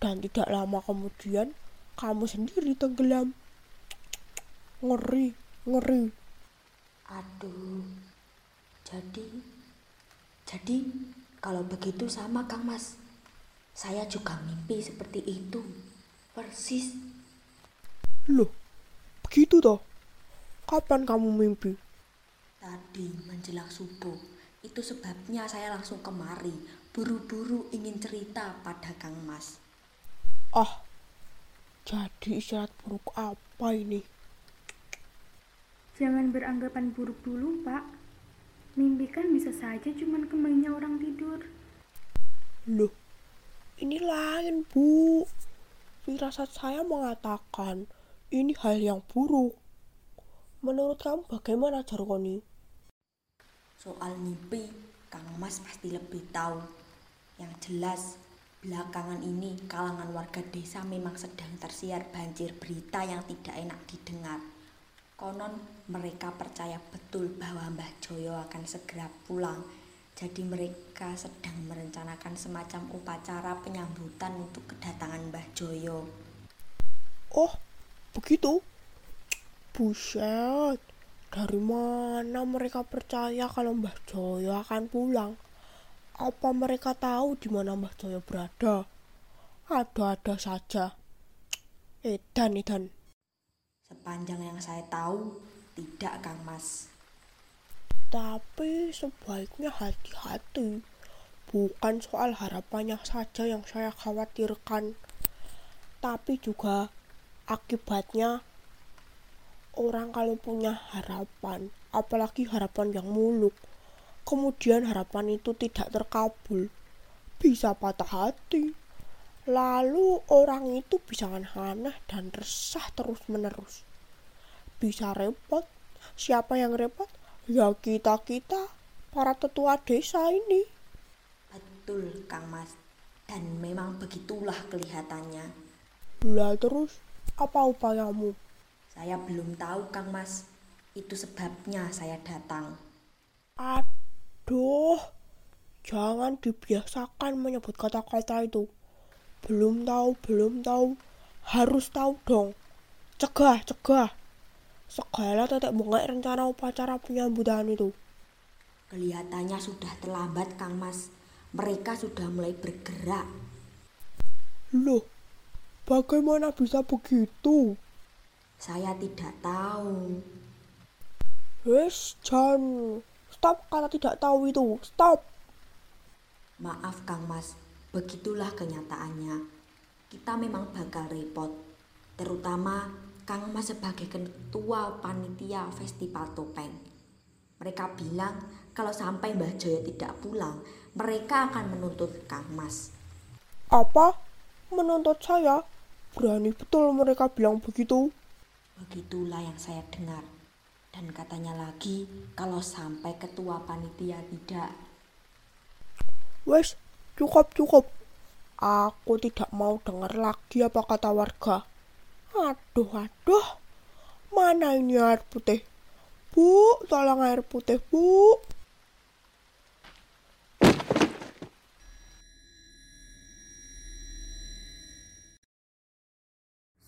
Dan tidak lama kemudian, kamu sendiri tenggelam. Ngeri, ngeri. Aduh. Jadi jadi kalau begitu sama Kang Mas. Saya juga mimpi seperti itu. Persis. Loh, begitu toh? Kapan kamu mimpi? Tadi menjelang subuh. Itu sebabnya saya langsung kemari. Buru-buru ingin cerita pada Kang Mas. Ah, Jadi isyarat buruk apa ini? Jangan beranggapan buruk dulu, Pak. Mimpi kan bisa saja cuman kembalinya orang tidur. Loh, ini lain, Bu. Firasat saya mengatakan ini hal yang buruk. Menurut kamu bagaimana, Jarkoni? Soal mimpi, Kang Mas pasti lebih tahu. Yang jelas, belakangan ini kalangan warga desa memang sedang tersiar banjir berita yang tidak enak didengar. Konon mereka percaya betul bahwa Mbah Joyo akan segera pulang. Jadi mereka sedang merencanakan semacam upacara penyambutan untuk kedatangan Mbah Joyo. Oh, begitu? Buset, dari mana mereka percaya kalau Mbah Joyo akan pulang? Apa mereka tahu di mana Mbah Joyo berada? Ada-ada saja. Edan, edan. Sepanjang yang saya tahu, tidak Kang Mas. Tapi sebaiknya hati-hati. Bukan soal harapannya saja yang saya khawatirkan, tapi juga akibatnya orang kalau punya harapan, apalagi harapan yang muluk, kemudian harapan itu tidak terkabul, bisa patah hati. Lalu orang itu bisa aneh dan resah terus-menerus. Bisa repot. Siapa yang repot? Ya kita-kita, para tetua desa ini. Betul, Kang Mas. Dan memang begitulah kelihatannya. Lah terus, apa upayamu? Saya belum tahu, Kang Mas. Itu sebabnya saya datang. Aduh, jangan dibiasakan menyebut kata-kata itu. Belum tahu, belum tahu. Harus tahu dong. Cegah, cegah. Segala tetek bengek rencana upacara penyambutan itu. Kelihatannya sudah terlambat, Kang Mas. Mereka sudah mulai bergerak. Loh, bagaimana bisa begitu? Saya tidak tahu. Wes, Jan. Stop kata tidak tahu itu. Stop. Maaf, Kang Mas. Begitulah kenyataannya. Kita memang bakal repot. Terutama Kang Mas sebagai ketua panitia festival topeng. Mereka bilang kalau sampai Mbah Joyo tidak pulang, mereka akan menuntut Kang Mas. Apa? Menuntut saya? Berani betul mereka bilang begitu? Begitulah yang saya dengar. Dan katanya lagi kalau sampai ketua panitia tidak. Wes, cukup cukup. Aku tidak mau dengar lagi apa kata warga. Aduh, aduh. Mana ini air putih? Bu, tolong air putih, Bu.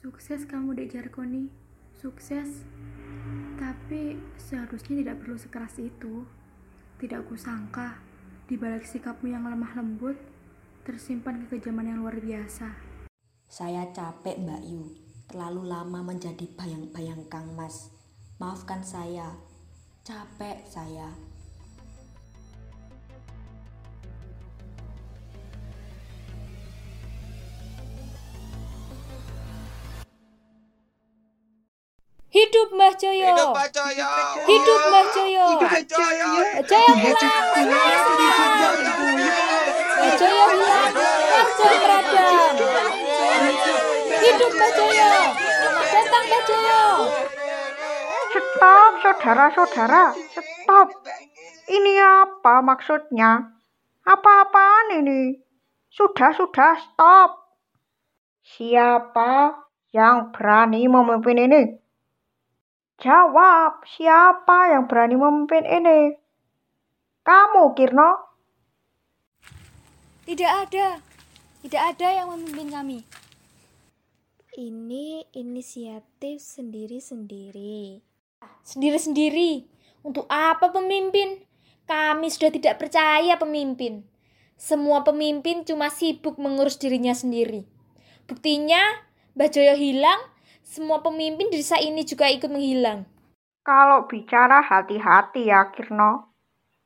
Sukses kamu, Dek Jarkoni. Sukses. Tapi seharusnya tidak perlu sekeras itu. Tidak kusangka, di balik sikapmu yang lemah lembut, tersimpan kekejaman yang luar biasa. Saya capek, Mbak Yu. Terlalu lama menjadi bayang-bayang Kang Mas. Maafkan saya. Capek saya. Hidup Mbah Joyo. Hidup Mbah Joyo. Hidup Mbah Joyo. Hidup Mbah Joyo. Joyo pulang. Mbah Joyo hilang. Hidup Mbah Joyo. Selamat datang Mbah Joyo. Stop, saudara-saudara. Stop. Ini apa maksudnya? Apa-apaan ini? Sudah-sudah, stop. Siapa yang berani memimpin ini? Jawab, siapa yang berani memimpin ini? Kamu, Kirno? Tidak ada. Tidak ada yang memimpin kami. Ini inisiatif sendiri-sendiri. Sendiri-sendiri. Untuk apa pemimpin? Kami sudah tidak percaya pemimpin. Semua pemimpin cuma sibuk mengurus dirinya sendiri. Buktinya, Mbah Joyo hilang, semua pemimpin desa ini juga ikut menghilang. Kalau bicara hati-hati ya, Kirno.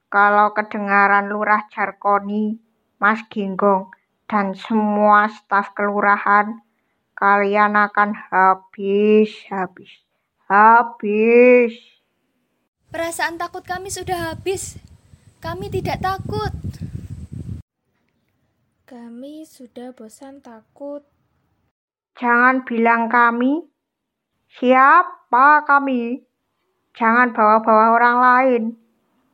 Kalau kedengaran Lurah Jarkoni, Mas Ginggong, dan semua staf kelurahan, kalian akan habis, habis, habis. Perasaan takut kami sudah habis. Kami tidak takut. Kami sudah bosan takut. Jangan bilang kami. Siapa kami? Jangan bawa-bawa orang lain.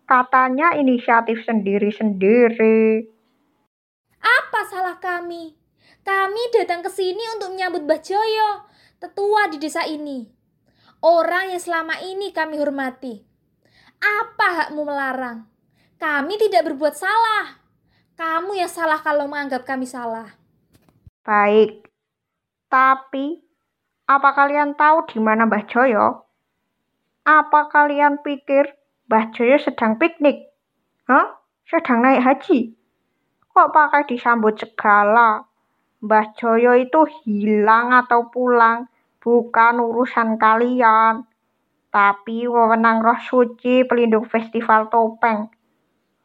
Katanya inisiatif sendiri-sendiri. Apa salah kami? Kami datang ke sini untuk menyambut Mbah Joyo, tetua di desa ini. Orang yang selama ini kami hormati. Apa hakmu melarang? Kami tidak berbuat salah. Kamu yang salah kalau menganggap kami salah. Baik. Tapi, apa kalian tahu di mana Mbah Joyo? Apa kalian pikir Mbah Joyo sedang piknik? Hah? Sedang naik haji? Kok pakai disambut segala? Mbah Joyo itu hilang atau pulang bukan urusan kalian. Tapi wewenang roh suci pelindung festival topeng.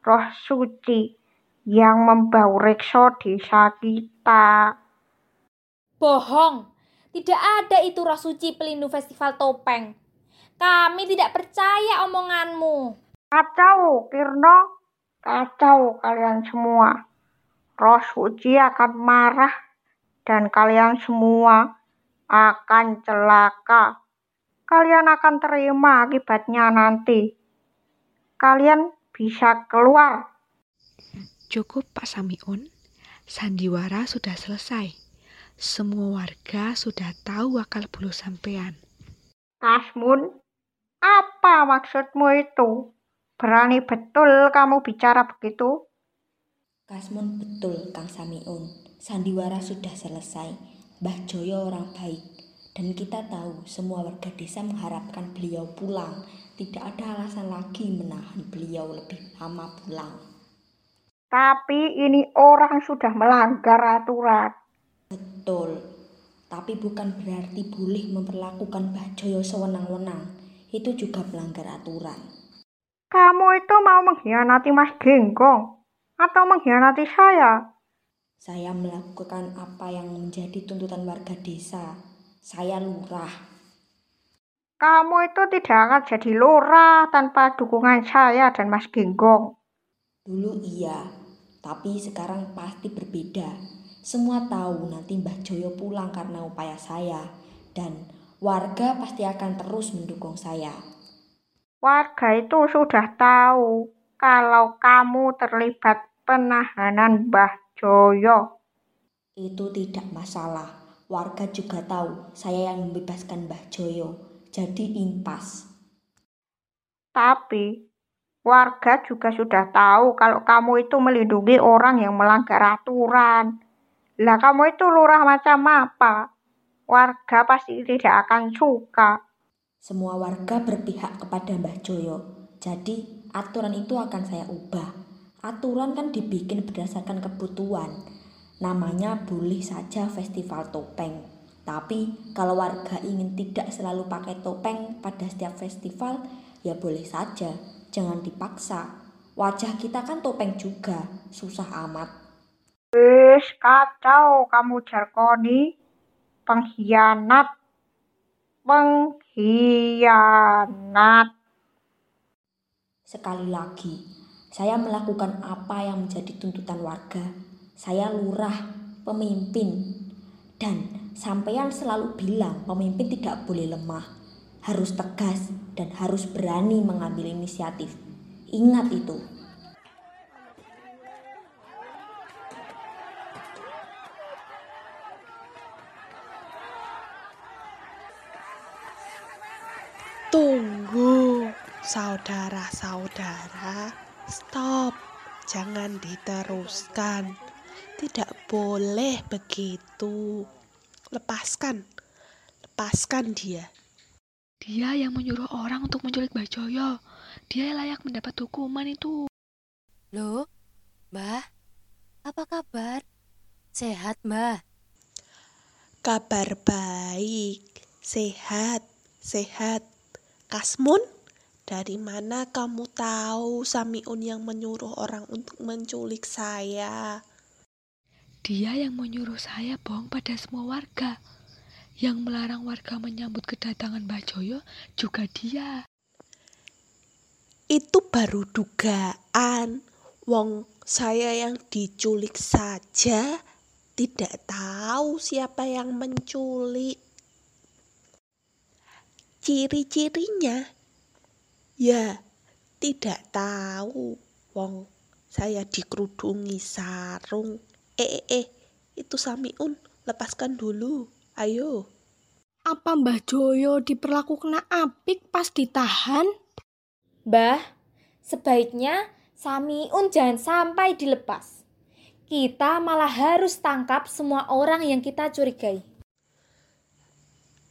Roh suci yang membau rekso desa kita. Bohong. Tidak ada itu roh suci pelindung festival topeng. Kami tidak percaya omonganmu. Kacau, Kirno. Kacau kalian semua. Roh suci akan marah dan kalian semua akan celaka. Kalian akan terima akibatnya nanti. Kalian bisa keluar. Cukup Pak Samiun, sandiwara sudah selesai. Semua warga sudah tahu akal bulu sampean. Kasmun, apa maksudmu itu? Berani betul kamu bicara begitu? Kasmun betul, Kang Samiun. Sandiwara sudah selesai. Mbah Joyo orang baik. Dan kita tahu semua warga desa mengharapkan beliau pulang. Tidak ada alasan lagi menahan beliau lebih lama pulang. Tapi ini orang sudah melanggar aturan. Betul. Tapi bukan berarti boleh memperlakukan Mbah Joyo sewenang-wenang. Itu juga melanggar aturan. Kamu itu mau mengkhianati Mas Genggong atau mengkhianati saya? Saya melakukan apa yang menjadi tuntutan warga desa. Saya lurah. Kamu itu tidak akan jadi lurah tanpa dukungan saya dan Mas Genggong. Dulu iya, tapi sekarang pasti berbeda. Semua tahu nanti Mbah Joyo pulang karena upaya saya. Dan warga pasti akan terus mendukung saya. Warga itu sudah tahu kalau kamu terlibat penahanan Mbah Joyo. Itu tidak masalah. Warga juga tahu saya yang membebaskan Mbah Joyo. Jadi impas. Tapi warga juga sudah tahu kalau kamu itu melindungi orang yang melanggar aturan. Lah kamu itu lurah macam apa? Warga pasti tidak akan suka. Semua warga berpihak kepada Mbah Joyo. Jadi aturan itu akan saya ubah. Aturan kan dibikin berdasarkan kebutuhan. Namanya boleh saja festival topeng. Tapi kalau warga ingin tidak selalu pakai topeng pada setiap festival, ya boleh saja. Jangan dipaksa. Wajah kita kan topeng juga, susah amat. Wis kacau kamu Jarkoni. Pengkhianat. Pengkhianat. Sekali lagi, saya melakukan apa yang menjadi tuntutan warga. Saya lurah, pemimpin. Dan sampean selalu bilang pemimpin tidak boleh lemah. Harus tegas dan harus berani mengambil inisiatif. Ingat itu. Tunggu, saudara-saudara, stop, jangan diteruskan. Tidak boleh begitu. Lepaskan, lepaskan dia. Dia yang menyuruh orang untuk menculik Mbak Joyo. Dia layak mendapat hukuman itu. Loh, Mbah, apa kabar? Sehat, Mbah? Kabar baik, sehat, sehat. Kasmun, dari mana kamu tahu Samiun yang menyuruh orang untuk menculik saya? Dia yang menyuruh saya bohong pada semua warga. Yang melarang warga menyambut kedatangan Mbah Joyo juga dia. Itu baru dugaan. Wong saya yang diculik saja tidak tahu siapa yang menculik. Ciri-cirinya ya tidak tahu. Wong saya dikerudungi sarung. Eh eh eh, itu Samiun, lepaskan dulu. Ayo. Apa Mbah Joyo diperlakukan apik pas ditahan? Mbah, sebaiknya Samiun jangan sampai dilepas. Kita malah harus tangkap semua orang yang kita curigai.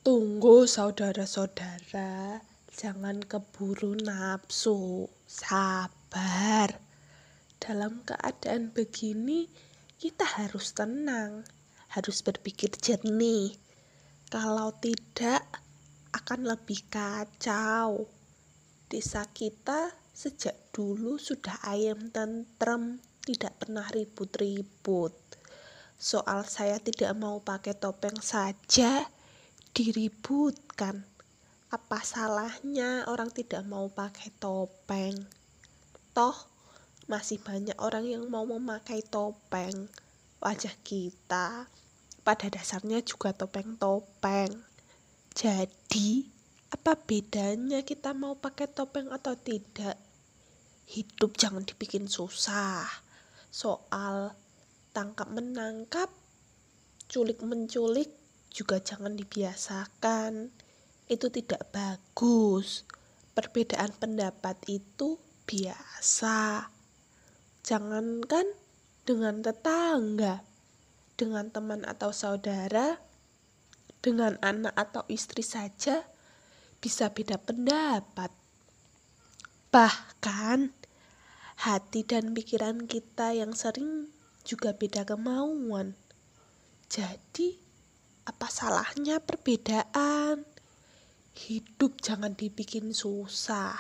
Tunggu saudara-saudara, jangan keburu nafsu. Sabar. Dalam keadaan begini, kita harus tenang, harus berpikir jernih. Kalau tidak, akan lebih kacau. Desa kita sejak dulu sudah ayam tentrem, tidak pernah ribut-ribut. Soal saya tidak mau pakai topeng saja, diributkan. Apa salahnya orang tidak mau pakai topeng? Toh, masih banyak orang yang mau memakai topeng. Wajah kita pada dasarnya juga topeng-topeng. Jadi, apa bedanya kita mau pakai topeng atau tidak? Hidup jangan dibikin susah. Soal tangkap menangkap, culik menculik juga jangan dibiasakan. Itu tidak bagus. Perbedaan pendapat itu biasa. Jangankan dengan tetangga, dengan teman atau saudara, dengan anak atau istri saja bisa beda pendapat. Bahkan hati dan pikiran kita yang sering juga beda kemauan. Jadi, apa salahnya perbedaan? Hidup jangan dibikin susah.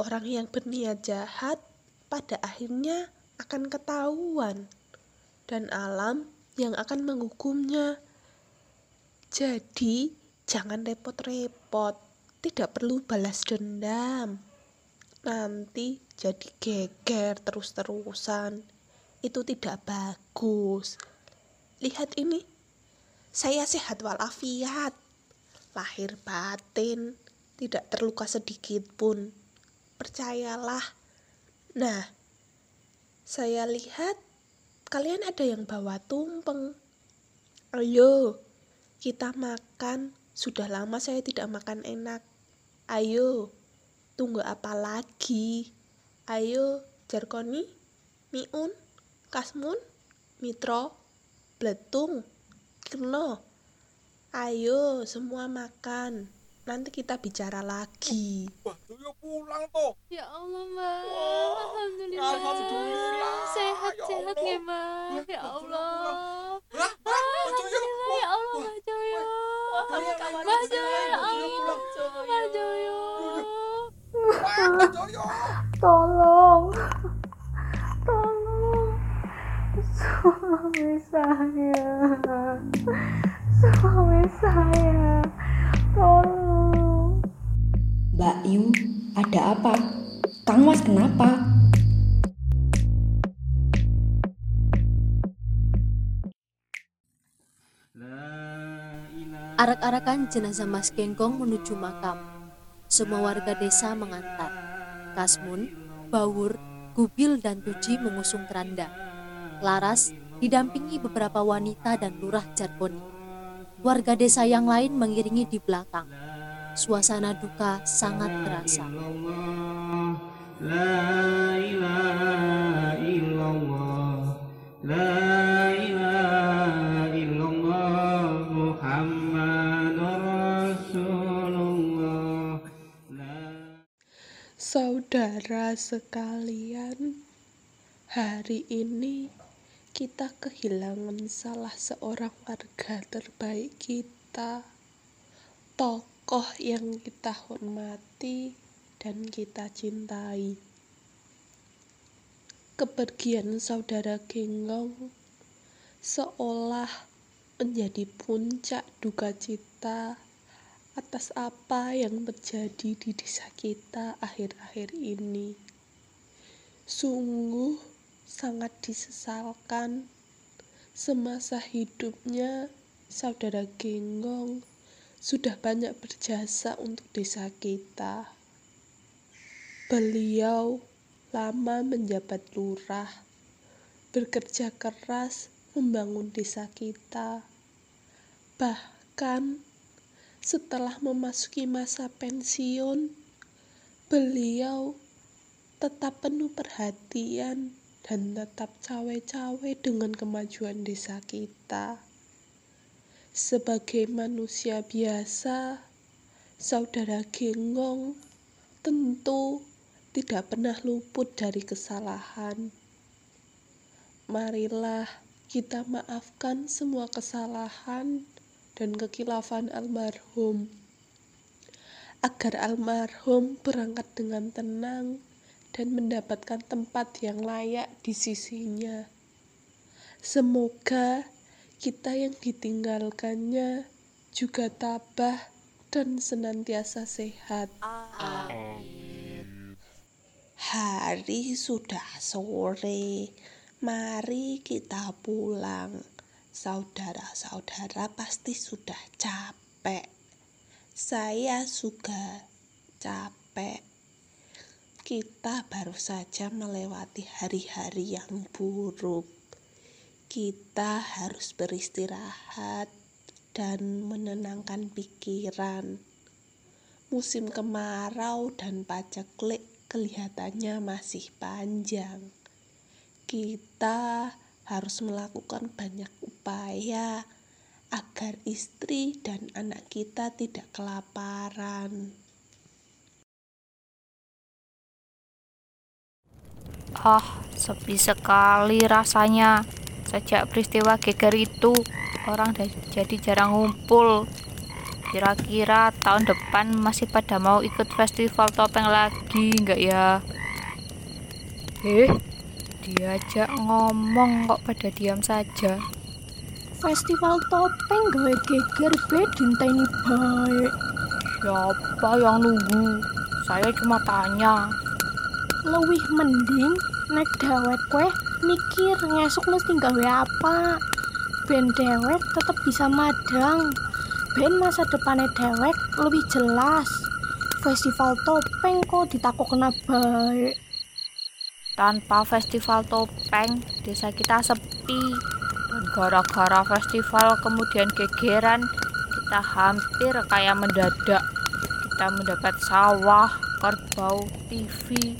Orang yang berniat jahat pada akhirnya akan ketahuan, dan alam yang akan menghukumnya. Jadi, jangan repot-repot, tidak perlu balas dendam. Nanti jadi geger terus-terusan. Itu tidak bagus. Lihat ini, saya sehat walafiat, lahir batin, tidak terluka sedikit pun. Percayalah. Nah, saya lihat kalian ada yang bawa tumpeng. Ayo, kita makan. Sudah lama saya tidak makan enak. Ayo, tunggu apa lagi? Ayo, Jarkoni, Miun, Kasmun, Mitro, Bletung, Kirno. Ayo, semua makan. Nanti kita bicara lagi. Wah, Joyo pulang toh. Ya Allah, Mbak. Alhamdulillah. Alhamdulillah. Sehat-sehat ya, Mbak. Ya Allah. Lah, Mbak Joyo. Ya Allah, Mbak Joyo. Mbak Joyo, ya Allah. Mbak. Mbak. Tolong. Tolong. Suami saya. Suami saya. Tolong. Mbak Yu, ada apa? Kang Mas kenapa? Arak-arakan jenazah Mas Gengkong menuju makam. Semua warga desa mengantar. Kasmun, Bawur, Gubil, dan Tuji mengusung keranda. Laras didampingi beberapa wanita dan lurah Jarkoni. Warga desa yang lain mengiringi di belakang. Suasana duka sangat terasa. Saudara sekalian, hari ini kita kehilangan salah seorang warga terbaik kita, tokoh yang kita hormati dan kita cintai. Kepergian saudara Genggong seolah menjadi puncak duka cita atas apa yang terjadi di desa kita akhir-akhir ini. Sungguh sangat disesalkan semasa hidupnya saudara Genggong sudah banyak berjasa untuk desa kita. Beliau lama menjabat lurah, bekerja keras membangun desa kita. Bahkan setelah memasuki masa pensiun, beliau tetap penuh perhatian dan tetap cawe-cawe dengan kemajuan desa kita. Sebagai manusia biasa, saudara Genggong tentu tidak pernah luput dari kesalahan. Marilah kita maafkan semua kesalahan dan kekilafan almarhum, agar almarhum berangkat dengan tenang dan mendapatkan tempat yang layak di sisinya. Semoga kita yang ditinggalkannya juga tabah dan senantiasa sehat. Hari sudah sore, mari kita pulang. Saudara-saudara pasti sudah capek. Saya juga capek. Kita baru saja melewati hari-hari yang buruk. Kita harus beristirahat dan menenangkan pikiran. Musim kemarau dan paceklik kelihatannya masih panjang. Kita harus melakukan banyak upaya agar istri dan anak kita tidak kelaparan. Ah, sepi sekali rasanya. Sejak peristiwa geger itu, orang jadi jarang ngumpul. Kira-kira tahun depan masih pada mau ikut festival topeng lagi enggak ya? Eh, diajak ngomong kok pada diam saja. Festival topeng gawe geger be dinteni baik. Siapa yang nunggu? Saya cuma tanya. Lebih mending nek dewek kue mikir ngesuk mesti gawe apa. Ben dewek tetap bisa madang. Ben masa depannya dewek lebih jelas. Festival topeng kok ditakut kena baik. Tanpa festival topeng desa kita sepi. Dan gara-gara festival kemudian gegeran kita hampir kayak mendadak. Kita mendapat sawah kerbau TV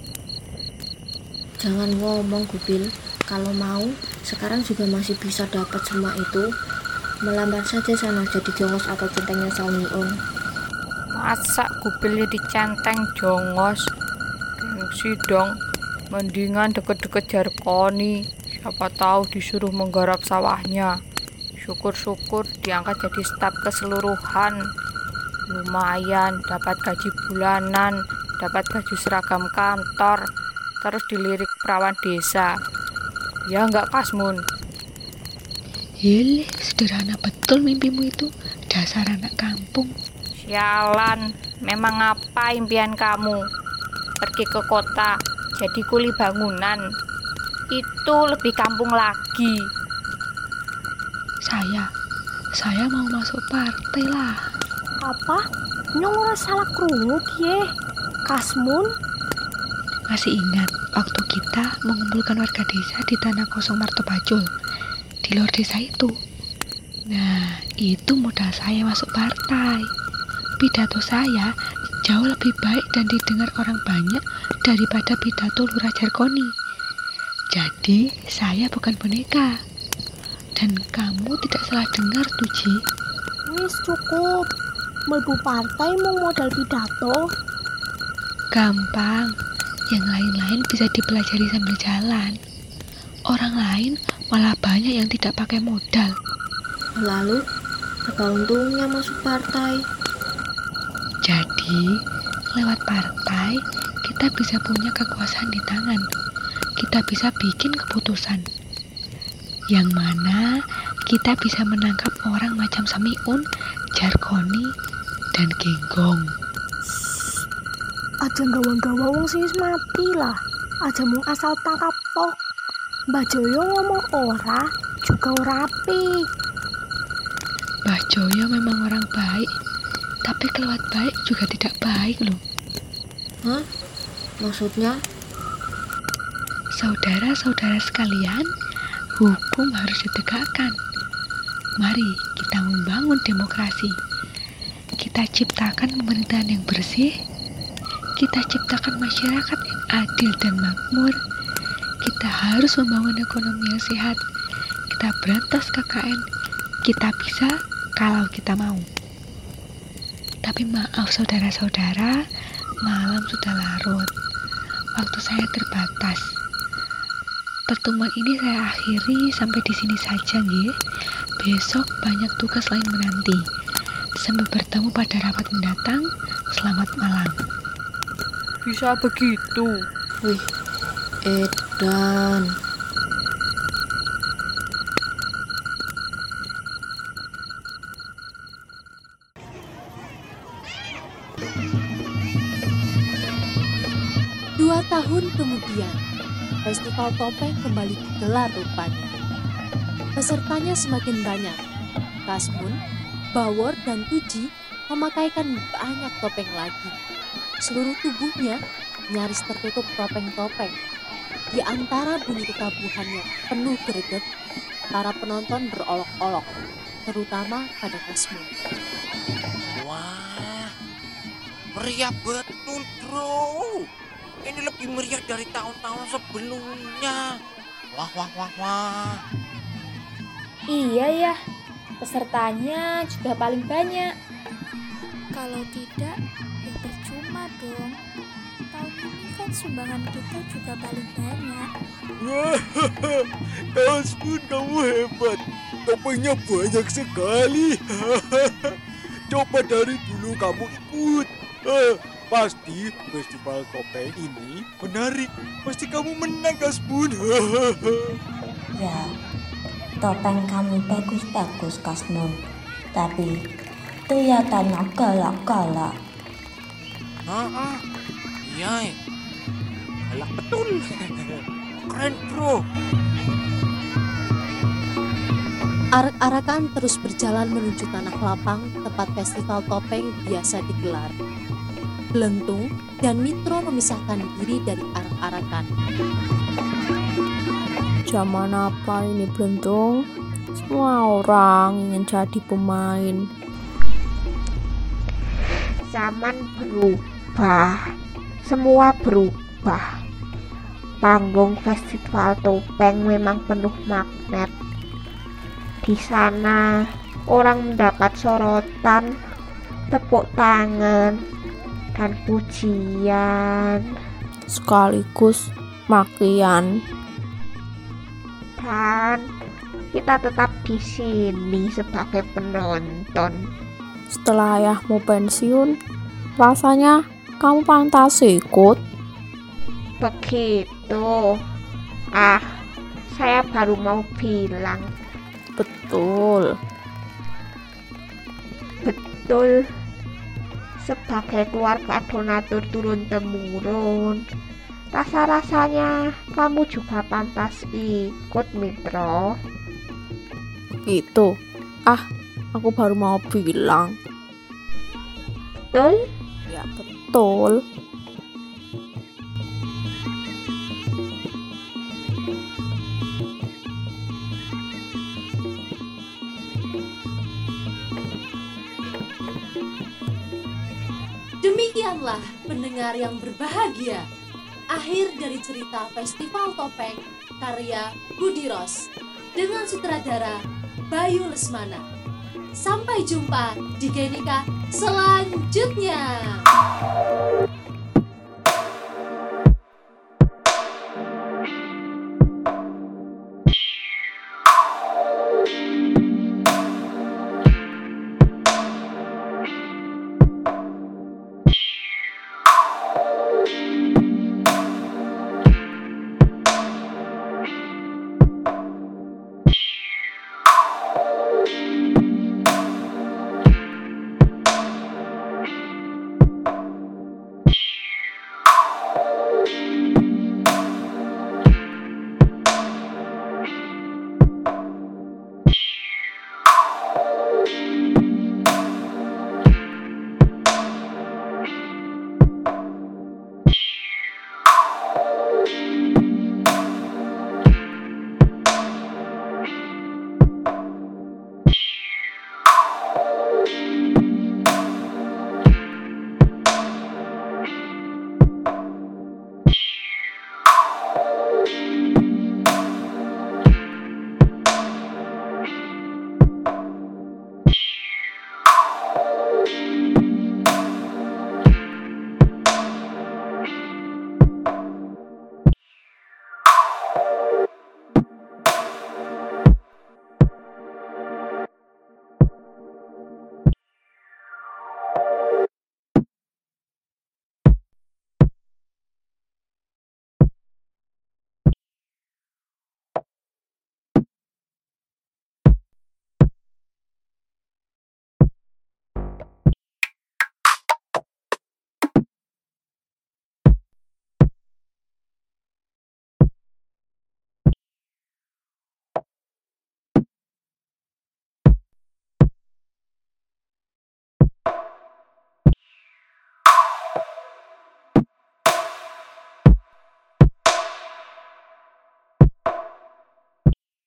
jangan ngomong Gubil. Kalau mau sekarang juga masih bisa dapat semua itu. Melamar saja sana jadi jongos atau centengnya Salmiun masa kupilnya dicenteng jongos? Gengsi dong. Mendingan deket-deket jarkoni siapa tahu disuruh menggarap sawahnya. Syukur-syukur diangkat jadi staf keseluruhan. Lumayan dapat gaji bulanan dapat baju seragam kantor terus dilirik perawan desa ya enggak Kasmun Hil, sederhana betul mimpimu itu. Dasar anak kampung. Sialan, memang apa impian kamu? Pergi ke kota, jadi kuli bangunan. Itu lebih kampung lagi. Saya, saya mau masuk partai lah. Apa? Nyong salah kerungu ye. Kasmun? Masih ingat waktu kita mengumpulkan warga desa di tanah kosong Marto Bajul di luar desa itu. Nah, itu modal saya masuk partai. Pidato saya jauh lebih baik dan didengar orang banyak daripada pidato Lurah Jarkoni. Jadi, saya bukan boneka. Dan kamu tidak salah dengar, Tuji. Wis cukup. Melbu partai mau modal pidato. Gampang. Yang lain-lain bisa dipelajari sambil jalan. Orang lain malah banyak yang tidak pakai modal. Lalu, apa untungnya masuk partai? Jadi, lewat partai, kita bisa punya kekuasaan di tangan. Kita bisa bikin keputusan. Yang mana kita bisa menangkap orang macam Samiun, Jarkoni, dan Genggong. Aja gawa-gawa wong sing mati lah. Aja mung asal tangkap tok. Mbak Joyo ngomong ora, juga ora apik. Mbah Joyo memang orang baik, tapi kelewat baik juga tidak baik loh. Hah? Maksudnya? Saudara-saudara sekalian, hukum harus ditegakkan. Mari kita membangun demokrasi. Kita ciptakan pemerintahan yang bersih. Kita ciptakan masyarakat yang adil dan makmur. Kita harus membangun ekonomi yang sehat. Kita berantas KKN. Kita bisa kalau kita mau. Tapi maaf saudara-saudara, malam sudah larut. Waktu saya terbatas. Pertemuan ini saya akhiri sampai di sini saja, nggih. Besok banyak tugas lain menanti. Sampai bertemu pada rapat mendatang. Selamat malam. Bisa begitu. Wih, Edan. Dua tahun kemudian, festival topeng kembali digelar rupanya. Pesertanya semakin banyak. Kasmun, Bawor, dan Tuji memakaikan banyak topeng lagi. Seluruh tubuhnya nyaris tertutup topeng-topeng. Di antara bunyi ketabuhannya penuh greget, para penonton berolok-olok, terutama pada Kasmun. Wah, meriah betul bro. Ini lebih meriah dari tahun-tahun sebelumnya. Wah, wah, wah, wah. Iya ya, pesertanya juga paling banyak. Kalau tidak, dong. Tahun ini kan sumbangan kita juga paling banyak. Kasbun kamu hebat. Topengnya banyak sekali. Coba dari dulu kamu ikut. Eh, pasti festival topeng ini menarik. Pasti kamu menang, Kasbun. Ya, topeng kamu bagus-bagus, Kasmun. Tapi kelihatannya galak-galak. Ah. Iya, eh. galak betul. Keren bro. Arak-arakan terus berjalan menuju tanah lapang tempat festival topeng biasa digelar. Belentung dan Mitro memisahkan diri dari arak-arakan. Zaman apa ini Blentung? Semua orang ingin jadi pemain. Zaman berubah, semua berubah. Panggung festival topeng memang penuh magnet. Di sana orang mendapat sorotan, tepuk tangan, dan pujian. Sekaligus makian. Dan kita tetap di sini sebagai penonton. Setelah ayahmu pensiun, rasanya kamu pantas ikut. Begitu. Ah, saya baru mau bilang. Betul. Betul. Sebagai keluarga donatur turun temurun, rasa-rasanya kamu juga pantas ikut, Mitro. Itu. Ah, aku baru mau bilang. Betul? Ya, betul. Demikianlah pendengar yang berbahagia. Akhir dari cerita Festival Topeng karya Budi Ros dengan sutradara Bayu Lesmana. Sampai jumpa di Genika selanjutnya.